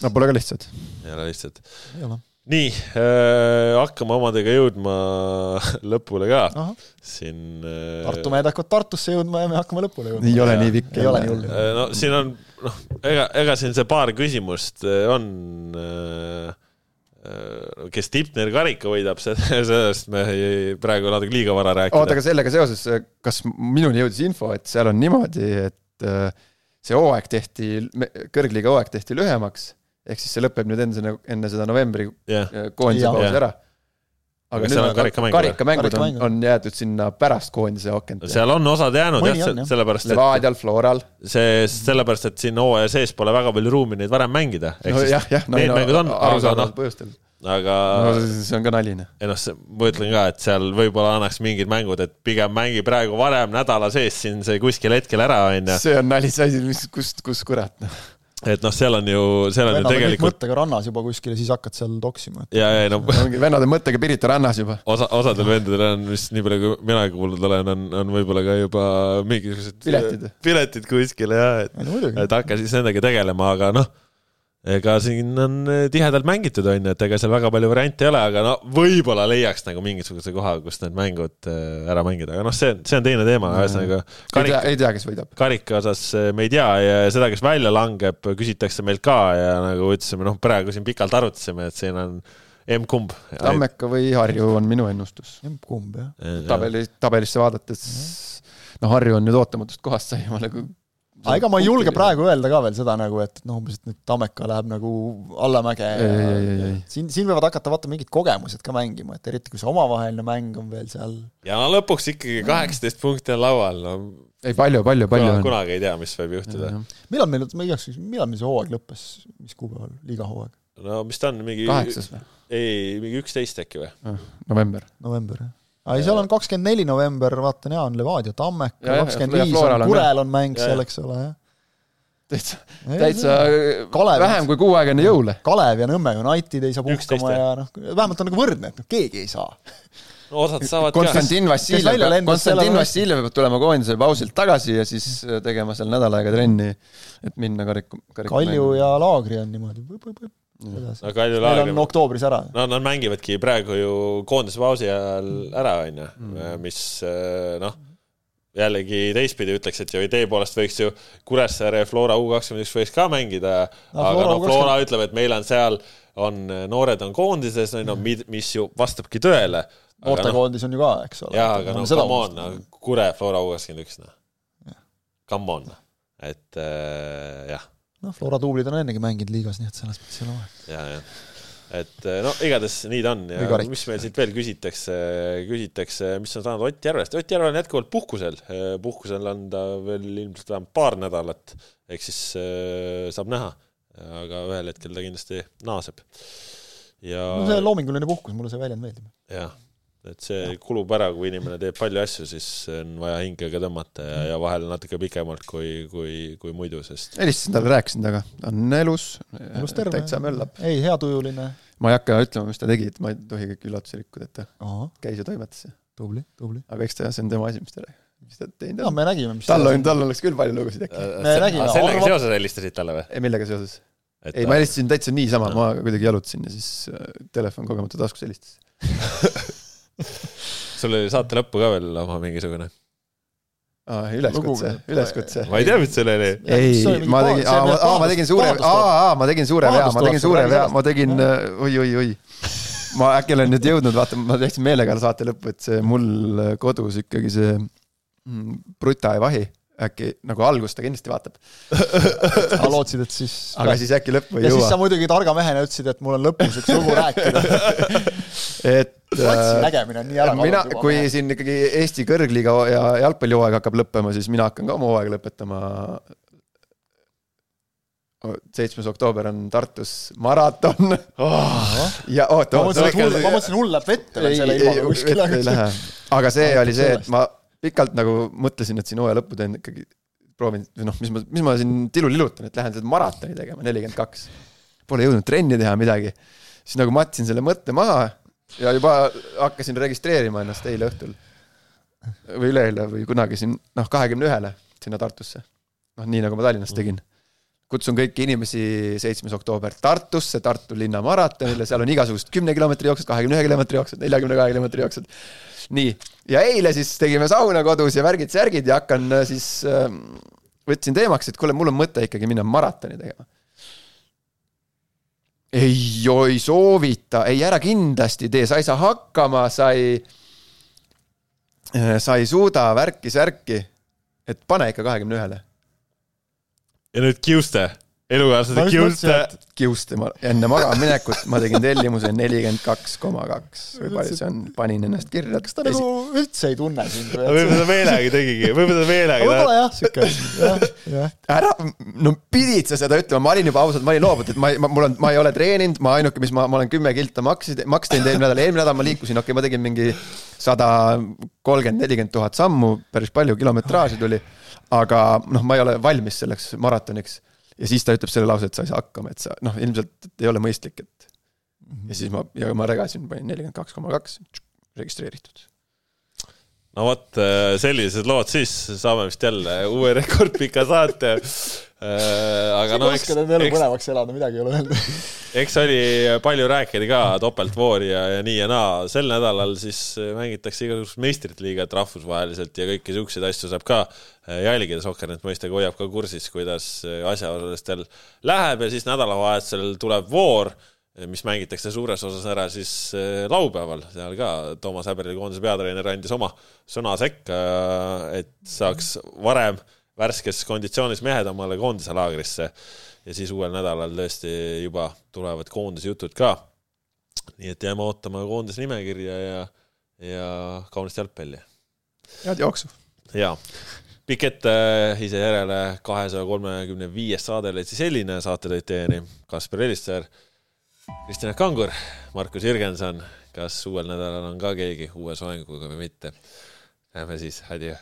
no pole ka lihtsalt. ei ole lihtsalt. ei ole. Nii äh,, hakkame omadega jõudma lõpule ka ahah, siin äh, Tartu mehed hakkavad Tartusse jõudma ja me hakkame lõpule jõudma. ei ole nii pikk. Ei ole nii hull. Äh, no siin on, noh, ega, ega siin see paar küsimust äh, on, kes Tipner karika võidab, sellest me ei, praegu natuke liiga vara oota, rääkida. aga sellega seoses, kas minuni jõudis info, et seal on niimoodi, et äh, see hooaeg tehti, kõrgliiga hooaeg tehti lühemaks, ehk siis see lõpeb nüüd enne, enne seda novembri jah, äh, koondise pausi Jah. ära. Aga aga seal nüüd on on karikamäng või? karikamängud on, Karikamängud. on jäetud sinna pärast koondise akent. seal on osad jäänud jah on,, jah. sellepärast Levadial, Floral, see, sellepärast et siin hooaja sees pole väga palju ruumi neid varem mängida. no jah, jah, no, need no mängud on, aga arusaadaval noh, aga no see on ka naline. ei noh, ma ütlen ka, et seal võib-olla annaks mingid mängud, et pigem mängi praegu varem nädala sees siin see kuskil hetkel ära, onju. see on nali, see asi, mis, kust, kus kurat, noh. Et noh, seal on ju, seal on ju on kõik tegelikult mõttega rannas juba kuskil ja siis hakkad seal toksima. ja, ja no ongi vennade mõttega Pirita rannas juba. osa, osadel vendadel on vist nii palju, kui mina kuulnud olen, on, on võib-olla ka juba mingisugused Piletid. piletid kuskile ja, et, et hakka siis nendega tegelema, aga noh, ega siin on tihedalt mängitud, on ju, et ega seal väga palju variante ei ole, aga no võib-olla leiaks nagu mingisuguse koha, kus need mängud äh, ära mängida, aga noh, see, see on teine teema, ühesõnaga ei tea, ei tea, kes võidab. karika osas äh, me ei tea ja seda, kes välja langeb, küsitakse meilt ka ja nagu ütlesime, noh, praegu siin pikalt arutasime, et siin on M-kumb. Tammeka või Harju on minu ennustus. kumb jah. tabeli, tabelisse vaadates, no Harju on nüüd ootamatust kohast sai omale. Aga ega ma ei julge. praegu öelda ka veel seda nagu, et noh, umbes, et nüüd Tammeka läheb nagu allamäge siin, siin võivad hakata vaata mingid kogemused ka mängima, et eriti kui see omavaheline mäng on veel seal. ja no lõpuks ikkagi kaheksateist punkti on laual, no ei, palju, palju, palju kuna, on. kunagi ei tea, mis võib juhtuda. millal meil, ma igaks juhuks, millal meil see hooaeg lõppes, mis kuupäeval, liiga hooaeg? no mis ta on, mingi kaheksas või? ei, mingi üksteist äkki või? november. november jah? Aga ei, seal on kakskümmend neli november, vaatan jaa, on Levadia, Tammeka, kakskümmend viis on Kurel on mäng Ja, seal, eks ole, jah. täitsa, täitsa Kalev- vähem kui kuu aega enne jõule. Kalev ja Nõmme United ei saa puhkama ja noh, vähemalt on nagu võrdne, et noh, keegi ei saa. no osad saavad. Konstantin Vassiljev, Konstantin Vassiljev peab tulema koondise pausilt tagasi ja siis äh, tegema seal nädal aega trenni, et minna karik-, Kalju ja Laagri on niimoodi. No Kalju Laagri on, oktoobris ära. no nad mängivadki praegu ju koondise pausi ajal ära, onju, Mm. mis eh, noh, jällegi teistpidi ütleks, et ju idee poolest võiks ju Kuressaare ja Flora U kakskümmend üks võiks ka mängida, No aga Flora no U20 Flora ütleb, et meil on seal, on noored on koondises, no mis ju vastabki tõele. noortekoondis on ju ka, eks ole. jaa, aga no come on, no Kure Flora U kakskümmend üks, noh. Come on, et äh, jah, noh, Flora duublid on ennegi mänginud liigas, nii et selles mõttes ei ole vahet. ja, ja et eh, no igatahes nii ta on ja mis meil siit veel küsitakse, küsitakse, mis on saanud Ott Järvest, Ott Järve on jätkuvalt puhkusel, puhkusel on ta veel ilmselt vähemalt paar nädalat, ehk siis eh, saab näha, aga ühel hetkel ta kindlasti naaseb. ja no see loominguline puhkus, mulle see väljend meeldib. jah, et see kulub ära, kui inimene teeb palju asju, siis on vaja hinge ka tõmmata ja, ja vahel natuke pikemalt kui, kui, kui muidu, sest helistasin talle, rääkisin temaga, ta on elus, elus terve. täitsa möllab. ei, heatujuline. ma ei hakka ütlema, mis ta tegi, et ma ei tohi kõiki üllatusi rikkuda, et ta käis ja toimetas. tubli, tubli. aga eks ta, see on tema asi, mis ta räägib mis ta teinud on. no me nägime, mis tal on, tal oleks küll palju lugusid äkki. me nägime. sellega arvat... seoses helistasid talle või? millega seoses? ei, ma helistasin täitsa niisama no., ma kuidagi jalutasin ja siis äh, telefon kogemata taskus helistas sul oli saate lõppu ka veel oma mingisugune? aa, üleskutse, üleskutse. ma ei tea, mis see oli. ei, ma tegin, aa, ma tegin suure, aa, aa, ma tegin suure vea, ma tegin suure vea, ma tegin oi-oi-oi ma äkki olen nüüd jõudnud, vaata, ma täitsa meelega saate lõppu, et see mul kodus ikkagi see mm, Bruta ei vahi äkki nagu algust ta kindlasti vaatab sa lootsid, et siis aga siis äkki lõppu ei ja jõua. siis sa muidugi targa mehena ütlesid, et mul on lõpus üks lugu rääkida et platsi äh, nägemine on nii ära mina, kui mehe. siin ikkagi Eesti kõrgliiga ja jalgpallihooaeg hakkab lõppema, siis mina hakkan ka oma hooaega lõpetama seitsmes oktoober on Tartus maraton oh.. ja oota, oota. ma mõtlesin, hull läheb vette veel selle ilmaga kuskile. aga see oli see, et ma pikalt nagu mõtlesin, et siin hooaja lõppu teen ikkagi, proovin, noh, mis ma, mis ma siin tilulilutan, et lähen seda maratoni tegema, nelikümmend kaks. Pole jõudnud trenni teha midagi. siis nagu matsin selle mõtte maha ja juba hakkasin registreerima ennast eile õhtul. või üleeile või kunagi siin, noh, kahekümne ühele sinna Tartusse. noh, nii nagu ma Tallinnas tegin kutsun kõiki inimesi seitsmes oktoober Tartusse, Tartu linna maratonile, seal on igasugused kümne kilomeetri jooksud, kahekümne ühe kilomeetri jooksud, neljakümne kahe kilomeetri jooksud nii, ja eile siis tegime sauna kodus ja värgid-särgid ja hakkan äh, siis äh,, võtsin teemaks, et kuule, mul on mõte ikkagi minna maratoni tegema. ei, ei soovita, ei ära kindlasti tee, sa ei saa hakkama, sa ei, äh, sa ei suuda värki-särki. et pane ikka kahekümne ühele. ja nüüd kiuste elukaaslased kiuste. kiuste, ma enne magama minekut ma tegin tellimuse nelikümmend kaks koma kaks või palju see on, panin ennast kirja. kas ta nagu üldse ei tunne sind või? võib-olla ta meelega tegigi, võib-olla ta meelega. võib-olla jah, siuke, jah, jah. ära, no pidid sa seda ütlema, ma olin juba ausalt, ma olin loobunud, et ma, ma, mul on, ma ei ole treeninud, ma ainuke, mis ma, ma olen kümme kilta maksid, maks teinud eelmine nädal, eelmine nädal ma liikusin, okei okay,, ma tegin mingi sada kolmkümmend, nelikümmend tuhat sammu, päris palju kilometraaži tuli. aga noh, ma ei ole valmis selleks maratoniks ja siis ta ütleb selle lause, et sa ei saa hakkama, et sa noh, ilmselt ei ole mõistlik, et. ja siis ma, ja ma regasin, panin nelikümmend kaks koma kaks, registreeritud. No vot, äh, sellised lood siis, saame vist jälle uue rekordpika saate Äh, aga no eks. oskad elu põnevaks elada, midagi ei ole öelda. eks oli palju rääkida ka, topeltvoori ja, ja nii ja naa. sel nädalal siis mängitakse igasugust meistrite liigat rahvusvaheliselt ja kõiki siukseid asju saab ka äh, jälgida. Sokkernet mõistagi hoiab ka kursis, kuidas asjaosalistel läheb ja siis nädalavahetusel tuleb voor mis mängitakse suures osas ära siis laupäeval, seal ka Toomas Häberli koondise peatreener andis oma sõna sekka, et saaks varem värskes konditsioonis mehed omale koondise laagrisse ja siis uuel nädalal tõesti juba tulevad koondise jutud ka. nii et jääme ootama koondise nimekirja ja, ja kaunist jalgpalli. head jooksu! jaa. pikk ette ise järele kahesaja kolmekümne viies saade oli siis selline, saate tõid teieni Kaspar Elisser, Kristjan Kangur, Markus Jürgenson. kas uuel nädalal on ka keegi uue soenguga või mitte? näeme siis, adjöö